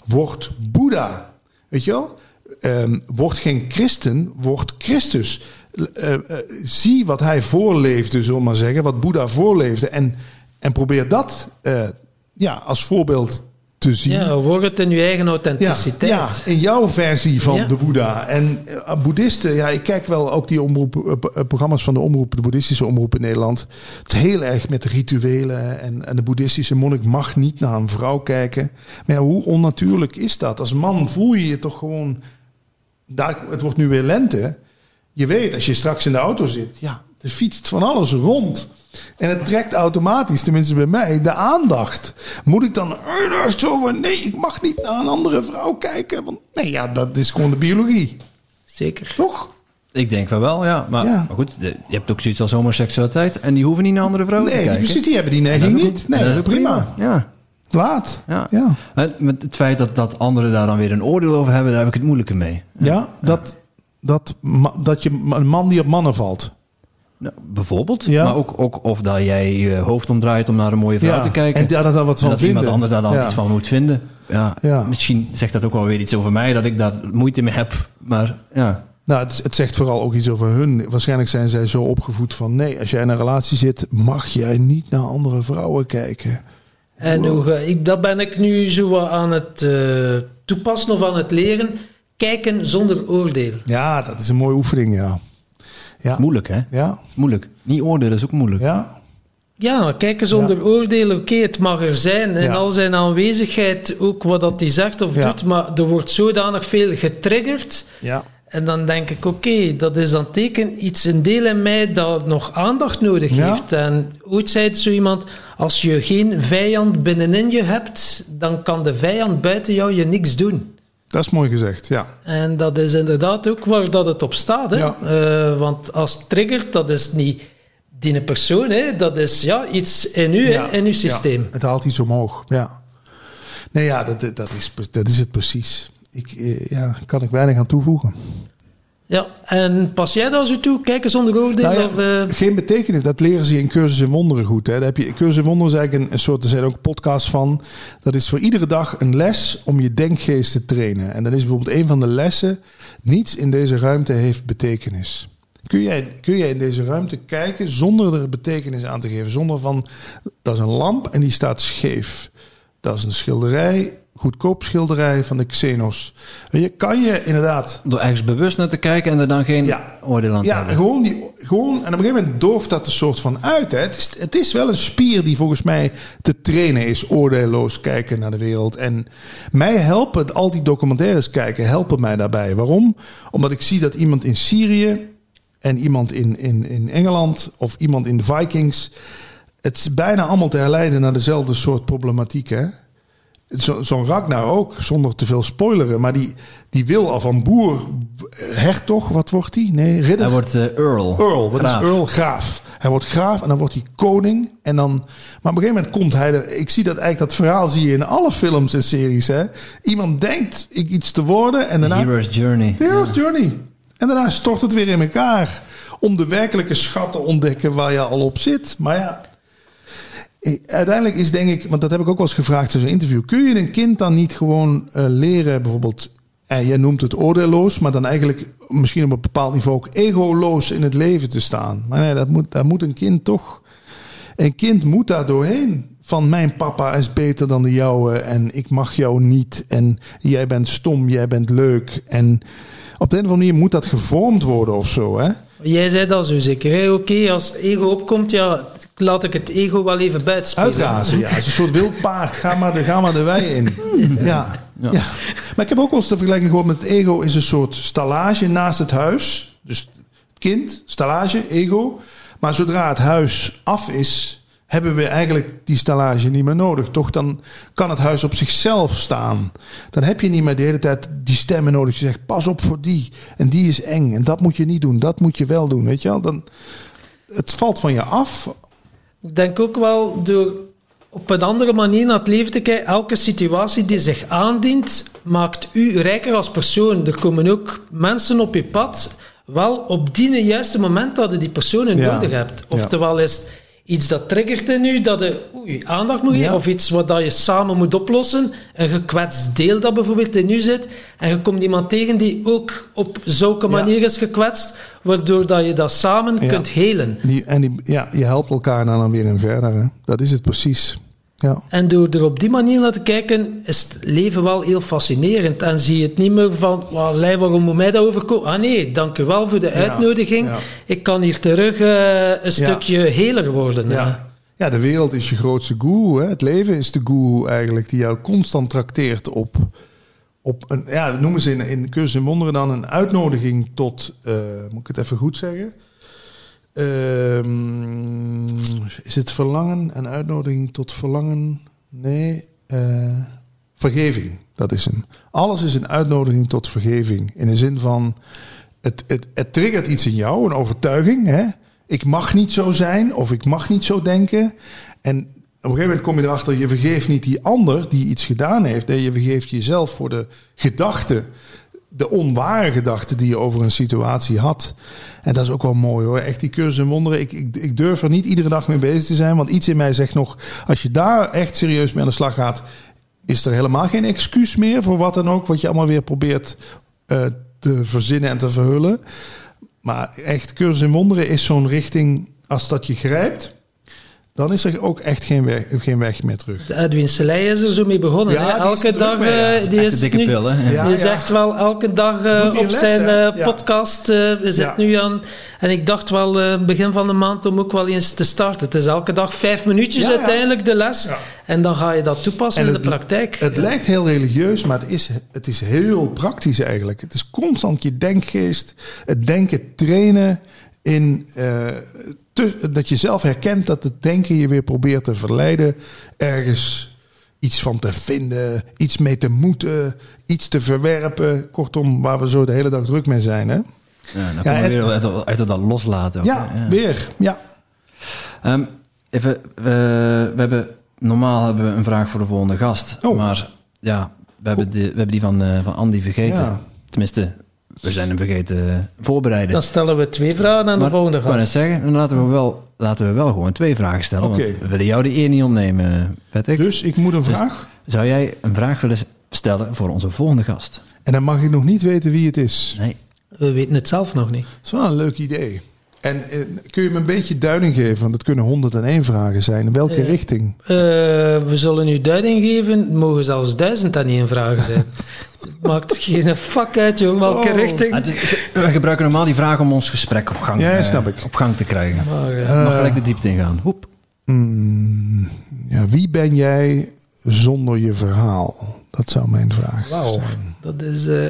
word Boeddha. Weet je wel? Ehm, word geen christen, word Christus. Eh, eh, zie wat hij voorleefde, zullen maar zeggen. Wat Boeddha voorleefde. En, en probeer dat eh, ja, als voorbeeld te zien. Ja, word het in je eigen authenticiteit. ja, in jouw versie van Ja. de Boeddha. En eh, boeddhisten, ja, ik kijk wel ook die omroep, eh, eh, programma's van de omroep, de boeddhistische omroep in Nederland. Het is heel erg met rituelen en, en de boeddhistische monnik mag niet naar een vrouw kijken. Maar ja, hoe onnatuurlijk is dat? Als man voel je je toch gewoon, daar, het wordt nu weer lente. Je weet, als je straks in de auto zit, ja, er fietst van alles rond. En het trekt automatisch, tenminste bij mij, de aandacht. Moet ik dan eh, zo van, nee, ik mag niet naar een andere vrouw kijken. Want nee, ja, dat is gewoon de biologie. Zeker. Toch? Ik denk wel wel, ja. Maar, Ja. maar goed, de- je hebt ook zoiets als homoseksualiteit. En die hoeven niet naar andere vrouwen te Nee, kijken. precies, die hebben die dat neiging niet. Nee, dat is ook prima. Ja. Laat. Ja. Ja. Met het feit dat, dat anderen daar dan weer een oordeel over hebben, daar heb ik het moeilijker mee. Ja, dat, dat, ma- dat je een man die op mannen valt. Nou, bijvoorbeeld. Ja. Maar ook, ook of dat jij je hoofd omdraait om naar een mooie vrouw Ja, te kijken. en daar dan wat En van dat vinden. iemand anders daar dan Ja. iets van moet vinden. Ja, Ja. Misschien zegt dat ook wel weer iets over mij, dat ik daar moeite mee heb. Maar ja, Nou, het, het zegt vooral ook iets over hun. Waarschijnlijk zijn zij zo opgevoed van... nee, als jij in een relatie zit... mag jij niet naar andere vrouwen kijken. En hoe, ga- ik, dat ben ik nu zo aan het eh, toepassen of aan het leren. Kijken zonder oordeel. Ja, dat is een mooie oefening, ja. Ja, moeilijk hè? ja, Moeilijk. Niet oordelen is ook moeilijk. ja. Ja, kijken zonder oordeel. Oké, het mag er zijn. In Ja. al zijn aanwezigheid ook wat dat hij zegt of Ja. doet. Maar er wordt zodanig veel getriggerd. ja. En dan denk ik, oké, dat is dan teken iets, een deel in mij dat nog aandacht nodig Ja. heeft. En ooit zei zo iemand, als je geen vijand binnenin je hebt, dan kan de vijand buiten jou je niks doen. Dat is mooi gezegd, ja. En dat is inderdaad ook waar dat het op staat. Hè? Ja. Eh, want als het triggert, dat is niet die persoon, hè? dat is ja, iets in u, Ja, in uw systeem. ja, het haalt iets omhoog, ja. Nee, ja, dat, dat, is, dat is het precies. Ik, eh, ja, kan ik weinig aan toevoegen. Ja, en pas jij dat zo toe? Kijken zonder oordeel? Nou ja, of, eh, Geen betekenis, dat leren ze in Cursus in Wonderen goed. Hè. Daar heb je, Cursus in Wonderen is eigenlijk een, soort, er zijn ook podcasts van. Dat is voor iedere dag een les om je denkgeest te trainen. En dat is bijvoorbeeld een van de lessen. Niets in deze ruimte heeft betekenis. Kun jij, kun jij in deze ruimte kijken zonder er betekenis aan te geven? Zonder van, dat is een lamp en die staat scheef. Dat is een schilderij, goedkoop schilderij van de Xenos. Je, kan je inderdaad Door ergens bewust naar te kijken en er dan geen Ja. oordeel aan te ja, hebben. gewoon, die, gewoon. En op een gegeven moment dooft dat er soort van uit. Hè. Het, is, het is wel een spier die volgens mij te trainen is. Oordeelloos kijken naar de wereld. En mij helpen, al die documentaires kijken, helpen mij daarbij. Waarom? Omdat ik zie dat iemand in Syrië en iemand in, in, in Engeland of iemand in de Vikings. Het is bijna allemaal te herleiden naar dezelfde soort problematiek. Hè? Zo- Zo'n Ragnar ook, zonder te veel spoileren. Maar die, die wil al van boer, hertog, wat wordt hij? Nee, ridder. Hij wordt eh, Earl. Earl, wat Graaf. is Earl? Graaf. Hij wordt graaf en dan wordt hij koning. En dan, maar op een gegeven moment komt hij er. Ik zie dat eigenlijk, dat verhaal zie je in alle films en series. Hè? Iemand denkt ik iets te worden en daarna. Hero's Journey. The Hero's Journey. En daarna stort het weer in elkaar. Om de werkelijke schat te ontdekken waar je al op zit. Maar ja, uiteindelijk is denk ik, want dat heb ik ook wel eens gevraagd in zo'n interview. Kun je een kind dan niet gewoon eh, leren, bijvoorbeeld, en jij noemt het oordeelloos, maar dan eigenlijk misschien op een bepaald niveau ook egoloos in het leven te staan? Maar nee, dat moet, daar moet een kind toch. Een kind moet daar doorheen. Van mijn papa is beter dan de jouwe en ik mag jou niet. En jij bent stom, jij bent leuk. En op de een of andere manier moet dat gevormd worden of zo. Hè? Jij zei dat zo zeker. Oké, als het ego opkomt, ja, laat ik het ego wel even buitenspelen. Uitrazen, ja. Het is een soort wild paard. Ga maar de, ga maar de wei in. Ja. ja. Maar ik heb ook wel eens de vergelijking gehoord met het ego is een soort stallage naast het huis. Dus het kind, stallage, ego. Maar zodra het huis af is, hebben we eigenlijk die stallage niet meer nodig. Toch dan kan het huis op zichzelf staan. Dan heb je niet meer de hele tijd die stemmen nodig. Je zegt, pas op voor die. En die is eng. En dat moet je niet doen. Dat moet je wel doen. Weet je wel? Dan, het valt van je af. Ik denk ook wel door op een andere manier naar het leven te kijken. Elke situatie die zich aandient, maakt u rijker als persoon. Er komen ook mensen op je pad, wel op die juiste moment dat je die personen Ja. nodig hebt. Oftewel is het iets dat triggert in u, dat je oei, aandacht moet geven, Ja. of iets wat dat je samen moet oplossen. Een gekwetst deel dat bijvoorbeeld in u zit. En je komt iemand tegen die ook op zulke Ja. manier is gekwetst, waardoor dat je dat samen Ja. kunt helen. Die, en die, ja, je helpt elkaar dan, dan weer in verder. Hè? Dat is het precies. Ja. En door er op die manier naar te kijken, is het leven wel heel fascinerend. En zie je het niet meer van, "Wallei, waarom moet mij dat overkomen? Ah nee, dank u wel voor de uitnodiging. ja. Ik kan hier terug eh, een stukje heler worden. Ja. ja, de wereld is je grootste. Hè? Het leven is de guru eigenlijk, die jou constant trakteert op, op een, ja, dat noemen ze in, in Cursus in Wonderen dan een uitnodiging tot, eh, moet ik het even goed zeggen? Ehm, is het verlangen, een uitnodiging tot verlangen? Nee, eh, vergeving, dat is hem. Alles is een uitnodiging tot vergeving. In de zin van, het, het, het triggert iets in jou, een overtuiging. Hè? Ik mag niet zo zijn of ik mag niet zo denken. En op een gegeven moment kom je erachter, je vergeeft niet die ander die iets gedaan heeft. Nee, je vergeeft jezelf voor de gedachte, de onware gedachte die je over een situatie had. En dat is ook wel mooi hoor. Echt die cursus en wonderen. Ik, ik, ik durf er niet iedere dag mee bezig te zijn. Want iets in mij zegt nog, als je daar echt serieus mee aan de slag gaat, is er helemaal geen excuus meer voor wat dan ook. Wat je allemaal weer probeert eh, te verzinnen en te verhullen. Maar echt, cursus in wonderen is zo'n richting, als dat je grijpt, dan is er ook echt geen weg, geen weg meer terug. De Edwin Selei is er zo mee begonnen. Ja, is elke dag, mee, ja. eh, die is dikke nu, pil, hè? Ja, die ja. zegt wel elke dag eh, op les, zijn eh, podcast, eh, zit Ja. nu aan. En ik dacht wel eh, begin van de maand om ook wel eens te starten. Het is elke dag vijf minuutjes Ja, ja. uiteindelijk de les. Ja. En dan ga je dat toepassen En in de het- praktijk. Het lijkt heel religieus, maar het is, het is heel praktisch eigenlijk. Het is constant je denkgeest, het denken trainen in eh, te- dat je zelf herkent dat het denken je weer probeert te verleiden, ergens iets van te vinden, iets mee te moeten, iets te verwerpen. Kortom, waar we zo de hele dag druk mee zijn. Hè? Ja, dan Ja, komen we weer uit, uit dat loslaten. Ja, weer. Ja. Ehm, even, we, we hebben, normaal hebben we een vraag voor de volgende gast. Oh. Maar ja, we hebben, die, we hebben die van, eh, van Andy vergeten. Ja. Tenminste, we zijn hem vergeten voorbereiden. Dan stellen we twee vragen aan de Maar volgende ik wou net gast. zeggen, dan laten we wel, laten we wel gewoon twee vragen stellen. Want we willen jou de eer niet ontnemen, Patrick. Dus ik moet een vraag. Zou jij een vraag willen stellen voor onze volgende gast? En dan mag ik nog niet weten wie het is. Nee. We weten het zelf nog niet. Dat is wel een leuk idee. En eh, kun je me een beetje duiding geven? Want het kunnen 101 vragen zijn. In welke Eh, richting? Eh, we zullen u duiding geven. Het mogen zelfs duizend en één vragen zijn. Het maakt geen fuck uit, jong, welke Oh. richting. Het is- het- we gebruiken normaal die vragen om ons gesprek op gang, Ja, eh, snap ik. op gang te krijgen. Maar, eh, Mag Eh, gelijk de diepte ingaan. Hoep. mm, ja, wie ben jij zonder je verhaal? Dat zou mijn vraag Wauw, zijn. dat is eh,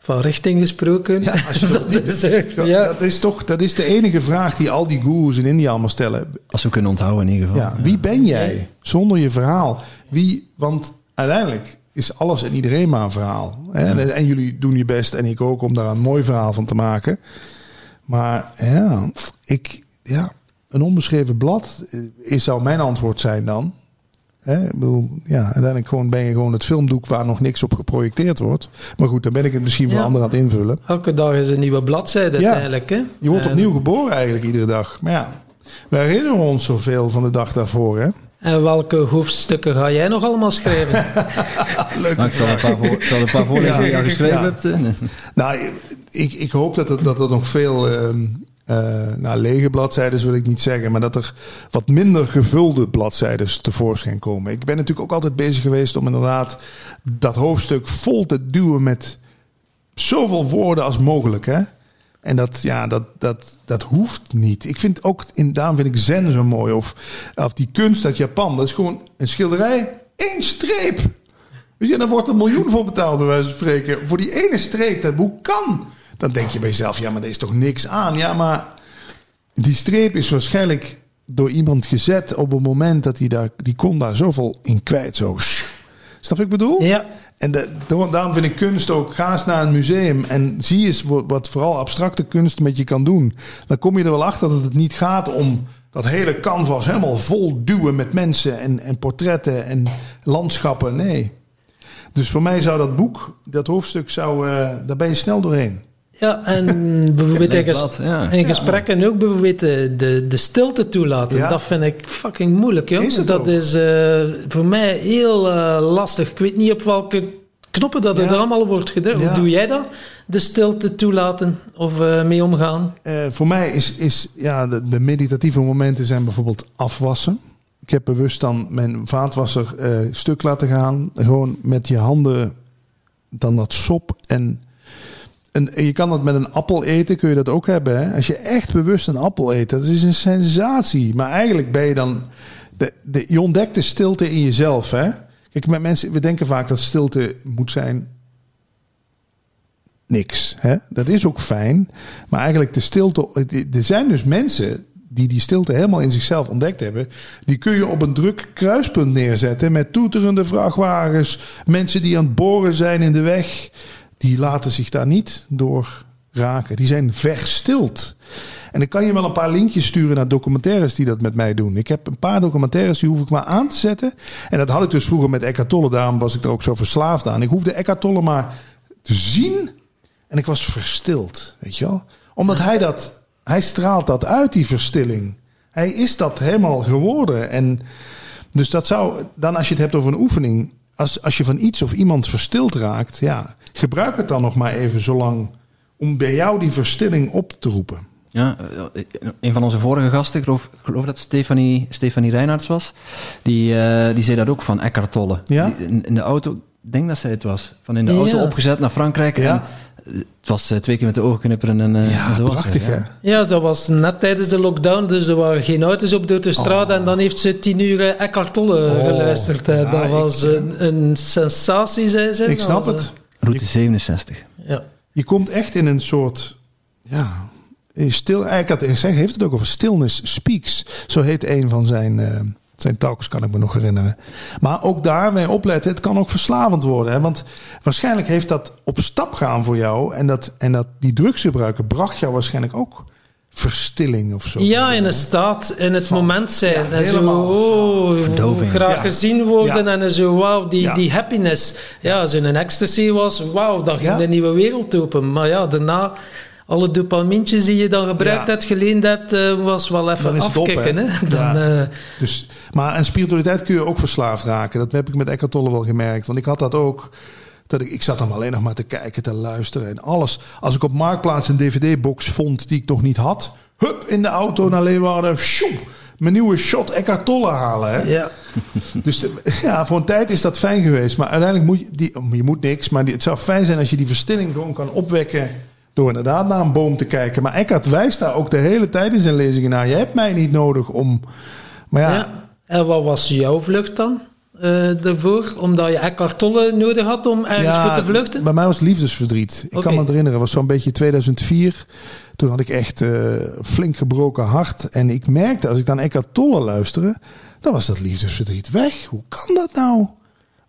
van richting gesproken. Ja, als je dat is, Dat, ja. dat is toch dat is de enige vraag die al die gurus in India allemaal stellen. Als we kunnen onthouden in ieder geval. Ja, wie ben jij zonder je verhaal? Wie, want uiteindelijk is alles en iedereen maar een verhaal. Hè? En, en jullie doen je best en ik ook om daar een mooi verhaal van te maken. Maar ja, ik, ja een onbeschreven blad is, zou mijn antwoord zijn dan. Hè? Ik bedoel, ja, uiteindelijk gewoon ben je gewoon het filmdoek waar nog niks op geprojecteerd wordt. Maar goed, dan ben ik het misschien voor Ja. anderen aan het invullen. Elke dag is een nieuwe bladzijde Ja. uiteindelijk. Hè? Je wordt opnieuw geboren eigenlijk iedere dag. Maar ja, wij herinneren ons zoveel van de dag daarvoor. Hè? En welke hoofdstukken ga jij nog allemaal schrijven? Leuk. Maar ik zal een paar, voor, ik zal een paar voorlezen die je al geschreven Ja. hebt. eh. Nou, ik, ik hoop dat er, dat er nog veel ehm, eh, nou, lege bladzijden wil ik niet zeggen, maar dat er wat minder gevulde bladzijden tevoorschijn komen. Ik ben natuurlijk ook altijd bezig geweest om inderdaad dat hoofdstuk vol te duwen met zoveel woorden als mogelijk. Hè? En dat, ja, dat, dat, dat hoeft niet. Ik vind ook, in, daarom vind ik zen zo mooi. Of, of die kunst uit Japan. Dat is gewoon een schilderij, één streep. Weet je, daar wordt een miljoen voor betaald, bij wijze van spreken. Voor die ene streep, dat, hoe kan? Dan denk je bij jezelf, ja, maar er is toch niks aan? Ja, maar die streep is waarschijnlijk door iemand gezet op een moment dat hij daar, die kon daar zoveel in kwijt. Zo. Snap je wat ik bedoel? ja, En de, daarom- daarom vind ik kunst ook. Ga eens naar een museum en zie eens wat, wat vooral abstracte kunst met je kan doen. Dan kom je er wel achter dat het niet gaat om dat hele canvas helemaal vol duwen met mensen en, en portretten en landschappen. Nee. Dus voor mij zou dat boek, dat hoofdstuk, zou, eh, daar ben je snel doorheen. Ja, en bijvoorbeeld in, Leuk ges- blad, ja. in gesprekken ook bijvoorbeeld de, de, de stilte toelaten. Ja. Dat vind ik fucking moeilijk, joh. Is het dat ook? is eh, voor mij heel eh, lastig. Ik weet niet op welke knoppen dat er Ja. allemaal wordt gedrukt. Ja. Hoe doe jij dat? De stilte toelaten of eh, mee omgaan? Eh, voor mij is, is ja, de, de meditatieve momenten zijn bijvoorbeeld afwassen. Ik heb bewust dan mijn vaatwasser eh, stuk laten gaan. Gewoon met je handen dan dat sop. En, en je kan dat met een appel eten, kun je dat ook hebben. Hè? Als je echt bewust een appel eet, dat is een sensatie. Maar eigenlijk ben je dan... De, de, je ontdekt de stilte in jezelf. Hè? Kijk, met mensen, we denken vaak dat stilte moet zijn niks. Hè? Dat is ook fijn. Maar eigenlijk de stilte. Er zijn dus mensen die die stilte helemaal in zichzelf ontdekt hebben. Die kun je op een druk kruispunt neerzetten. Met toeterende vrachtwagens. Mensen die aan het boren zijn in de weg. Die laten zich daar niet door raken. Die zijn verstild. En ik kan je wel een paar linkjes sturen naar documentaires die dat met mij doen. Ik heb een paar documentaires, die hoef ik maar aan te zetten. En dat had ik dus vroeger met Eckhart Tolle. Daarom was ik er ook zo verslaafd aan. Ik hoefde Eckhart Tolle maar te zien en ik was verstild, weet je wel? Omdat hij dat, hij straalt dat uit, die verstilling. Hij is dat helemaal geworden. En dus dat zou, dan als je het hebt over een oefening, als, als je van iets of iemand verstild raakt, ja, gebruik het dan nog maar even zo lang om bij jou die verstilling op te roepen. Ja, eh, een van onze vorige gasten, ik geloof, geloof dat Stefanie, Stefanie Reinhardt was, die, eh, die zei dat ook van Eckhart Tolle. Ja? Die in, in de auto, ik denk dat zij het was, van in de auto opgezet naar Frankrijk. Ja. En het was eh, twee keer met de ogen knipperen en, eh, Ja, en zo was het, prachtig ja. hè? Ja, dat was net tijdens de lockdown, dus er waren geen auto's op door de straat. En dan heeft ze tien uur eh, Eckhart Tolle Oh, geluisterd. ja, dat ik- was een, een sensatie, zei ze. Ik snap het. Route 67. eh, Ja. Je komt echt in een soort, ja, stil. Eigenlijk had hij gezegd, heeft het ook over stillness speaks. Zo heet een van zijn, eh, zijn talks, kan ik me nog herinneren. Maar ook daarmee opletten, het kan ook verslavend worden. Hè? Want waarschijnlijk heeft dat op stap gaan voor jou. En dat, en dat die drugsgebruiken bracht jou waarschijnlijk ook verstilling of zo. Ja, in een staat, in het moment zijn. Ja, en zo, helemaal. oh, Verdoving. graag Ja. gezien worden Ja. en zo, wauw, die, Ja. die happiness. Ja, als je een ecstasy was, wauw, dan ging Ja. een nieuwe wereld open. Maar ja, daarna, alle dopamintjes die je dan gebruikt Ja. hebt, geleend hebt, eh, was wel even Dan op, afkicken. hè? Dan, Ja. eh, Dus, maar aan spiritualiteit kun je ook verslaafd raken. Dat heb ik met Eckhart Tolle wel gemerkt. Want ik had dat ook. Dat ik, ik zat dan alleen nog maar te kijken, te luisteren en alles. Als ik op Marktplaats een dvd-box vond die ik nog niet had... Hup, in de auto naar Leeuwarden. Sjoep, mijn nieuwe shot Eckhart Tolle halen. Hè? ja. Dus de- ja, voor een tijd is dat fijn geweest. Maar uiteindelijk moet je... Die, je moet niks, maar die, het zou fijn zijn als je die verstilling gewoon kan opwekken... door inderdaad naar een boom te kijken. Maar Eckhart wijst daar ook de hele tijd in zijn lezingen naar. Je hebt mij niet nodig om... Maar ja, Ja. En wat was jouw vlucht dan? eh daarvoor? Omdat je Eckhart Tolle nodig had om ergens voor te vluchten? Bij mij was liefdesverdriet. Ik kan me het herinneren, het was zo'n beetje 2004. Toen had ik echt eh, flink gebroken hart. En ik merkte, als ik dan Eckhart Tolle luisterde... dan was dat liefdesverdriet weg. Hoe kan dat nou?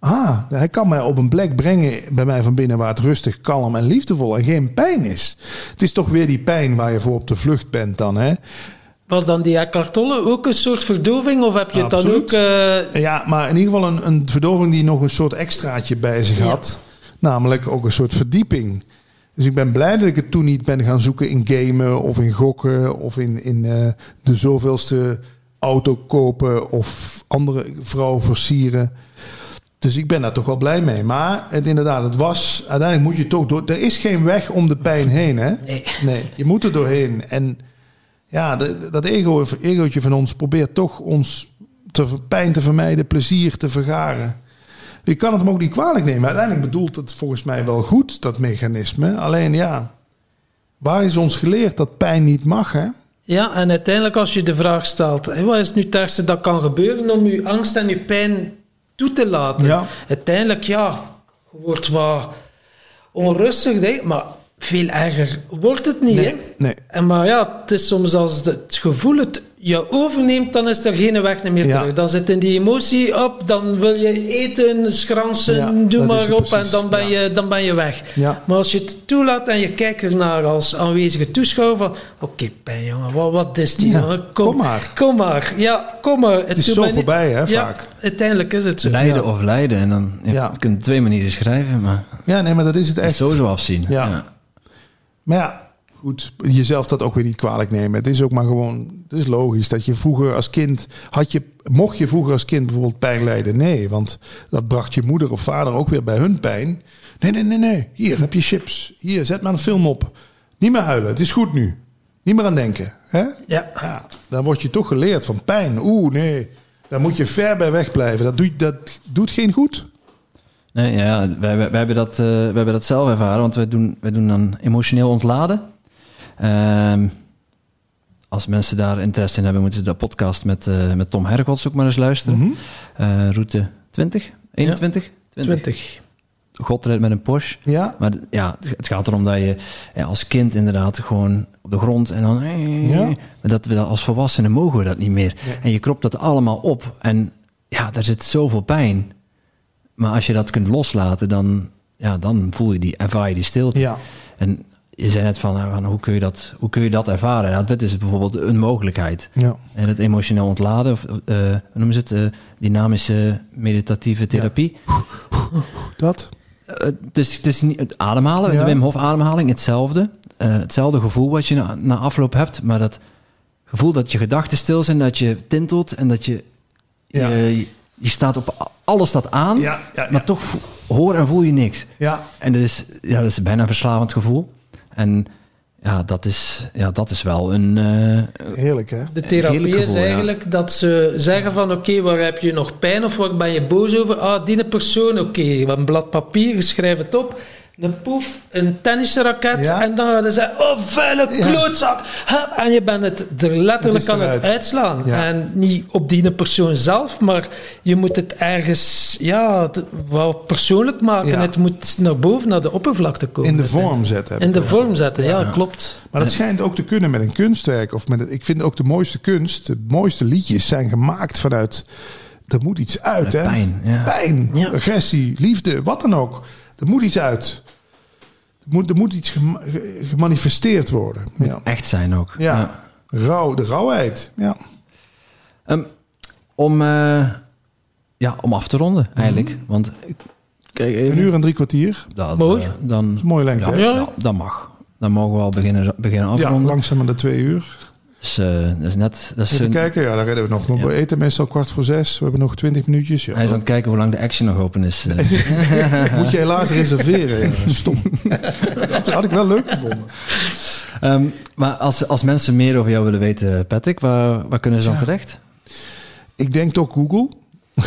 Ah, hij kan mij op een plek brengen bij mij van binnen... waar het rustig, kalm en liefdevol en geen pijn is. Het is toch weer die pijn waar je voor op de vlucht bent dan, hè? Was dan die Eckhart Tolle ook een soort verdoving? Of heb je het dan ook... eh, Ja, maar in ieder geval een, een verdoving die nog een soort extraatje bij zich Ja. had. Namelijk ook een soort verdieping. Dus ik ben blij dat ik het toen niet ben gaan zoeken in gamen of in gokken of in, in eh, de zoveelste auto kopen of andere vrouw versieren. Dus ik ben daar toch wel blij mee. Maar het inderdaad, het was, uiteindelijk moet je toch door. Er is geen weg om de pijn heen, hè? Nee. Nee, je moet er doorheen. En ja, de- dat ego, egootje van ons probeert toch ons te, pijn te vermijden, plezier te vergaren. Je kan het hem ook niet kwalijk nemen. Uiteindelijk bedoelt het volgens mij wel goed, dat mechanisme. Alleen ja, waar is ons geleerd dat pijn niet mag, hè? Ja, en uiteindelijk als je de vraag stelt, wat is nu het ergste dat kan gebeuren om je angst en je pijn toe te laten? Ja. Uiteindelijk, ja, je wordt wat onrustig, hè, maar veel erger wordt het niet. Hè? nee. En maar ja, het is soms als het gevoel het je overneemt, dan is er geen weg meer Ja. terug. Dan zit in die emotie op, dan wil je eten, schransen, Ja, doe maar het op precies, en dan ben, ja. je, dan ben je weg. Ja. Maar als je het toelaat en je kijkt ernaar als aanwezige toeschouwer van... Oké, pijn jongen, wat, wat is die? Ja, jongen? kom maar. Kom maar, ja, kom maar. Het is zo voorbij, hè, Ja, vaak. uiteindelijk is het zo. Lijden ja. of lijden. En dan je Ja. kunt het twee manieren schrijven, maar Ja, nee, maar dat is het het is echt. sowieso afzien. Ja. Maar ja, goed, jezelf dat ook weer niet kwalijk nemen. Het is ook maar gewoon, het is logisch dat je vroeger als kind, had je, mocht je vroeger als kind bijvoorbeeld pijn lijden? Nee, want dat bracht je moeder of vader ook weer bij hun pijn. Nee, nee, nee, nee, hier heb je chips. Hier, zet maar een film op. Niet meer huilen, het is goed nu. Niet meer aan denken. Hè? Ja. Ja, dan word je toch geleerd van pijn. Oeh, nee, daar moet je ver bij weg blijven. Dat doet, dat doet geen goed. Nee, ja, wij, wij, wij hebben dat, eh, wij hebben dat zelf ervaren, want wij doen, wij doen dan emotioneel ontladen. Ehm, als mensen daar interesse in hebben, moeten ze de podcast met, eh, met Tom Hergots ook maar eens luisteren. Mhm. Eh, route 20? 21? 20. God rijdt met een Porsche. Ja, Maar ja, het- gaat erom dat je ja, als kind inderdaad gewoon op de grond en dan... Ja. Maar dat we dat als volwassenen mogen we dat niet meer. En je kropt dat allemaal op. En ja, daar zit zoveel pijn. Maar als je dat kunt loslaten, dan, ja, dan voel je die, ervaar je die stilte. ja. En je zei net van, nou, van, hoe, kun je dat, hoe kun je dat ervaren? Nou, dit is bijvoorbeeld een mogelijkheid. ja. En het emotioneel ontladen, of eh, hoe noemen ze het? Eh, dynamische meditatieve therapie. Dat. Eh, het, is, het is niet ademhalen, Ja. de Wim Hof ademhaling, hetzelfde. Eh, hetzelfde gevoel wat je na, na afloop hebt, maar dat gevoel dat je gedachten stil zijn, dat je tintelt en dat je, je, je staat op, alles staat aan, maar toch hoor en voel je niks. Ja, En dat is, ja, dat is bijna een verslavend gevoel. En ja, dat is, ja, dat is wel een... eh, heerlijk hè? De therapie is gevoel, ja. eigenlijk dat ze zeggen van oké, waar heb je nog pijn of waar ben je boos over? Ah, die persoon, oké, een blad papier, je schrijft het op. Een poef, een tennisraket Ja. en dan gaan ze zeggen, oh vuile klootzak. En je bent het er letterlijk aan het uitslaan. Ja. En niet op die persoon zelf, maar je moet het ergens ja, het wel persoonlijk maken. Ja. Het moet naar boven, naar de oppervlakte komen. In de vorm zetten. In de vorm zetten, ja, klopt. Maar dat schijnt ook te kunnen met een kunstwerk. Of met ik vind ook de mooiste kunst, de mooiste liedjes zijn gemaakt vanuit. Er moet iets uit, hè? Pijn, ja. Pijn, Ja. agressie, liefde, wat dan ook. Er moet iets uit. Er moet, er moet iets gema- ge- gemanifesteerd worden. Ja. Echt zijn ook. Ja. Rauw, de rauwheid. Ja. Ehm, om, eh, ja, om af te ronden eigenlijk. Want ik- kijk even. Een uur en drie kwartier. Dat, Mooi. eh, dan, Dat is een mooie lengte. ja, hè? Ja. ja, dat mag. Dan mogen we al beginnen, beginnen Ja, afronden. langzaam aan de twee uur. Dus, eh, dat is net... Dat is Even een- kijken, ja, daar redden we nog. Ja. We eten meestal kwart voor zes. We hebben nog twintig minuutjes. Ja. Hij is aan het kijken hoe lang de action nog open is. eh. Moet je helaas reserveren. Ja. Stom. Dat had ik wel leuk gevonden. Ehm, maar als, als mensen meer over jou willen weten, Patrick, waar, waar kunnen ze dan terecht? Ik denk toch Google.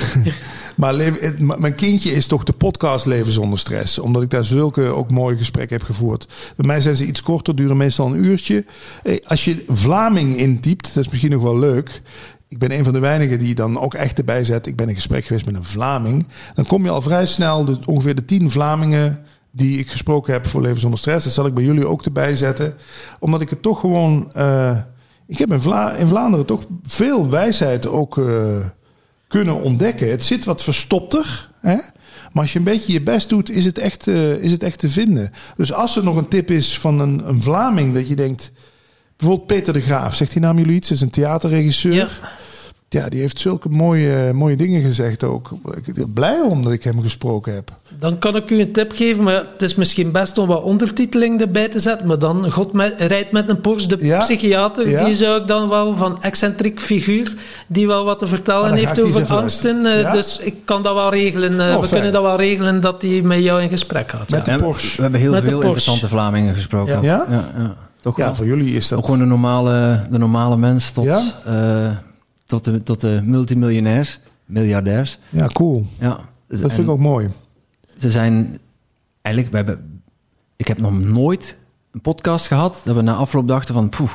maar mijn kindje is toch de podcast Leven zonder stress. Omdat ik daar zulke ook mooie gesprekken heb gevoerd. Bij mij zijn ze iets korter, duren meestal een uurtje. Eh, Als je Vlaming intypt, dat is misschien nog wel leuk. Ik ben een van de weinigen die dan ook echt erbij zet. Ik ben in gesprek geweest met een Vlaming. Dan kom je al vrij snel de, ongeveer de tien Vlamingen die ik gesproken heb voor Leven zonder stress. Dat zal ik bij jullie ook erbij zetten. Omdat ik het toch gewoon... eh, ik heb in Vlaanderen toch veel wijsheid ook eh, kunnen ontdekken. Het zit wat verstopter. Hè? Maar als je een beetje je best doet, is het echt, eh, is het echt te vinden. Dus als er nog een tip is van een, een Vlaming dat je denkt... Bijvoorbeeld Peter de Graaf, zegt die naam jullie iets? Is een theaterregisseur. Ja. Ja, die heeft zulke mooie, mooie dingen gezegd ook. Ik ben blij om dat ik hem gesproken heb. Dan kan ik u een tip geven, maar het is misschien best om wat ondertiteling erbij te zetten. Maar dan, God met, rijdt met een Porsche, de Ja. psychiater, Ja. die zou ik dan wel van excentriek figuur, die wel wat te vertellen ga heeft over angsten. Eh, Ja. Dus ik kan dat wel regelen. eh, Oh, we fijn. kunnen dat wel regelen dat hij met jou in gesprek gaat. Met ja. de Porsche. We hebben heel Met veel interessante Vlamingen gesproken. Ja? Ja, ja. Toch Ja, wel? voor jullie is Ook dat... gewoon de normale, de normale mens tot, Ja? Tot, de, tot de multimiljonairs, miljardairs. Ja, cool. Ja. Dat vind ik ook mooi. Ze zijn eigenlijk, we hebben, ik heb nog nooit een podcast gehad dat we na afloop dachten van, poeh,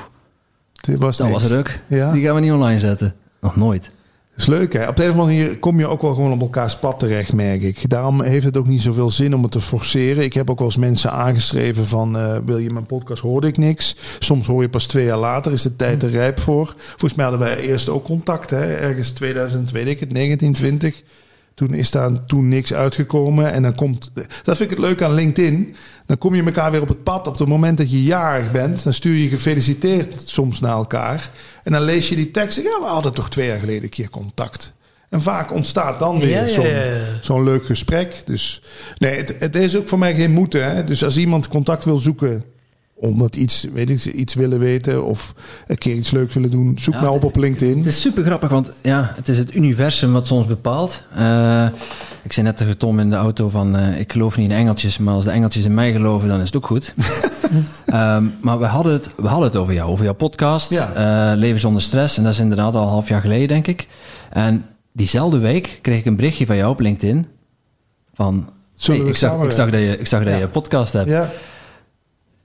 was dat niks. was ruk. Ja. Die gaan we niet online zetten. Nog nooit. Is leuk, hè? Op de een of andere manier kom je ook wel gewoon op elkaars pad terecht, merk ik. Daarom heeft het ook niet zoveel zin om het te forceren. Ik heb ook wel eens mensen aangeschreven van... eh, wil je mijn podcast? Hoorde ik niks. Soms hoor je pas twee jaar later. Is de tijd er rijp voor? Volgens mij hadden wij eerst ook contact, hè? Ergens 2000, weet ik het, 1920. Toen is daar toen niks uitgekomen. En dan komt... Dat vind ik het leuk aan LinkedIn. Dan kom je elkaar weer op het pad. Op het moment dat je jarig bent... dan stuur je gefeliciteerd soms naar elkaar. En dan lees je die tekst. Ja, we hadden toch twee jaar geleden een keer contact. En vaak ontstaat dan weer Ja, ja, zo'n ja, ja. zo'n leuk gesprek. Dus nee, het, het is ook voor mij geen moeten. Hè? Dus als iemand contact wil zoeken omdat iets, weet ik, iets willen weten of een keer iets leuks willen doen, zoek Ja, mij op op LinkedIn. Het is super grappig, want ja, het is het universum wat soms bepaalt. Eh, ik zei net tegen Tom in de auto van, eh, ik geloof niet in engeltjes, maar als de engeltjes in mij geloven, dan is het ook goed. Ehm, maar we hadden, het, we hadden het over jou, over jouw podcast, Ja. eh, Leven zonder stress. En dat is inderdaad al een half jaar geleden, denk ik. En diezelfde week kreeg ik een berichtje van jou op LinkedIn. Van, hey, ik, zag, ik zag dat je, ik zag dat Ja. je een podcast hebt. Ja,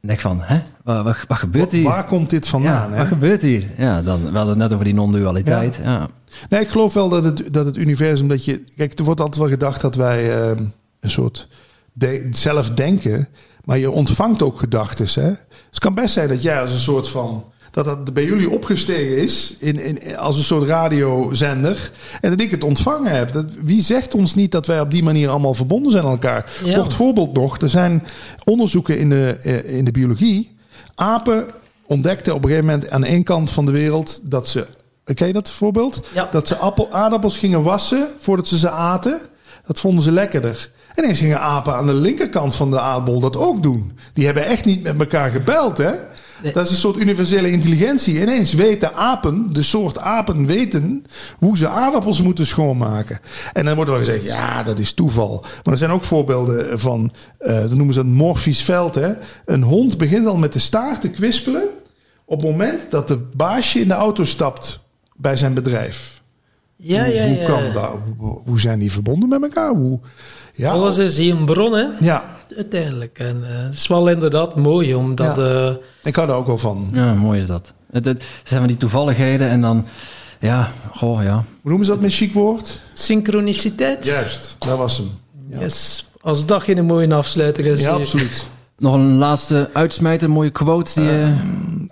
En van, hè? Wat, wat, wat gebeurt hier? waar komt dit vandaan? ja, hè? wat gebeurt hier? Ja, dan, we hadden het net over die non-dualiteit. Ja. Nee, ik geloof wel dat het, dat het universum dat je. Kijk, er wordt altijd wel gedacht dat wij eh, een soort de, zelf denken, maar je ontvangt ook gedachten. Hè? Dus het kan best zijn dat jij als een soort van. Dat dat bij jullie opgestegen is in, in, als een soort radiozender. En dat ik het ontvangen heb. Dat, wie zegt ons niet dat wij op die manier allemaal verbonden zijn aan elkaar? Ja. Kort voorbeeld nog. Er zijn onderzoeken in de, eh, in de biologie. Apen ontdekten op een gegeven moment aan één kant van de wereld dat ze. Ken je dat voorbeeld? Ja. Dat ze appel, aardappels gingen wassen voordat ze ze aten. Dat vonden ze lekkerder. En ineens gingen apen aan de linkerkant van de aardbol dat ook doen. Die hebben echt niet met elkaar gebeld, hè? Dat is een soort universele intelligentie. Ineens weten apen, de soort apen weten hoe ze aardappels moeten schoonmaken. En dan wordt wel gezegd, ja, dat is toeval. Maar er zijn ook voorbeelden van, eh dat noemen ze het morfisch veld. Hè? Een hond begint al met de staart te kwispelen op het moment dat de baasje in de auto stapt bij zijn bedrijf. Ja, ja, hoe ja. kan dat? Hoe, zijn die verbonden met elkaar? Hoe, ja, Alles is hier een bron, hè? ja, Uiteindelijk. En eh, het is wel inderdaad mooi, omdat... Ja. eh, ik hou er ook wel van. Ja, mooi is dat. Het, het zijn van die toevalligheden en dan, ja, goh, ja. Hoe noemen ze dat met chic woord? synchroniciteit. Juist, dat was hem. Ja, Yes. Als dat geen mooie afsluiter is. ja absoluut. Nog een laatste uitsmijter, mooie quote die je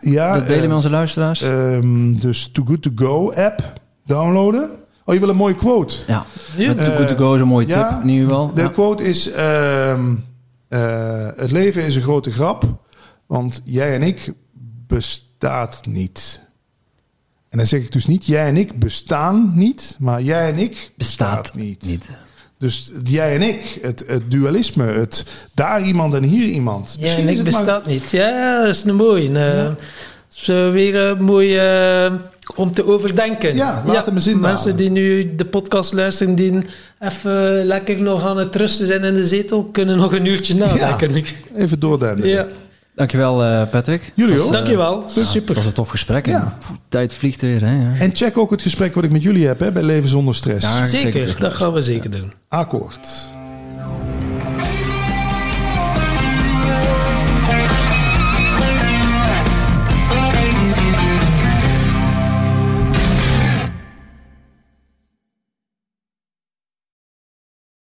Ja, wilt delen met onze luisteraars. ehm, dus Too Good To Go app downloaden. Oh, je wil een mooie quote? ja, Ja. met Too Good To Go is een mooie ja, tip, in ieder geval. De Ja. quote is... ehm, eh, het leven is een grote grap, want jij en ik bestaat niet. En dan zeg ik dus niet jij en ik bestaan niet, maar jij en ik bestaat, niet. niet. Dus jij en ik, het, het dualisme, het daar iemand en hier iemand. Ja, Misschien en is ik het maar- bestaat niet. Ja, dat is een mooie. Uh, Zo weer een mooi eh, om te overdenken. Ja, laat hem eens in Mensen die nu de podcast luisteren, die even lekker nog aan het rusten zijn in de zetel, kunnen nog een uurtje nadenken. Even doordenken. Ja, Dankjewel eh, Patrick. Jullie ook. eh, dankjewel. Het Super. was een tof gesprek. Ja. Tijd vliegt weer. Hè, ja. En check ook het gesprek wat ik met jullie heb hè, bij Leven zonder stress. Ja, zeker Zeker, dat gaan we zeker doen. Akkoord.